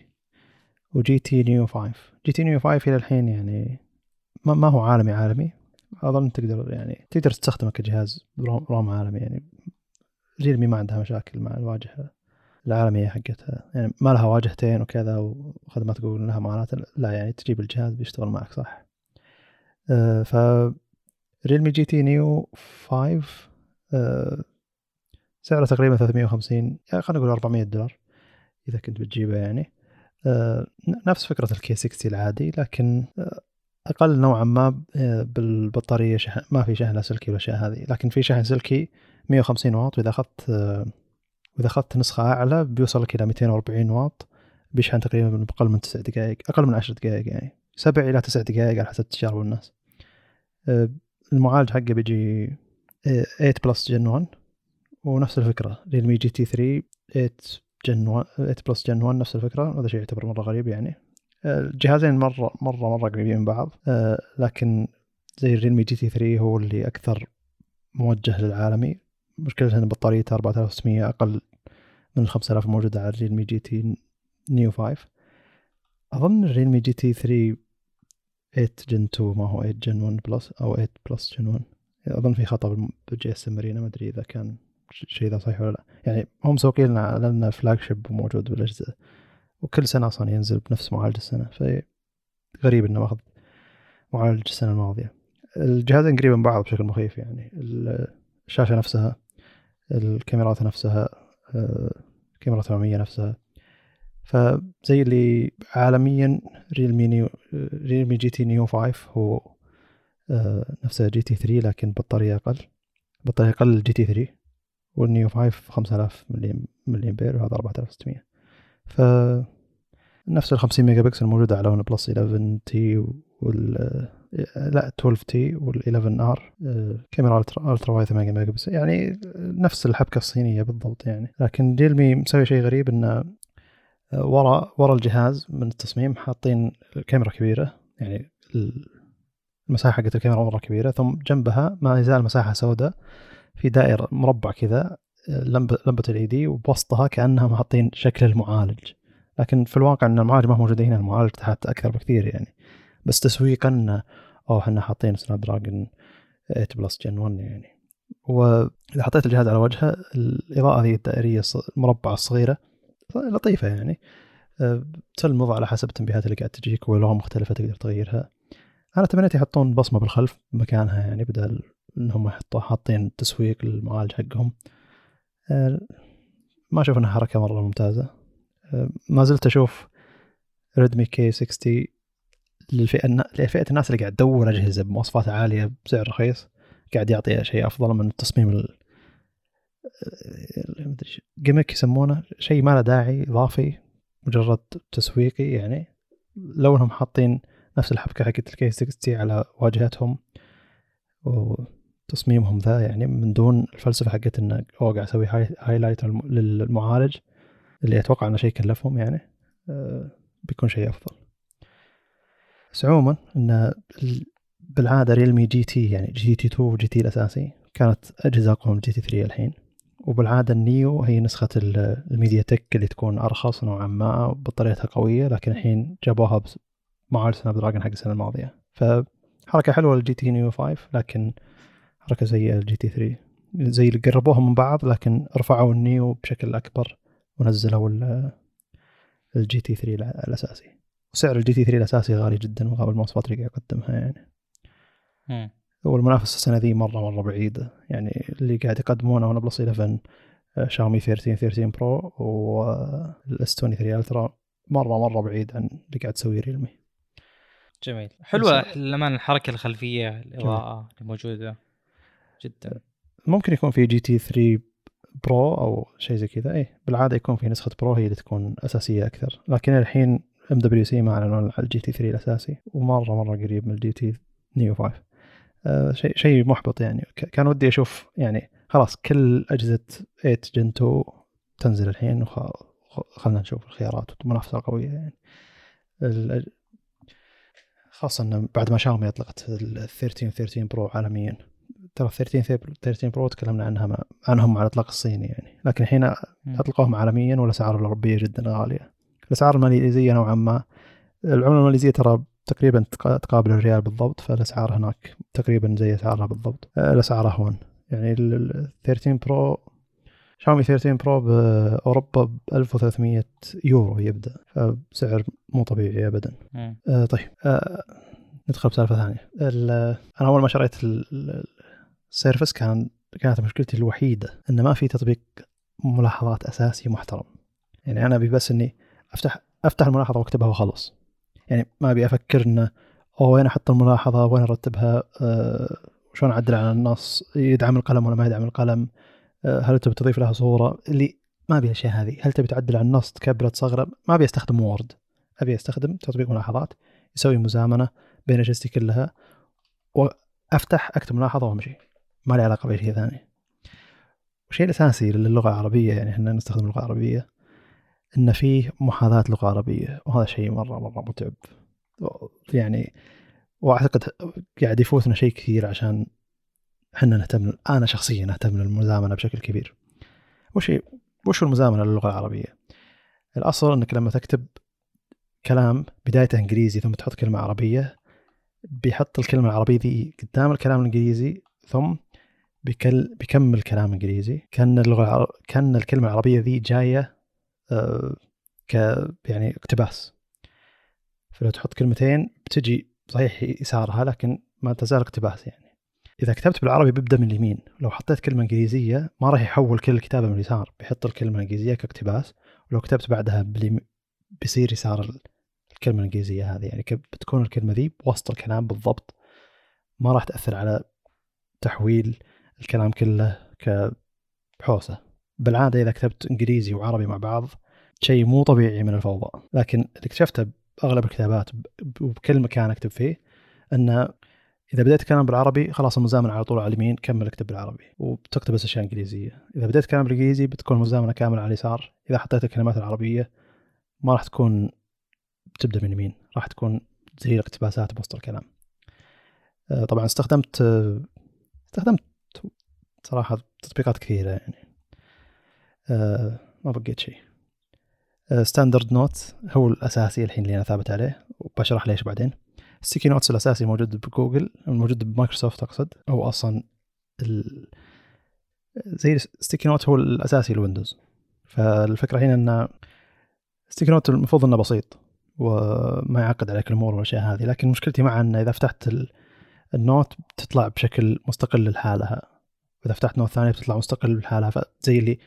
و GT Neo 5 GT Neo 5 إلى الحين يعني ما, ما هو عالمي عالمي. أظن تقدر يعني تقدر تستخدمه كجهاز ROM عالمي يعني. Realme ما عندها مشاكل مع الواجهة العالمية حقتها. يعني ما لها واجهتين وكذا وخدمات جوجل لها معاناه لا يعني تجيب الجهاز بيشتغل معك صح. أه ف Realme GT Neo 5 أه سعره تقريبا 350 يعني خلينا نقول 400 دولار إذا كنت بتجيبه يعني. أه نفس فكرة ال K60 العادي لكن أقل نوعا ما آه، بالبطارية شحن ما في شحن لاسلكي والاشياء هذه لكن في شحن سلكي 150 واط وإذا أخذت آه، وإذا أخذت نسخة أعلى بيوصل لك إلى 240 واط بيشحن تقريبا بأقل من 9 دقائق أقل من 10 دقائق يعني 7 إلى 9 دقائق على حسب تجارب الناس. آه، المعالج حقه بيجي 8 Plus Gen 1 ونفس الفكرة Realme GT 3 8 Gen 1 8 Plus Gen 1 نفس الفكرة هذا شيء يعتبر مرة غريب يعني. الجهازين مرة مرة مرة قريبين من بعض. آه، لكن زي ال Realme GT 3 هو اللي أكثر موجه للعالمي مشكلة أن بطاريته 4600 أقل من ال 5000 الموجودة على ال Realme GT Neo 5 أظن ال Realme GT 3 8 Gen 2 ما هو 8 Gen 1 Plus أو 8 Plus Gen 1 أظن في خطأ بال GSM ما أدري إذا كان شيء ذا صحيح ولا لا. يعني هم مسوقين لنا flagship موجود بالأجهزة. وكل سنة أصلا ينزل بنفس معالج السنة فغريب إنه ماخذ معالج السنة الماضية. الجهازين قريبين من بعض بشكل مخيف يعني. الشاشة نفسها الكاميرات نفسها الكاميرا الأمامية نفسها. فزي اللي عالميا Realme Neo Realme GT Neo 5 هو نفسه GT 3 لكن بطارية أقل. بطارية أقل GT 3 وال Neo 5 5000 ملي ملي امبير وهذا 4600 ف نفس ال 50 ميجا بكسل موجودة على OnePlus 11T وال لا 12T وال 11R كاميرا ultra wide 8 ميجا بكسل يعني نفس الحبكة الصينية بالضبط يعني. لكن Realme مسوي شيء غريب إنه ورا ورا الجهاز من التصميم حاطين كاميرا كبيرة. يعني المساحة حقت الكاميرا مرة كبيرة ثم جنبها ما يزال مساحة سوداء. في دائرة مربع كذا لمبة لمبة LED وبوسطها كأنهم حاطين شكل المعالج. لكن في الواقع إن المعالج ما موجود هنا المعالج تحت أكثر بكثير يعني. بس تسويقا أو إحنا حاطين Snapdragon 8 Plus Gen 1 يعني. وإذا حطيت الجهاز على وجهه الإضاءة ذي الدائريه المربعة الصغيرة. لطيفة يعني. تلمض على حسب التنبيهات اللي قاعد تجيك ولغه مختلفة تقدر تغيرها. أنا تمنيت يحطون بصمة بالخلف مكانها يعني بدل انهم يحطوا حاطين تسويق للمعالج حقهم. ما أشوف إنها حركة مرة ممتازة. أه، ما زلت أشوف ريدمي كي 60 للفئة لفئة الناس اللي قاعد تدور أجهزة بمواصفات عالية بسعر رخيص قاعد يعطي شيء أفضل من التصميم ال gimmick يسمونه شيء ما له داعي إضافي مجرد تسويقي يعني. لو انهم حاطين نفس الحبكة حقت ال K60 على واجهتهم وتصميمهم ذا يعني من دون الفلسفة حقت انه هو قاعد أسوي highlight للمعالج اللي أتوقع إنه شيء كلفهم يعني آه، بيكون شيء أفضل. بس عموما انه بالعادة Realme GT يعني GT 2 و GT الأساسي كانت اجهزه اقوى من GT 3 الحين. وبالعادة ال Neo هي نسخة ال MediaTek اللي تكون أرخص نوعا ما وبطاريتها قوية لكن الحين جابوها معالج Snapdragon حق السنة الماضية. فحركة حلوة لل GT Neo 5 لكن حركة سيئه لل GT 3 زي اللي قربوهم من بعض لكن رفعوا ال Neo بشكل أكبر ونزلوا ال GT 3 الأساسي. وسعر ال GT 3 الأساسي غالي جدا مقابل المواصفات اللي قاعد يقدمها يعني. والمنافسه السنة ذي مرة مرة بعيده يعني اللي قاعد يقدمونه OnePlus 11 شاومي 13 13 Pro وال S23 Ultra مرة مرة بعيد عن اللي قاعد تسويه Realme. جميل. حلوة للأمانة الحركة الخلفية الإضاءة الموجودة. جدا. ممكن يكون في GT 3 Pro أو شيء زي كذا. اي بالعادة يكون في نسخة Pro هي اللي تكون أساسية أكثر. لكن الحين MWC ما أعلنوا عن ال GT 3 الأساسي ومرة مرة قريب من ال GT Neo 5 آه شيء شيء محبط يعني. كان ودي أشوف يعني خلاص كل أجهزة 8 Gen 2 تنزل الحين وخلنا نشوف الخيارات والمنافسة قويه يعني. خاصة انه بعد ما شاومي أطلقت ال 13 13 Pro عالميا. ترى 13 13 Pro تكلمنا عنها عنهم على الإطلاق الصيني يعني. لكن الحين أطلقوهم عالميا والأسعار الاوروبيه جدا غالية. الأسعار الماليزية نوعا ما العملة الماليزية ترى تقريبا تقابل الريال بالضبط فالأسعار هناك تقريبا زي أسعارها بالضبط. آه، الأسعار اهون يعني ال 13 Pro Xiaomi 13 Pro بأوروبا ب 1300 يورو يبدأ. فسعر مو طبيعي ابدا. آه طيب. آه ندخل بسالفة ثانية. أنا أول ما شريت ال Surface كان كانت مشكلتي الوحيدة انه ما في تطبيق ملاحظات أساسي محترم. يعني أنا أبي بس إني افتح أفتح الملاحظة وأكتبها وخلص. يعني ما أبي أفكر إنه أوه وين أحط الملاحظة؟ وين أرتبها؟ أه شلون أعدل على النص؟ يدعم القلم ولا ما يدعم القلم؟ أه هل تبي تضيف لها صورة؟ اللي ما أبي الأشياء هذه. هل تبي تعدل على النص تكبره تصغره ما أبي أستخدم Word أبي أستخدم تطبيق ملاحظات. يسوي مزامنة بين أجهزتي كلها وأفتح أكتب ملاحظة وأمشي. ما لي علاقة بأي شيء ثاني. والشيء الأساسي للغة العربية يعني إحنا نستخدم اللغة العربية إن فيه محاذاة لغة عربية وهذا شيء مرة مرة متعب. يعني وأعتقد قاعد يفوتنا شيء كثير عشان إحنا نهتم أنا شخصيا أهتم للمزامنة بشكل كبير. وش وش المزامنة للغة العربية؟ الأصل إنك لما تكتب كلام بدايته إنجليزي ثم تحط كلمة عربية بيحط الكلمة العربية ذي قدام الكلام الإنجليزي ثم بيكل بيكمل كلام إنجليزي. كان اللغة كان الكلمة العربية ذي جاية آه، ك يعني اقتباس. فلو تحط كلمتين بتجي صحيح يسارها لكن ما تزال اقتباس يعني. إذا كتبت بالعربي بيبدأ من اليمين. لو حطيت كلمة إنجليزية ما راح يحول كل الكتابه من اليسار. بيحط الكلمة الإنجليزية كاقتباس. ولو كتبت بعدها باليم... بيصير يسار الكلمة الإنجليزية هذه. يعني بتكون الكلمة ذي بوسط الكلام بالضبط. ما راح تأثر على تحويل الكلام كله كحوسة. بالعادة إذا كتبت إنجليزي وعربي مع بعض شيء مو طبيعي من الفوضى. لكن اللي اكتشفته بأغلب الكتابات وبكل مكان أكتب فيه إنه إذا بديت كلام بالعربي خلاص المزامنة على طول على اليمين كمل أكتب بالعربي. وبتكتب بس أشياء إنجليزية. إذا بديت كلام بالإنجليزي بتكون المزامنة كاملة على اليسار. إذا حطيت الكلمات العربية ما راح تكون بتبدا من اليمين راح تكون زي الاقتباسات بوسط الكلام. آه، طبعا استخدمت استخدمت صراحة تطبيقات كثيرة يعني. آه ما بقيت شيء. Standard Note هو الأساسي الحين اللي أنا ثابت عليه وبشرح ليش بعدين. Sticky Notes الأساسي موجود بجوجل موجود بمايكروسوفت أقصد هو أصلا ال... زي Sticky Note هو الأساسي الويندوز فالفكرة هنا ان Sticky Note المفروض إنه بسيط وما يعقد عليك الأمور والأشياء هذه. لكن مشكلتي معه إنه إذا فتحت ال note بتطلع بشكل مستقل لحالها. واذا فتحت note ثانية بتطلع مستقل لحالها فزي اللي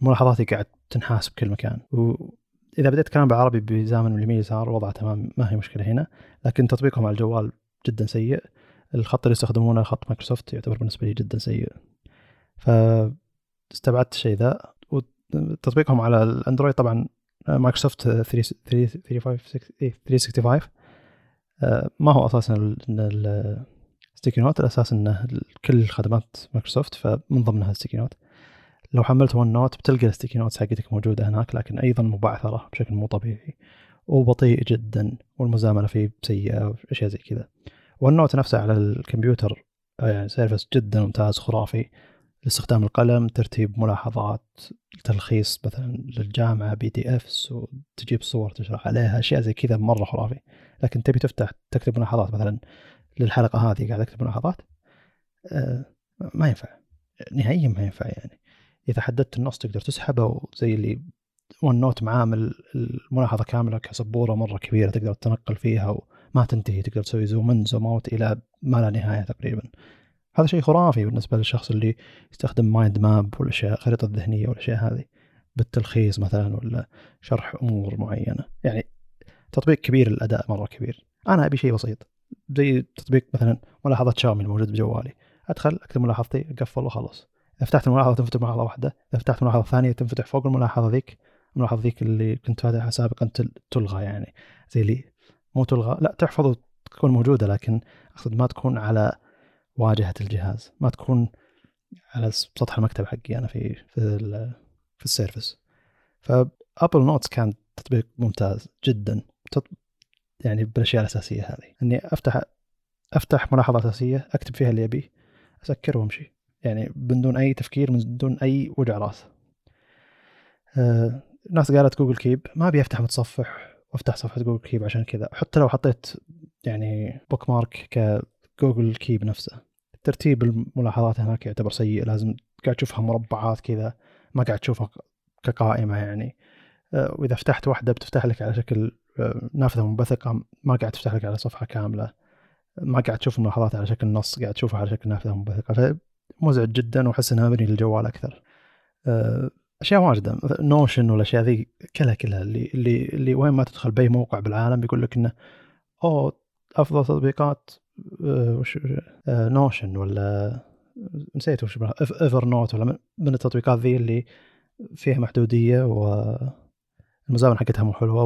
ملاحظاتي قاعد تنحاس بكل مكان. واذا بديت كلام بالعربي بزامن من اليمين يسار وضع تمام ما هي مشكلة هنا. لكن تطبيقهم على الجوال جدا سيء. الخط اللي يستخدمونه خط مايكروسوفت يعتبر بالنسبة لي جدا سيء. فاستبعدت الشيء ذا. وتطبيقهم على الأندرويد طبعا مايكروسوفت 365 ما هو أساسا ال Sticky Note الأساس إنه كل خدمات مايكروسوفت فمن ضمنها ال Sticky Note لو حملت OneNote بتلقى ال Sticky Notes حقتك موجودة هناك لكن أيضا مبعثرة بشكل مو طبيعي وبطيء جدا والمزامنه فيه سيئة وأشياء زي كذا. OneNote نفسه على الكمبيوتر يعني سيرفس جدا ممتاز خرافي لاستخدام القلم ترتيب ملاحظات تلخيص مثلا للجامعة PDFs وتجيب صور تشرح عليها أشياء زي كذا مرة خرافي. لكن تبي تفتح تكتب ملاحظات مثلا للحلقة هذه قاعد أكتب ملاحظات. أه ما ينفع. نهائيا ما ينفع يعني. إذا حددت النص تقدر تسحبه وزي اللي OneNote معامل الملاحظة كاملة كسبورة مرة كبيرة تقدر تنقل فيها وما تنتهي. تقدر تسوي zoom in zoom out إلى ما لا نهاية تقريبا. هذا شيء خرافي بالنسبة للشخص اللي يستخدم mind map والأشياء الخريطه الذهنيه والأشياء هذه بالتلخيص مثلا ولا شرح أمور معينة. يعني تطبيق كبير الاداء مرة كبير. أنا أبي شيء بسيط. زي تطبيق مثلا ملاحظة شاومي الموجود بجوالي. أدخل أكتب ملاحظتي اقفل وخلص إذا فتحت الملاحظة تنفتح ملاحظة واحدة. إذا فتحت ملاحظة ثانية تنفتح فوق الملاحظة ذيك. الملاحظة ذيك اللي كنت فاتحها سابقا تلغى يعني. زي اللي مو تلغى. لا تحفظ وتكون موجودة لكن أقصد ما تكون على واجهة الجهاز. ما تكون على سطح المكتب حقي أنا في في في السيرفس. ف Apple Notes كان تطبيق ممتاز جدا. يعني بالأشياء الأساسية هذه. إني أفتح أفتح ملاحظة أساسية أكتب فيها اللي ابيه أسكر وأمشي. يعني من دون أي تفكير من دون أي وجع رأس. آه ناس قالت Google Keep ما أبي أفتح متصفح وأفتح صفحة Google Keep عشان كذا. حتى لو حطيت يعني bookmark ك Google Keep نفسه. ترتيب الملاحظات هناك يعتبر سيء لازم قاعد تشوفها مربعات كذا ما قاعد تشوفها كقائمة يعني. آه، وإذا فتحت واحدة بتفتح لك على شكل نافذة منبثقه ما قاعد تفتح لك على صفحة كاملة ما قاعد تشوف الملاحظات على شكل نص قاعد تشوفها على شكل نافذة منبثقه فمزعج جدا وأحس إنها مبني للجوال أكثر. آه، أشياء واجدة نوشن والاشياء ذي كلها كلها اللي اللي اللي وين ما تدخل بأي موقع بالعالم بيقول لك إنه أوه أفضل تطبيقات وش Notion ولا نسيت وش Evernote ولا من التطبيقات ذي اللي فيها محدودية والمزامنه حقتها مو حلوة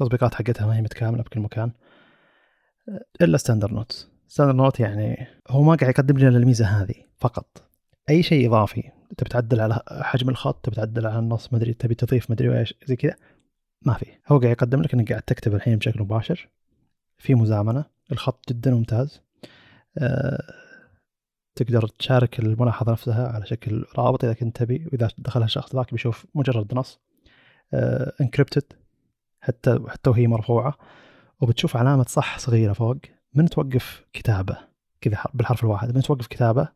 والتطبيقات حقتها ما هي متكاملة بكل مكان. إلا Standard Note Standard Note يعني هو ما قاعد يقدم لنا الميزة هذه فقط. أي شيء إضافي تبي تعدل على حجم الخط تبي تعدل على النص مدري تبي تضيف مدري إيش زي كذا. ما في. هو قاعد يقدم لك إنك قاعد تكتب الحين بشكل مباشر. في مزامنة. الخط جدا ممتاز. أه تقدر تشارك الملاحظة نفسها على شكل رابط إذا كنت تبي. وإذا دخلها شخص ذاك بيشوف مجرد نص. انكربتد أه حتى حتى وهي مرفوعة وبتشوف علامة صح صغيرة فوق من توقف كتابه كذا بالحرف الواحد من توقف كتابه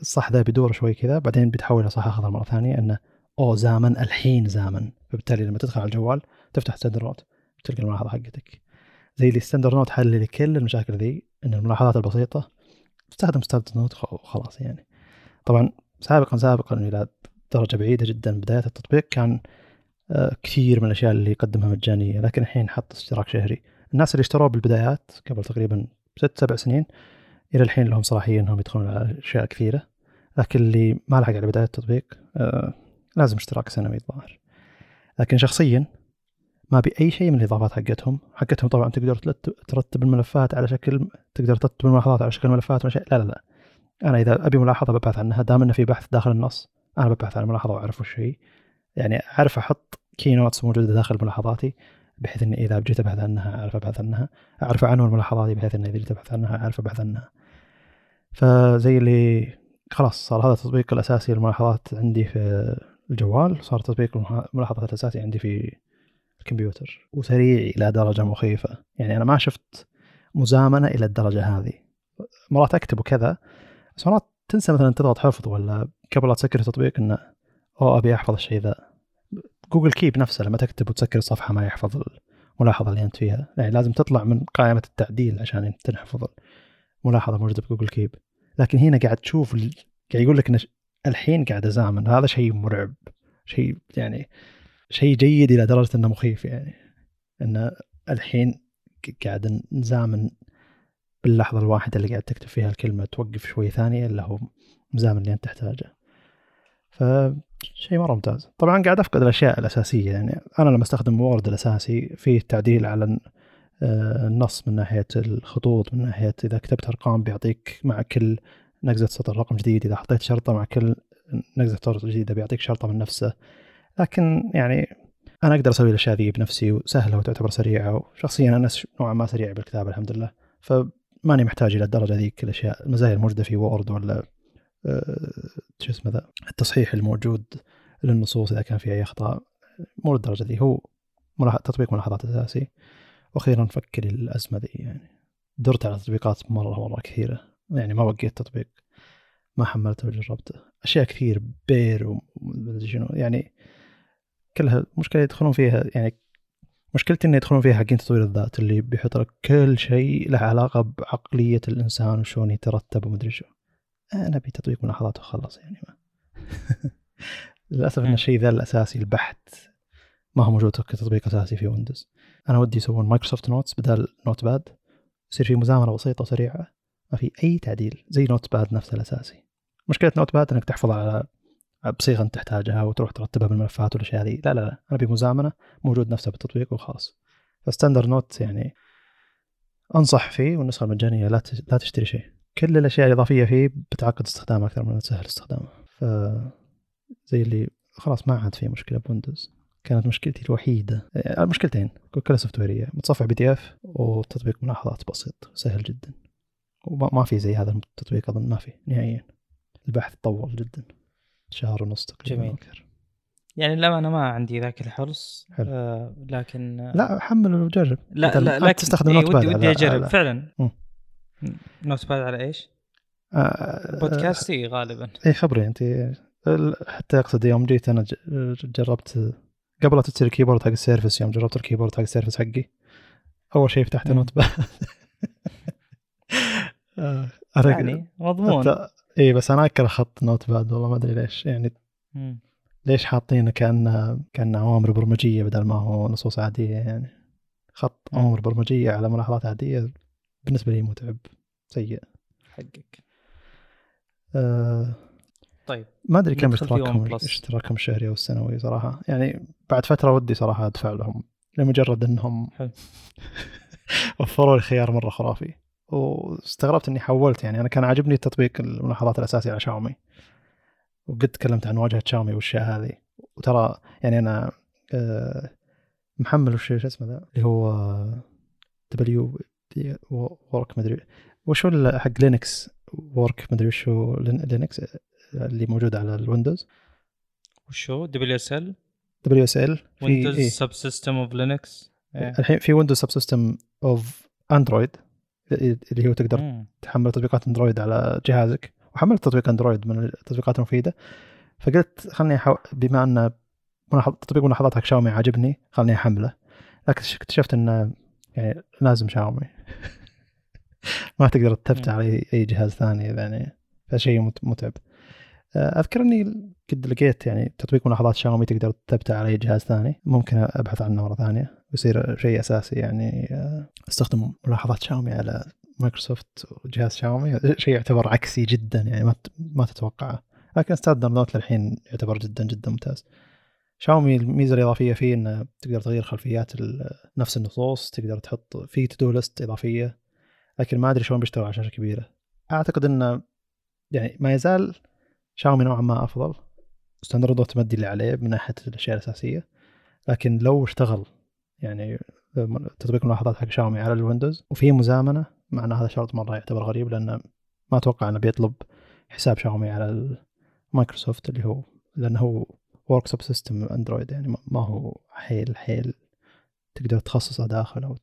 الصح ذا بيدور شوي كذا بعدين بيتحول إلى صح اخضر مرة ثانية إنه أو زامن الحين زامن. فبالتالي لما تدخل على الجوال تفتح Standard Note تلقى الملاحظة حقتك. زي اللي Standard Note حل لكل المشاكل ذي إن الملاحظات البسيطة تستخدم Standard Note وخلاص يعني. طبعا سابقا سابقا إلى درجة بعيدة جدا بداية التطبيق كان كثير من الأشياء اللي يقدمها مجانية لكن الحين حط اشتراك شهري. الناس اللي اشتروه بالبدايات قبل تقريبا ست سبع سنين إلى الحين لهم صلاحية إنهم يدخلون على أشياء كثيرة. لكن اللي ما لحق على بداية التطبيق آه لازم اشتراك سنوي الظاهر لكن شخصيا ما أبي أي شيء من الإضافات حقتهم. حقتهم طبعا تقدر ترتب الملفات على شكل تقدر ترتب الملاحظات على شكل ملفات مشي... لا لا لا. أنا إذا أبي ملاحظة ببحث عنها دام إنه في بحث داخل النص أنا ببحث عن الملاحظة وأعرف وش هي. يعني أعرف أحط key notes موجودة داخل ملاحظاتي بحيث إني إذا جيت أبحث عنها أعرف أبحث عنها أعرف عنوان ملاحظاتي بحيث إني إذا جيت أبحث عنها أعرف أبحث عنها. فزي اللي خلاص صار هذا التطبيق الأساسي للملاحظات عندي في الجوال صار تطبيق الملاحظات الأساسي عندي في الكمبيوتر وسريع إلى درجة مخيفة. يعني أنا ما شفت مزامنة إلى الدرجة هذه. مرات أكتب وكذا بس مرات تنسى مثلا تضغط حفظ ولا قبل لا تسكر التطبيق إنه أو أبي احفظ الشيء ذا. جوجل كيب نفسه لما تكتب وتسكر الصفحه ما يحفظ الملاحظة اللي أنت فيها. يعني لازم تطلع من قائمة التعديل عشان تنحفظ الملاحظة الموجودة في Google Keep. لكن هنا قاعد تشوف قاعد يقول لك الحين قاعد أزامن. هذا شيء مرعب. شيء يعني شيء جيد إلى درجة إنه مخيف يعني. ان الحين قاعد نزامن باللحظة الواحدة اللي قاعد تكتب فيها الكلمة توقف شوي ثانية إلا هو مزامن اللي أنت تحتاجه. فشيء مرة ممتاز. طبعا قاعد أفقد الأشياء الأساسية يعني أنا لما أستخدم Word الأساسي فيه تعديل على آه، النص من ناحية الخطوط من ناحية إذا كتبت أرقام بيعطيك مع كل نقزة سطر رقم جديد إذا حطيت شرطة مع كل نقزة سطر جديدة بيعطيك شرطة من نفسه. لكن يعني أنا أقدر أسوي الأشياء ذي بنفسي وسهلة وتعتبر سريعة وشخصيا أنا نوعا ما سريع بالكتابة الحمد لله. فماني محتاج إلى الدرجة ذيك الأشياء المزايا الموجودة في وورد ولا شو اسمه ذا التصحيح الموجود للنصوص إذا كان في أي أخطاء مو للدرجة ذي هو تطبيق ملاحظات أساسي. وأخيرا فك الأزمة ذي يعني درت على تطبيقات مرة مرة كثيرة. يعني ما بقيت تطبيق ما حملته وجربته أشياء كثير بير ومدري شنو يعني كلها مشكلة يدخلون فيها يعني مشكلتي انه يدخلون فيها حقين تطوير الذات اللي بيحط لك كل شيء له علاقة بعقلية الإنسان وشلون يترتب ومدري شو. أنا ابي تطبيق ملاحظات وخلص يعني ما. للأسف إن الشيء ذا الأساسي البحت ما هو موجود كتطبيق أساسي في ويندوز أنا ودي يسوون Microsoft Notes بدل Notepad يصير في مزامنه بسيطة وسريعة. ما في أي تعديل. زي Notepad نفسه الأساسي. مشكلة Notepad إنك تحفظ على بصيغة أنت تحتاجها وتروح ترتبها بالملفات والأشياء هذه. لا لا لا. أنا ابي مزامنه موجود نفسه بالتطبيق وخلاص. ف Standard Note يعني أنصح فيه والنسخة المجانية لا لا تشتري شيء. كل الأشياء الإضافية فيه بتعقد استخدامه أكثر من تسهل استخدامه. ف زي اللي خلاص ما عاد في مشكلة بويندوز. كانت مشكلتي الوحيدة. يعني مشكلتين كلها software يه متصفح PDF وتطبيق ملاحظات بسيط. سهل جدا. وما في زي هذا التطبيق أظن ما في نهائيا. البحث طول جدا. شهر ونص تقريبا جميل. أكثر. يعني للأمانة ما عندي ذاك الحرص. حلو. آه لكن آه لا حمل وجرب. لا لا لكن تستخدم إيه ودي ودي أجرب على... فعلا. Notepad على إيش؟ آه بودكاستي غالبا. اي خبري أنت. حتى اقصد يوم جيت أنا جربت قبل لا تصير ال keyboard حق السيرفس يوم جربت ال keyboard حق السيرفس حقي أول شيء فتحت Notepad آه، يعني مضمون. اي بس أنا أكره خط Notepad والله ما أدري ليش. يعني مم. ليش حاطينه كأنه كأنه أوامر برمجية بدل ما هو نصوص عادية يعني. خط أوامر برمجية على ملاحظات عادية. بالنسبة لي متعب سيء. حقك. آه طيب ما أدري كم اشتراكهم اشتراكهم الشهري أو السنوي صراحة. يعني بعد فترة ودي صراحة أدفع لهم لمجرد إنهم وفروا لي خيار مرة خرافي. واستغربت إني حولت يعني أنا كان عاجبني تطبيق الملاحظات الاساسي على شاومي. وقد تكلمت عن واجهه شاومي والاشياء هذه. وترى يعني أنا آه، محمل وش اسمه ذا؟ اللي هو W ورك مدري وشو حق Linux؟ ورك مدري وشو Linux اللي موجود على ال Windows. وشو؟ WSL؟ دبليو إس إل Windows sub system of Linux. الحين في Windows subsystem of Android اللي هو تقدر مم. تحمل تطبيقات أندرويد على جهازك. وحملت تطبيق أندرويد من التطبيقات المفيده فقلت خلني حو... بما أن تطبيق ملاحظات حق شاومي عاجبني خلني أحمله. لكن اكتشفت إنه يعني لازم شاومي. ما تقدر تثبت على اي جهاز ثاني يعني فشيء متعب. آه، أذكر إني قد لقيت يعني تطبيق ملاحظات شاومي تقدر تثبته على أي جهاز ثاني. ممكن أبحث عنه مرة ثانية. ويصير شيء أساسي يعني آه، أستخدم ملاحظات شاومي على مايكروسوفت وجهاز شاومي. شيء يعتبر عكسي جدا يعني ما ما تتوقعه. لكن Standard Note للحين يعتبر جدا جدا ممتاز. شاومي الميزة الإضافية فيه إنه تقدر تغير خلفيات نفس النصوص تقدر تحط في to list إضافية لكن ما أدري شلون بيشتغل على شاشة كبيرة. أعتقد إنه يعني ما يزال شاومي نوعا ما أفضل Standard تمدي اللي عليه من ناحية الأشياء الأساسية. لكن لو اشتغل يعني تطبيق الملاحظات حق شاومي على ال Windows وفي مزامنة مع إن هذا شرط مرة يعتبر غريب لأنه ما أتوقع إنه بيطلب حساب شاومي على مايكروسوفت اللي هو لأنه هو ورك subsystem Android يعني ما هو حيل حيل تقدر تخصصه داخل أو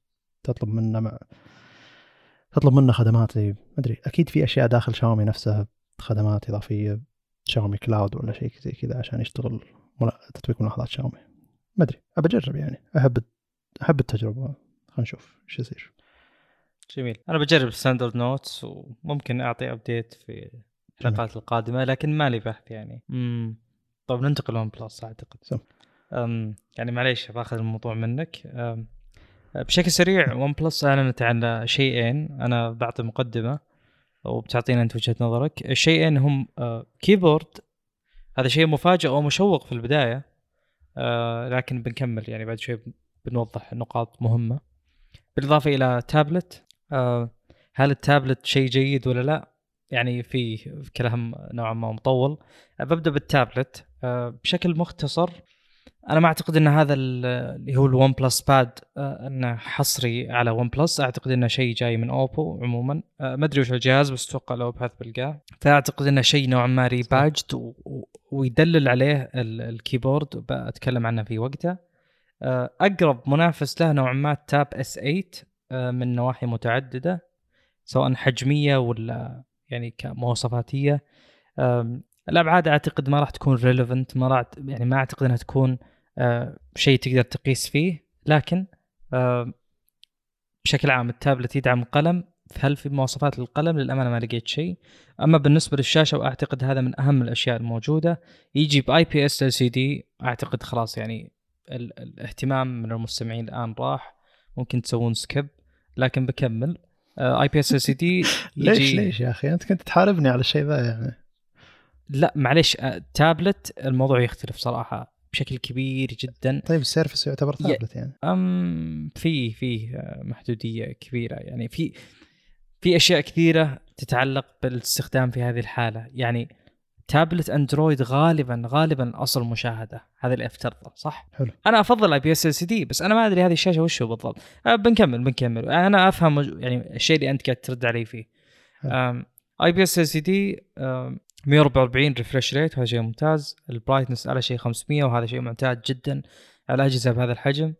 تطلب منه مع تطلب منه خدمات. ما أدري. أكيد في أشياء داخل شاومي نفسها خدمات إضافية شاومي Cloud ولا شيء زي كذا عشان يشتغل تطبيق ملاحظات شاومي. ما أدري. ابى أجرب يعني. أحب أحب التجربة. خلينا نشوف إيش يصير. جميل. أنا بجرب Standard Notes وممكن أعطي update في الحلقات القادمة لكن ما لي بحث يعني. امم طيب ننتقل OnePlus أعتقد. أم يعني معليش باخذ الموضوع منك. بشكل سريع OnePlus أعلنت عن شيئين. أنا بعطي مقدمة وبتعطينا أنت وجهة نظرك. الشيئين هم keyboard آه، هذا شيء مفاجئ ومشوق في البداية آه، لكن بنكمل. يعني بعد شوي بنوضح نقاط مهمة. بالإضافة إلى تابلت آه، هل التابلت شيء جيد ولا لا؟ يعني في كلام نوعا ما مطول. ببدا بالتابلت بشكل مختصر أنا ما أعتقد إن هذا اللي هو ال OnePlus Pad انه حصري على OnePlus أعتقد إنه شيء جاي من Oppo عموما. آه، ما أدري وش الجهاز بس أتوقع لو ابحث بلقاه فأعتقد إنه شيء نوعا ما rebadged ويدلل عليه ال keyboard. بتكلم عنه في وقته. آه، أقرب منافس له نوعا ما Tab S 8 آه، من نواحي متعددة سواء حجمية ولا يعني كمواصفاتية. الابعاد أعتقد ما راح تكون relevant ما راح يعني ما أعتقد إنها تكون آه، شيء تقدر تقيس فيه. لكن آه، بشكل عام التابلت يدعم قلم هل في مواصفات القلم للأمانة ما لقيت شيء. أما بالنسبة للشاشة وأعتقد هذا من أهم الأشياء الموجودة. يجي ب IPS LCD أعتقد خلاص يعني الاهتمام من المستمعين الآن راح. ممكن تسوون skip لكن بكمل. اي بي اس ال سي دي ليش ليش يا أخي؟ أنت كنت تحاربني على الشيء ذا يعني. لا معليش تابلت الموضوع يختلف صراحة بشكل كبير جدا. طيب ال Surface يعتبر تابلت يعني. أم في في محدودية كبيرة يعني. في في أشياء كثيرة تتعلق بالاستخدام في هذه الحالة. يعني tablet Android غالبا غالبا أصل مشاهدة. هذا اللي أفترضه صح؟ حلو. أنا أفضل اي بي أس إل سي دي بس أنا ما أدري هذه الشاشة وش هو بالضبط. أه بنكمل بنكمل. أنا أفهم يعني الشيء اللي أنت قاعد ترد علي فيه. أي بي أس إل سي دي 144 refresh rate وهذا شيء ممتاز. ال brightness على شيء 500 وهذا شيء ممتاز جدا على أجهزة بهذا الحجم.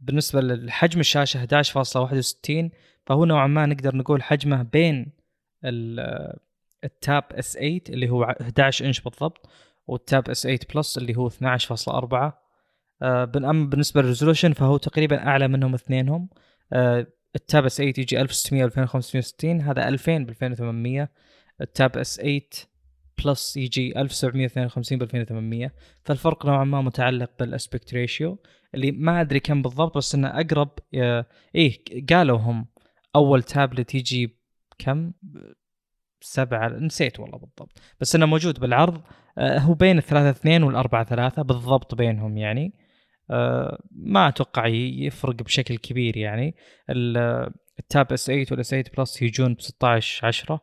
بالنسبة لحجم الشاشة 11.61 فهو نوعا ما نقدر نقول حجمه بين ال Tab S 8 اللي هو 11 إنش بالضبط وال Tab S 8 Plus اللي هو 12.4 أما بالنسبة لل resolution فهو تقريبا أعلى منهم اثنينهم. آه، ال Tab S 8 يجي 1600 2560 هذا 2000 ب 2800 ال Tab S 8 Plus يجي 1752 ب 2800 فالفرق نوعا ما متعلق بال aspect ratio اللي ما أدري كم بالضبط بس إنه أقرب إيه قالوا هم أول تابلت يجي كم؟ سبعة نسيت والله بالضبط. بس إنه موجود بالعرض آه، هو بين الثلاثة اثنين والأربعة ثلاثة بالضبط بينهم يعني. آه، ما أتوقع يفرق بشكل كبير يعني. ال Tab S 8 وال S 8 Plus يجون ب 16 10 آه،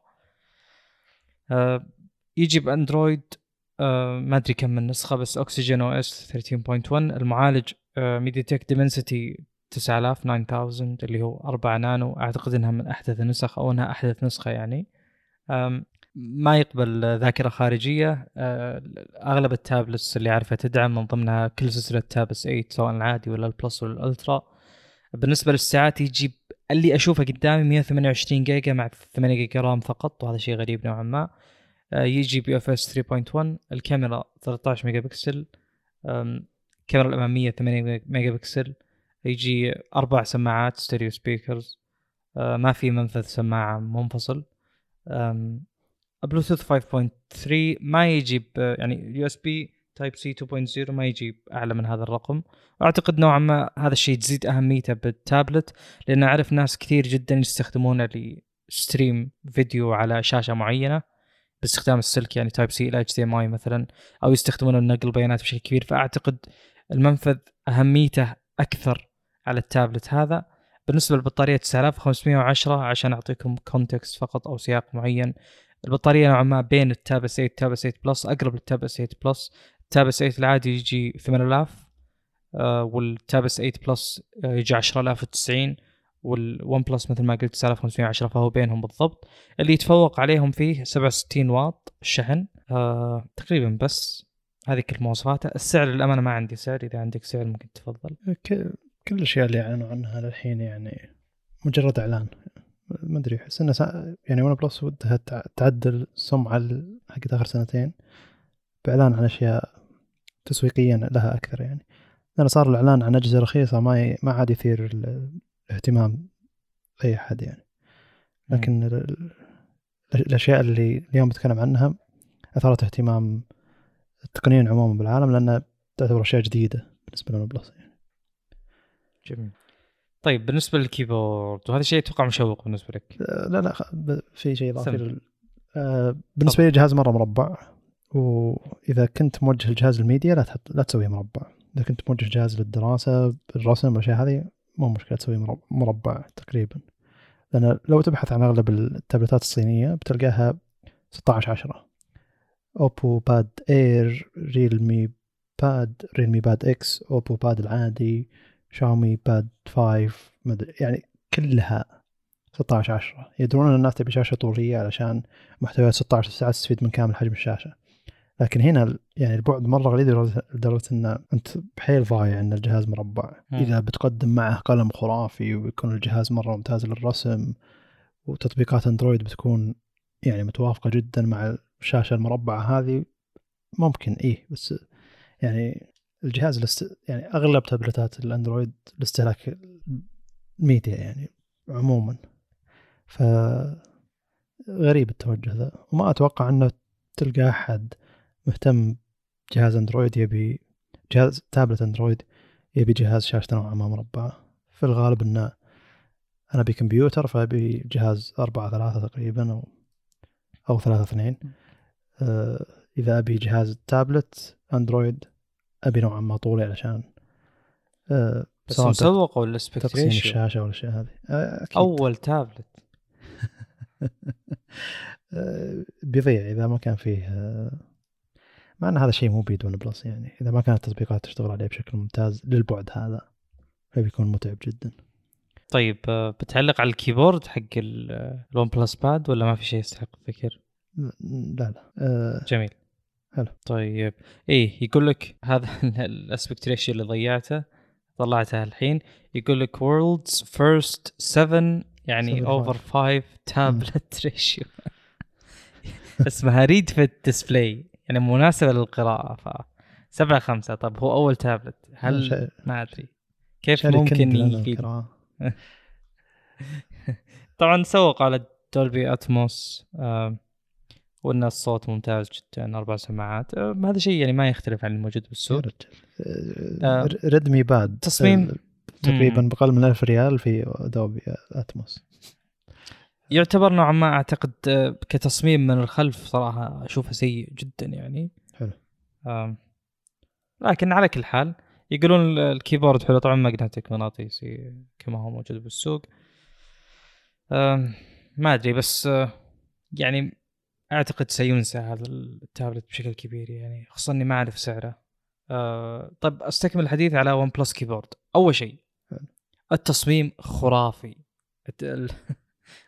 يجي ب Android آه، ما أدري كم من نسخة بس Oxygen OS 13.1 المعالج MediaTek Dimensity 9000 9000 اللي هو 4 نانو. أعتقد إنها من أحدث النسخ أو إنها أحدث نسخة يعني. ما يقبل ذاكرة خارجية. آه، أغلب ال tablets اللي أعرفها تدعم من ضمنها كل سلسلة Tab S 8 سواء العادي ولا ال Plus ولا ال Ultra بالنسبة للسعات يجيب اللي أشوفه قدامي 128 جيجا مع 8 giga RAM فقط وهذا شيء غريب نوعا ما. آه، يجي UFS 3.1 الكاميرا 13 ميجا بكسل. الكاميرا الاماميه 8 ميجا بكسل. يجي أربع سماعات stereo speakers. آه، ما في منفذ سماعة منفصل. بلوتوث 5.3 ما يجي يعني USB Type-C 2.0 ما يجي أعلى من هذا الرقم. أعتقد نوعا ما هذا الشيء تزيد أهميته بالتابلت لأن أعرف ناس كثير جدا يستخدمونه ل stream فيديو على شاشة معينة باستخدام السلك يعني Type-C إلى HDMI مثلا أو يستخدمونه لنقل بيانات بشكل كبير. فأعتقد المنفذ أهميته أكثر على التابلت هذا. بالنسبة للبطارية 9510 عشان أعطيكم context فقط أو سياق معين البطارية نوعا ما بين ال Tab 8 وال Tab 8 Plus أقرب لل Tab 8 Plus. ال Tab 8 العادي يجي 8000 آه وال Tab 8 Plus آه يجي 10090 وال OnePlus مثل ما قلت 9510 فهو بينهم بالضبط. اللي يتفوق عليهم فيه 67 واط الشحن آه تقريبا بس. هذه كل مواصفاته. السعر للأمانة ما عندي سعر. إذا عندك سعر ممكن تفضل. كل الأشياء اللي أعلنوا عنها للحين يعني مجرد إعلان. ما أدري أحس إنه. يعني OnePlus ودها تعدل السمعه حقت آخر سنتين بإعلان عن أشياء تسويقيا لها أكثر يعني. لأن صار الإعلان عن أجهزة رخيصة ما ي... ما عاد يثير الاهتمام اي احد يعني. لكن ال... الأشياء اللي اليوم بتكلم عنها أثارت اهتمام التقنيين عموما بالعالم لأنها تعتبر أشياء جديدة بالنسبة ل OnePlus يعني. جميل. طيب بالنسبة لل keyboard وهذا الشيء أتوقع مشوق بالنسبة لك. لا لا في شيء إضافي. آه بالنسبة لي الجهاز مرة مربع. وإذا كنت موجه الجهاز الميديا لا تحط لا تسويه مربع. إذا كنت موجه الجهاز للدراسة الرسم والأشياء هذه مو مشكلة تسويه مربع تقريبا. لأن لو تبحث عن أغلب التابلتات الصينية بتلقاها 16 10 Oppo Pad Air Realme Pad Realme Pad X Oppo Pad العادي Xiaomi Pad 5 مدري يعني كلها 16 10 يدرون إن الناس تبي شاشة طولية علشان محتويات 16 ساعه تستفيد من كامل حجم الشاشة. لكن هنا يعني البعد مرة غليظ لدرجه إن أنت بحيل ضايع إن الجهاز مربع. م. إذا بتقدم معه قلم خرافي ويكون الجهاز مرة ممتاز للرسم وتطبيقات أندرويد بتكون يعني متوافقة جدا مع الشاشة المربعة هذه ممكن إيه بس يعني الجهاز لست يعني أغلب تابلتات الأندرويد لاستهلاك ميديا يعني عموما. ف غريب التوجه ذا. وما أتوقع إنه تلقى أحد مهتم جهاز Android يبي جهاز tablet Android يبي جهاز شاشته نوعا ما مربعة في الغالب إنه أنا أبي كمبيوتر فأبي جهاز أربعة ثلاثة تقريبا أو أو ثلاثة اثنين. آه، إذا أبي جهاز tablet Android أبي نوعا ما طولي علشان أه بس مسوق ولا تقسيم الشاشة والاشياء هذه؟ أه أول تابلت. أه بيضيع إذا ما كان فيه أه مع إن هذا الشيء مو بيد OnePlus يعني. إذا ما كانت التطبيقات تشتغل عليه بشكل ممتاز للبعد هذا فبيكون متعب جدا. طيب آه، بتعلق على ال keyboard حق ال OnePlus Pad ولا ما في شيء يستحق الذكر؟ لا لا أه جميل. حلو. طيب. إيه يقول لك هذا الاسبكت ريشيو اللي ضيعته طلعتها الحين. يقول لك وورلدز فيرست 7 يعني اوفر 5 تابلت ريشيو اسمها ريد في الديسبلاي يعني مناسبة للقراءة ف 7 5 طب هو أول تابلت هل ما أدري. كيف ممكن يفيد؟ طبعا سوق على Dolby Atmos آه وإن الصوت ممتاز جدا أربع سماعات. آه، هذا شيء يعني ما يختلف عن الموجود بالسوق. آه Redmi Pad تصميم؟ تقريبا بقل من 1000 ريال في Dolby Atmos يعتبر نوعا ما أعتقد آه، كتصميم من الخلف صراحة أشوفه سيء جدا يعني. حلو. لكن على كل حال يقولون ال keyboard حلو. طبعا magnetic مغناطيسي كما هو موجود بالسوق. ما أدري بس آه يعني أعتقد سينسى هذا التابلت بشكل كبير يعني. خصوصا إني ما أعرف سعره. آه طيب أستكمل الحديث على OnePlus keyboard أول شيء التصميم خرافي.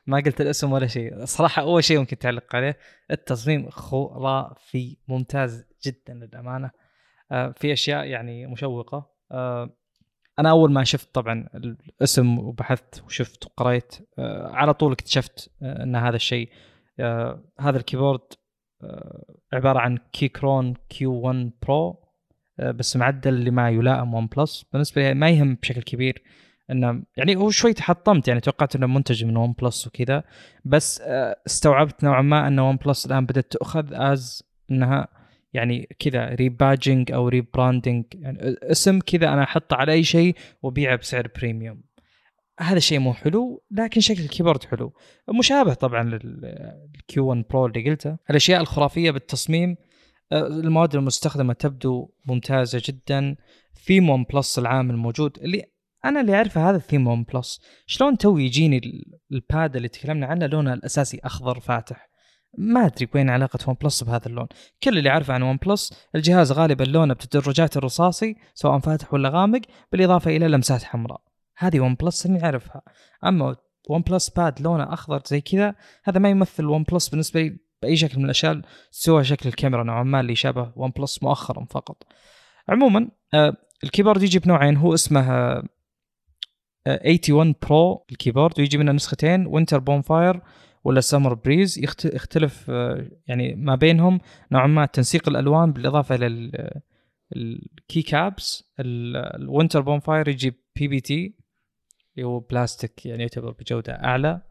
ما قلت الاسم ولا شيء. صراحة أول شيء ممكن تعلق عليه التصميم خرافي ممتاز جدا للأمانة. آه في أشياء يعني مشوقة. آه أنا أول ما شفت طبعا الاسم وبحثت وشفت وقريت آه على طول اكتشفت أن هذا الشيء هذا ال keyboard عبارة عن Keychron Q 1 Pro بس معدل لما يلائم OnePlus. بالنسبة لي ما يهم بشكل كبير. إنه يعني هو شوي تحطمت يعني توقعت إنه منتج من OnePlus وكذا بس آه استوعبت نوعا ما إن OnePlus الآن بدأت تؤخذ as إنها يعني كذا repackaging أو rebranding يعني اسم كذا أنا أحطه على أي شيء وأبيعه بسعر premium هذا الشيء مو حلو لكن شكل ال keyboard حلو. مشابه طبعا لل Q 1 Pro اللي قلته. الأشياء الخرافية بالتصميم آه، المواد المستخدمة تبدو ممتازة جدا. theme OnePlus العام الموجود اللي أنا اللي اعرفه هذا ال theme OnePlus. شلون تو يجيني ال Pad اللي تكلمنا عنه لونه الأساسي أخضر فاتح؟ ما أدري وين علاقة OnePlus بهذا اللون. كل اللي اعرفه عن OnePlus الجهاز غالبا لونه بتدرجات الرصاصي سواء فاتح ولا غامق بالإضافة إلى لمسات حمراء. هذه OnePlus اللي نعرفها. أما OnePlus Pad لونه أخضر زي كذا هذا ما يمثل OnePlus بالنسبة لي بأي شكل من الأشياء سوى شكل الكاميرا نوعا ما اللي شابه OnePlus مؤخرا فقط. عموما آه ال keyboard يجي بنوعين هو اسمه 81 Pro ال keyboard ويجي منه نسختين Winter Bonfire ولا Summer Breeze يختلف آه يعني ما بينهم. نوعا ما تنسيق الألوان بالإضافة إلى ال keycaps ال Winter Bonfire يجي PBT اللي هو بلاستيك يعني يعتبر بجودة أعلى.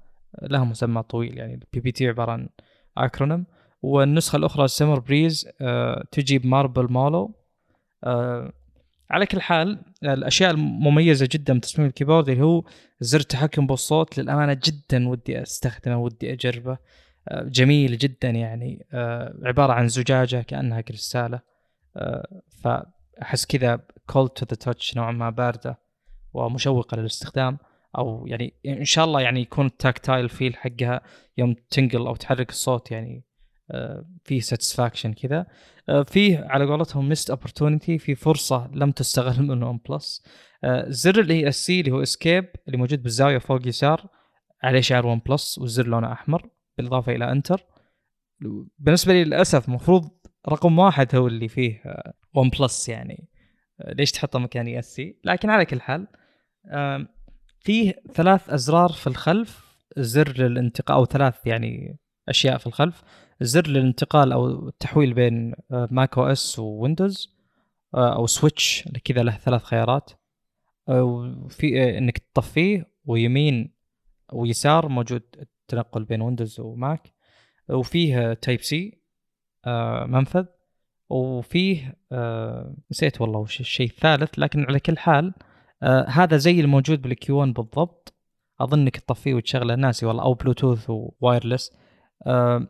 لها مسمى طويل يعني ال PBT عبارة عن acronym والنسخة الأخرى Summer Breeze آه تجي ب marble mallow آه على كل حال الأشياء المميزة جدا من تصميم ال keyboard اللي هو زر التحكم بالصوت. للأمانة جدا ودي أستخدمه ودي أجربه. آه جميل جدا يعني. آه عبارة عن زجاجة كأنها كريستالة. آه فأحس كذا cold to the touch نوعا ما باردة ومشوقة للاستخدام. أو يعني إن شاء الله يعني يكون ال tactile feel حقها يوم تنقل أو تحرك الصوت يعني آه، في satisfaction كذا. آه، فيه على قولتهم missed opportunity في فرصة لم تستغل من ون بلس زر اللي Esc اللي هو escape اللي موجود بالزاوية فوق يسار عليه شعار ون بلس والزر لونه أحمر بالإضافة إلى Enter بالنسبة لي للأسف المفروض رقم واحد هو اللي فيه One آه، Plus يعني. ليش تحطه مكان Esc لكن على كل حال فيه ثلاث أزرار في الخلف زر للانتقال أو ثلاث يعني أشياء في الخلف. زر للانتقال أو التحويل بين macOS وويندوز أو switch كذا له ثلاث خيارات. وفي آه، إنك تطفيه ويمين ويسار موجود التنقل بين ويندوز وماك وفيه Type-C منفذ. وفيه آه، نسيت والله وش الشيء الثالث لكن على كل حال آه هذا زي الموجود بال Q1 بالضبط. اظن انك تطفيه وتشغله ناسي والله أو بلوتوث و wireless آه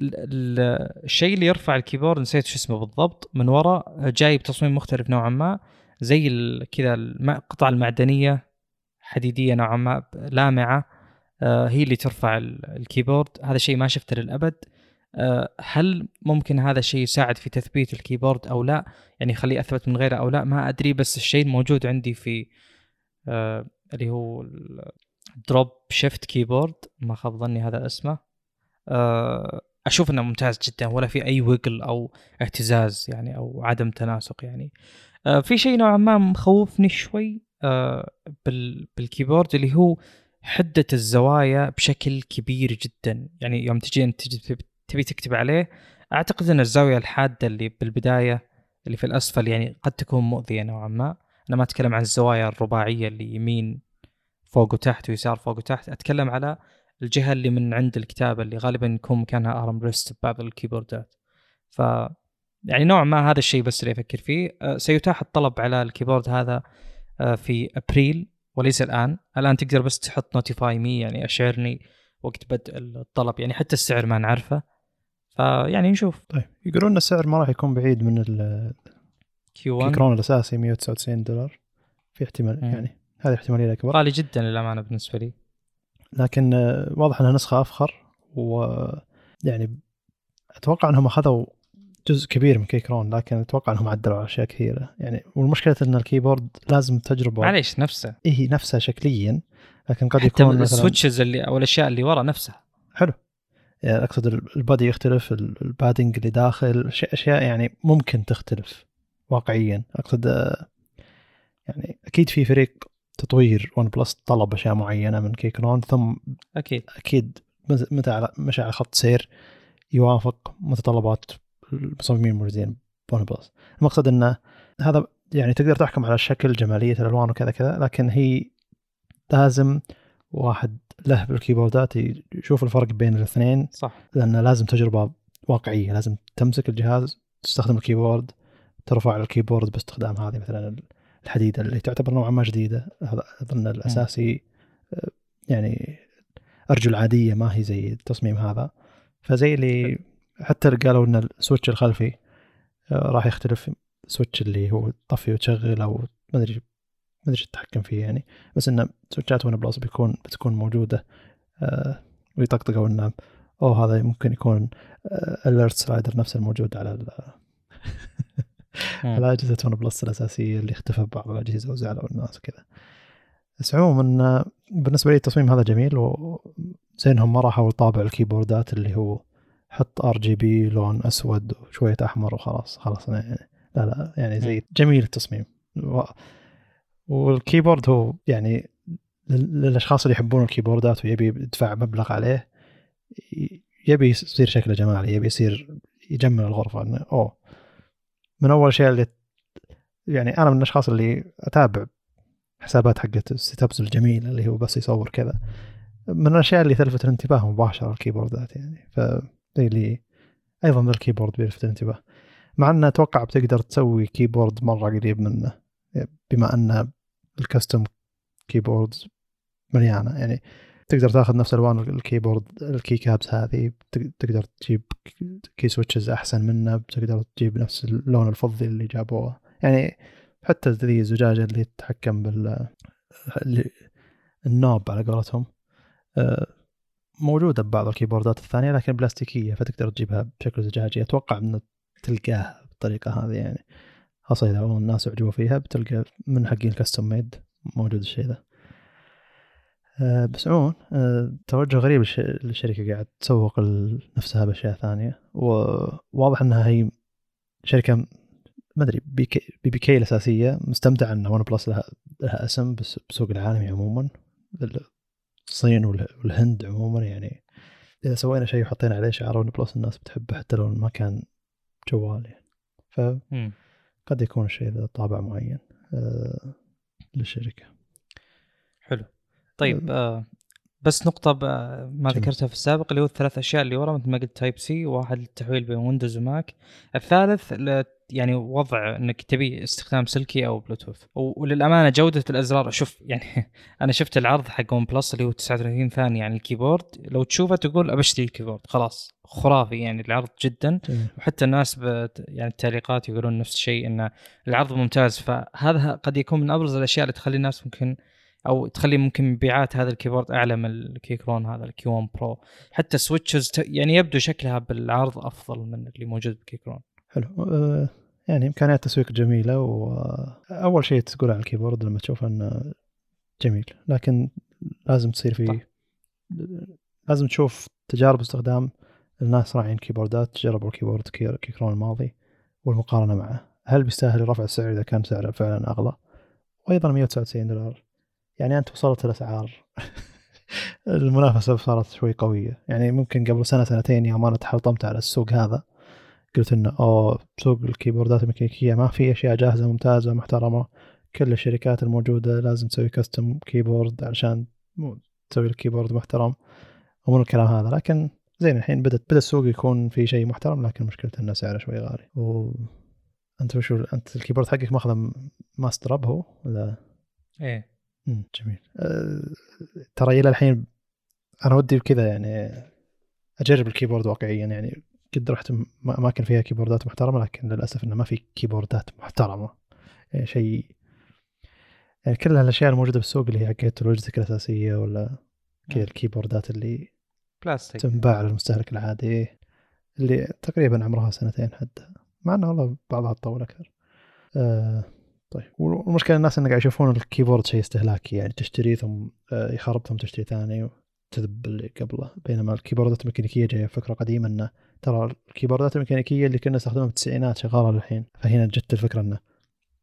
الشيء اللي يرفع ال keyboard نسيت شو اسمه بالضبط من وراء جاي بتصميم مختلف نوعا ما زي كذا القطع المعدنية حديدية نوعا ما لامعة آه هي اللي ترفع ال keyboard. هذا شيء ما شفته للأبد. آه، هل ممكن هذا الشيء يساعد في تثبيت الكيبورد أو لا؟ يعني يخليه أثبت من غيره أو لا؟ ما أدري بس الشيء الموجود عندي في آه اللي هو Drop Shift keyboard ما خاب ظني هذا اسمه. أشوف إنه ممتاز جدا ولا في أي wobble أو اهتزاز يعني أو عدم تناسق يعني. آه في شيء نوعا ما مخوفني شوي آه بال keyboard اللي هو حدة الزوايا بشكل كبير جدا. يعني يوم تجي أنت تبي تكتب عليه أعتقد إن الزاوية الحادة اللي بالبداية اللي في الأسفل يعني قد تكون مؤذية نوعا ما. أنا ما أتكلم عن الزوايا الرباعية اللي يمين فوق وتحت ويسار فوق وتحت أتكلم على الجهة اللي من عند الكتابة اللي غالبا يكون مكانها arm rest ببعض الكيبوردات. ف يعني نوعا ما هذا الشيء بس اللي أفكر فيه. أه، سيتاح الطلب على ال keyboard هذا أه، في أبريل وليس الآن. الآن تقدر بس تحط notify me يعني اشعرني وقت بدء الطلب. يعني حتى السعر ما نعرفه. فيعني نشوف. طيب يقولون إن السعر ما راح يكون بعيد من ال Q1 Keychron الأساسي 199 دولار. في احتمال مم. يعني هذه احتمالية اكبر غالي جدا للأمانة بالنسبة لي. لكن آه، واضح إنها نسخة أفخر و يعني أتوقع إنهم أخذوا جزء كبير من Keychron لكن أتوقع إنهم عدلوا على أشياء كثيرة. يعني والمشكلة إن ال keyboard لازم تجربة معليش نفسه. إي نفسه شكليا لكن قد حتى يكون ال switches اللي أو الأشياء اللي ورا نفسها حلو. يعني أقصد ال body يختلف ال padding اللي داخل أشياء يعني ممكن تختلف واقعيا. أقصد يعني أكيد في فريق تطوير ون بلس طلب أشياء معينة من Keychron ثم أكيد. أكيد متى مشى على خط سير يوافق متطلبات المصممين الموجودين بون بلس المقصد إنه هذا يعني تقدر تحكم على الشكل جمالية الألوان وكذا كذا لكن هي لازم واحد له بالكيبوردات يشوف الفرق بين الاثنين صح. لأن لازم تجربة واقعية لازم تمسك الجهاز تستخدم ال keyboard ترفع ال keyboard باستخدام هذه مثلا الحديدة اللي تعتبر نوعا ما جديدة. هذا أظن الأساسي آه، يعني ارجل عاديه ما هي زي التصميم هذا. فزي اللي حتى قالوا إن ال switch الخلفي آه، راح يختلف switch اللي هو طفي وتشغل أو ما أدري ما أدري تتحكم فيه يعني. بس انه سويتشات ون بلس بيكون بتكون موجودة آه ويطقطقوا انه أوه هذا ممكن يكون alert slider نفس الموجود على على أجهزة ون بلس الأساسية اللي اختفى ببعض الأجهزة وزعلوا الناس وكذا. بس عموما بالنسبة لي التصميم هذا جميل وزي انهم ما راحوا طابع الكيبوردات اللي هو حط RGB لون أسود وشوية أحمر وخلاص خلاص يعني لا لا يعني زي جميل التصميم. وال keyboard هو يعني للأشخاص اللي يحبون الكيبوردات ويبي يدفع مبلغ عليه يبي يصير شكله جمالي يبي يصير يجمل الغرفة إنه أوه من أول شيء اللي يعني أنا من الأشخاص اللي أتابع حسابات حقت ال setups الجميله اللي هو بس يصور كذا. من الأشياء اللي تلفت الانتباه مباشرة الكيبوردات يعني. ف اللي أيضا ال keyboard بيلفت الانتباه. مع إنه أتوقع بتقدر تسوي keyboard مرة قريب منه. بما إن ال custom keyboard مليانة يعني. تقدر تاخذ نفس الوان ال keyboard ال key caps هذه تقدر تجيب key switches أحسن منه تقدر تجيب نفس اللون الفضي اللي جابوه. يعني حتى ذي الزجاجة اللي تتحكم بال ال knob على قولتهم آه، موجودة ببعض ال keyboard ات الثانية لكن بلاستيكية فتقدر تجيبها بشكل زجاجي. أتوقع ان تلقاها بالطريقة هذه يعني. خاصة إذا الناس أعجبوا فيها بتلقى من حقين ال custom made موجود الشيء ذا. بس عموما آه، توجه غريب للشركه قاعد تسوق لنفسها بأشياء ثانية وواضح إنها هي شركة ما أدري BBK الأساسية مستمتعه إن OnePlus لها, لها اسم بالسوق العالمي عموما الصين والهند عموما يعني. إذا سوينا شيء وحطينا عليه شعار OnePlus الناس بتحبه حتى لو ما كان جوال يعني. فقد يكون الشيء ذا طابع معين آه للشركة. حلو. طيب آه بس نقطة ما ذكرتها في السابق اللي هو الثلاث أشياء اللي ورا مثل ما قلت Type-C واحد للتحويل بين Windows و Mac الثالث يعني وضع إنك تبي استخدام سلكي أو بلوتوث وللأمانة جودة الأزرار شوف يعني أنا شفت العرض حق OnePlus اللي هو 39 ثانية عن ال keyboard. لو تشوفه تقول ابشتري ال keyboard خلاص خرافي يعني العرض جدا. وحتى الناس يعني التعليقات يقولون نفس الشيء إن العرض ممتاز. فهذا قد يكون من أبرز الأشياء اللي تخلي الناس ممكن أو تخلي ممكن مبيعات هذا ال keyboard أعلى من ال Keychron هذا ال Q 1 Pro. حتى switches يعني يبدو شكلها بالعرض أفضل من اللي موجود بال Keychron حلو. أه يعني إمكانيات تسويق جميلة واول شيء تقول عن ال keyboard لما تشوف إنه جميل. لكن لازم تصير طيب. لازم تشوف تجارب استخدام الناس راعين keyboard ات. جربوا ال keyboard Keychron الماضي والمقارنة معه. هل بيستاهل رفع السعر إذا كان سعره فعلا أغلى؟ وأيضا 199 دولار. يعني أنت وصلت الأسعار. المنافسة صارت شوي قوية. يعني ممكن قبل سنة سنتين يوم أنا تحطمت على السوق هذا قلت إنه أوه سوق ال keyboard ات الميكانيكية ما في أشياء جاهزة ممتازه محترمه كل الشركات الموجودة لازم تسوي custom keyboard علشان تسوي ال keyboard محترم. ومن الكلام هذا. لكن زين الحين بدت بدأ السوق يكون في شيء محترم لكن مشكلته إنه سعره شوي غالي. و أنت وشو أنت ال keyboard حقك ماخذه ماستر أب هو ولا؟ إيه. جميل. أه... ترى إلى الحين أنا ودي بكذا يعني أجرب ال keyboard واقعيا يعني قد رحت اماكن فيها keyboard ات محترمة لكن للأسف إنه ما في keyboard ات محترمة. يعني شيء يعني كل الاشياء الموجودة بالسوق اللي هي حقت Logitech الأساسية ولا كذا. ال keyboard ات اللي بلاستيك. تنباع للمستهلك العادي اللي تقريبا عمرها سنتين حتى. مع إنه والله بعضها تطول أكثر. آه طيب والمشكلة الناس انه قاعد يشوفون ال keyboard شيء استهلاكي يعني تشتري ثم آه يخرب ثم تشتري ثاني وتذب اللي قبله. بينما ال keyboard ات الميكانيكية جاية فكرة قديمة إنه ترى ال keyboard ات الميكانيكية اللي كنا نستخدمها بالتسعينات شغالة للحين. فهنا جت الفكرة إنه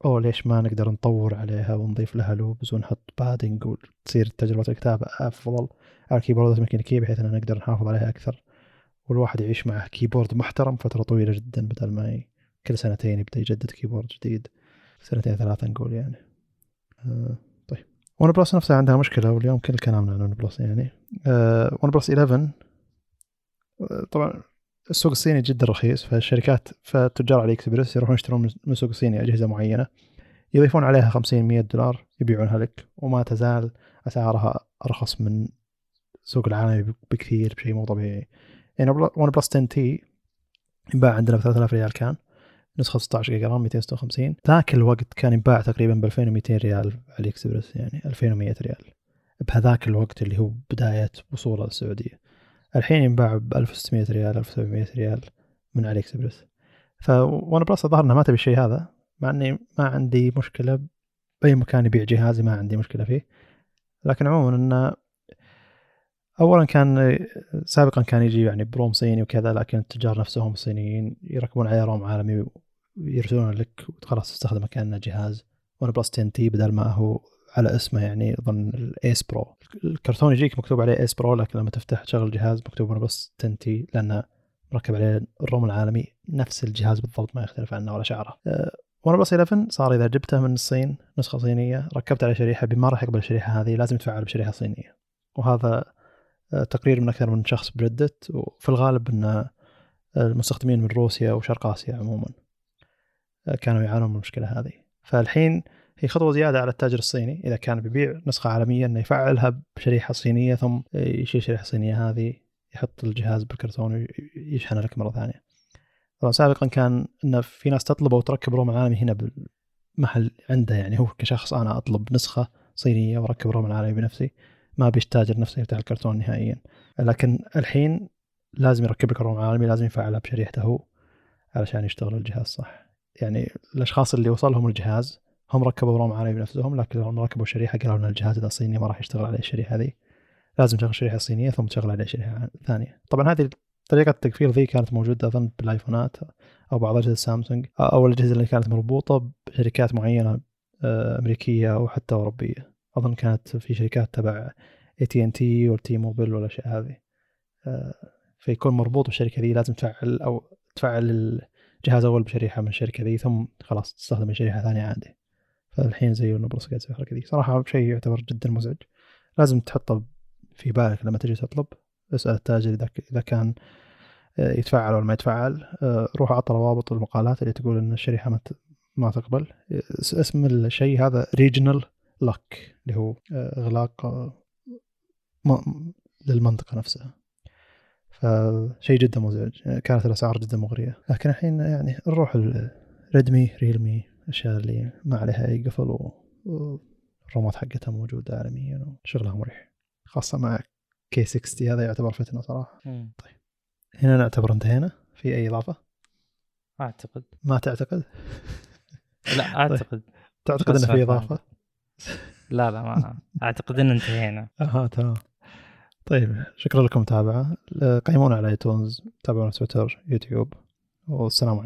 أوه ليش ما نقدر نطور عليها ونضيف لها lubes ونحط padding وتصير تجربة الكتابة أفضل على ال keyboard ات الميكانيكية بحيث ان نقدر نحافظ عليها أكثر. والواحد يعيش مع keyboard محترم فترة طويلة جدا بدل ما كل سنتين يبدأ يجدد keyboard جديد. سنتين ثلاثة نقول يعني. آه طيب. OnePlus نفسها عندها مشكلة واليوم كل كلامنا عن OnePlus يعني. OnePlus 11 آه طبعا السوق الصيني جدا رخيص فالشركات فتجار AliExpress يروحون يشترون من السوق الصيني أجهزة معينة. يضيفون عليها 50 100 دولار يبيعونها لك وما تزال أسعارها أرخص من السوق العالمي بكثير بشيء مو طبيعي. يعني OnePlus 10T ينباع عندنا ب 3000 ريال كان. نسخة 16 جيجا RAM 256 ذاك الوقت كان ينباع تقريبا ب 2200 ريال AliExpress يعني 2100 ريال. بهذاك الوقت اللي هو بداية وصولة للسعودية. الحين ينباع ب 1600 ريال 1700 ريال من AliExpress ف OnePlus الظاهر انها ما تبي الشيء هذا مع إني ما عندي مشكلة. بأي مكان يبيع جهازي ما عندي مشكلة فيه. لكن عموما إنه اولا كان سابقا كان يجي يعني ب ROM صيني وكذا لكن التجار نفسهم الصينيين يركبون عليه ROM عالمي ويرسلون لك وخلاص تستخدمه كأنه جهاز. OnePlus 10T بدل ما هو على اسمه يعني اظن ال Ace Pro الكرتون يجيك مكتوب عليه Ace Pro لكن لما تفتح تشغل الجهاز مكتوب OnePlus 10T لأنه مركب عليه ال ROM العالمي. نفس الجهاز بالضبط ما يختلف عنه ولا شعره. OnePlus 11 صار إذا جبته من الصين نسخة صينية ركبت عليه شريحة بما راح يقبل الشريحة هذه لازم يتفعل بشريحة صينية. وهذا آه، تقرير من أكثر من شخص ب Reddit وفي الغالب إن المستخدمين من روسيا وشرق آسيا عموما. كانوا يعانون من المشكلة هذه. فالحين هي خطوة زيادة على التاجر الصيني. إذا كان بيبيع نسخة عالمية إنه يفعلها بشريحة صينية ثم يشيل الشريحه الصينيه هذه يحط الجهاز بالكرتون ويشحنه لك مرة ثانية. طبعا سابقا كان انه في ناس تطلبه وتركب روم العالمي هنا بالمحل عنده يعني. هو كشخص أنا أطلب نسخة صينية وأركب روم العالمي بنفسي. ما بيش تاجر نفسه يفتح الكرتون نهائيا. لكن الحين لازم يركب لك الروم العالمي لازم يفعلها بشريحته هو علشان يشتغل الجهاز صح. يعني الأشخاص اللي وصلهم الجهاز هم ركبوا روم عالمي بنفسهم لكن لما ركبوا الشريحه قالوا إن الجهاز إذا صيني ما راح يشتغل عليه الشريحة هذه. لازم تشغل شريحة صينية ثم تشغل عليه شريحة ثانية. طبعا هذه طريقة التقفيل ذي كانت موجودة أظن بالآيفونات أو بعض أجهزة سامسونج أو الأجهزة اللي كانت مربوطة بشركات معينة آه، أمريكية أو حتى أوروبية. أظن كانت في شركات تبع AT&T وال T-Mobile والأشياء هذه. آه، فيكون مربوط بالشركة ذي لازم تفعل أو تفعل الجهاز أول بشريحة من الشركة ذي ثم خلاص تستخدم شريحة ثانية عادي. فالحين زي ال OnePlus قاعد يسوي الحركة ذي. صراحة شيء يعتبر جدا مزعج. لازم تحطه في بالك لما تجي تطلب. اسأل التاجر إذا إذا كان آه، يتفعل ولا ما يتفعل آه، روح أعطى روابط المقالات اللي تقول إن الشريحة ما ما تقبل. اسم الشيء هذا regional لك اللي هو آه، إغلاق للمنطقة نفسها. فشيء جدا مزعج. كانت الأسعار جدا مغرية. لكن الحين يعني نروح ريدمي ريلمي الاشياء اللي ما عليها أي قفل والرومات حقتها موجودة عالميا وشغلها مريح. خاصة مع كي 60 هذا يعتبر فتنة صراحة. طيب. هنا نعتبر انتهينا. في أي إضافة؟ أعتقد. ما تعتقد؟ لا أعتقد. طيب. تعتقد إنه في إضافة؟ لا لا ما أعتقد ان انتهينا. أها تمام. طيب شكرا لكم متابعة. قيمونا على ايتونز تابعونا تويتر يوتيوب والسلام عليكم.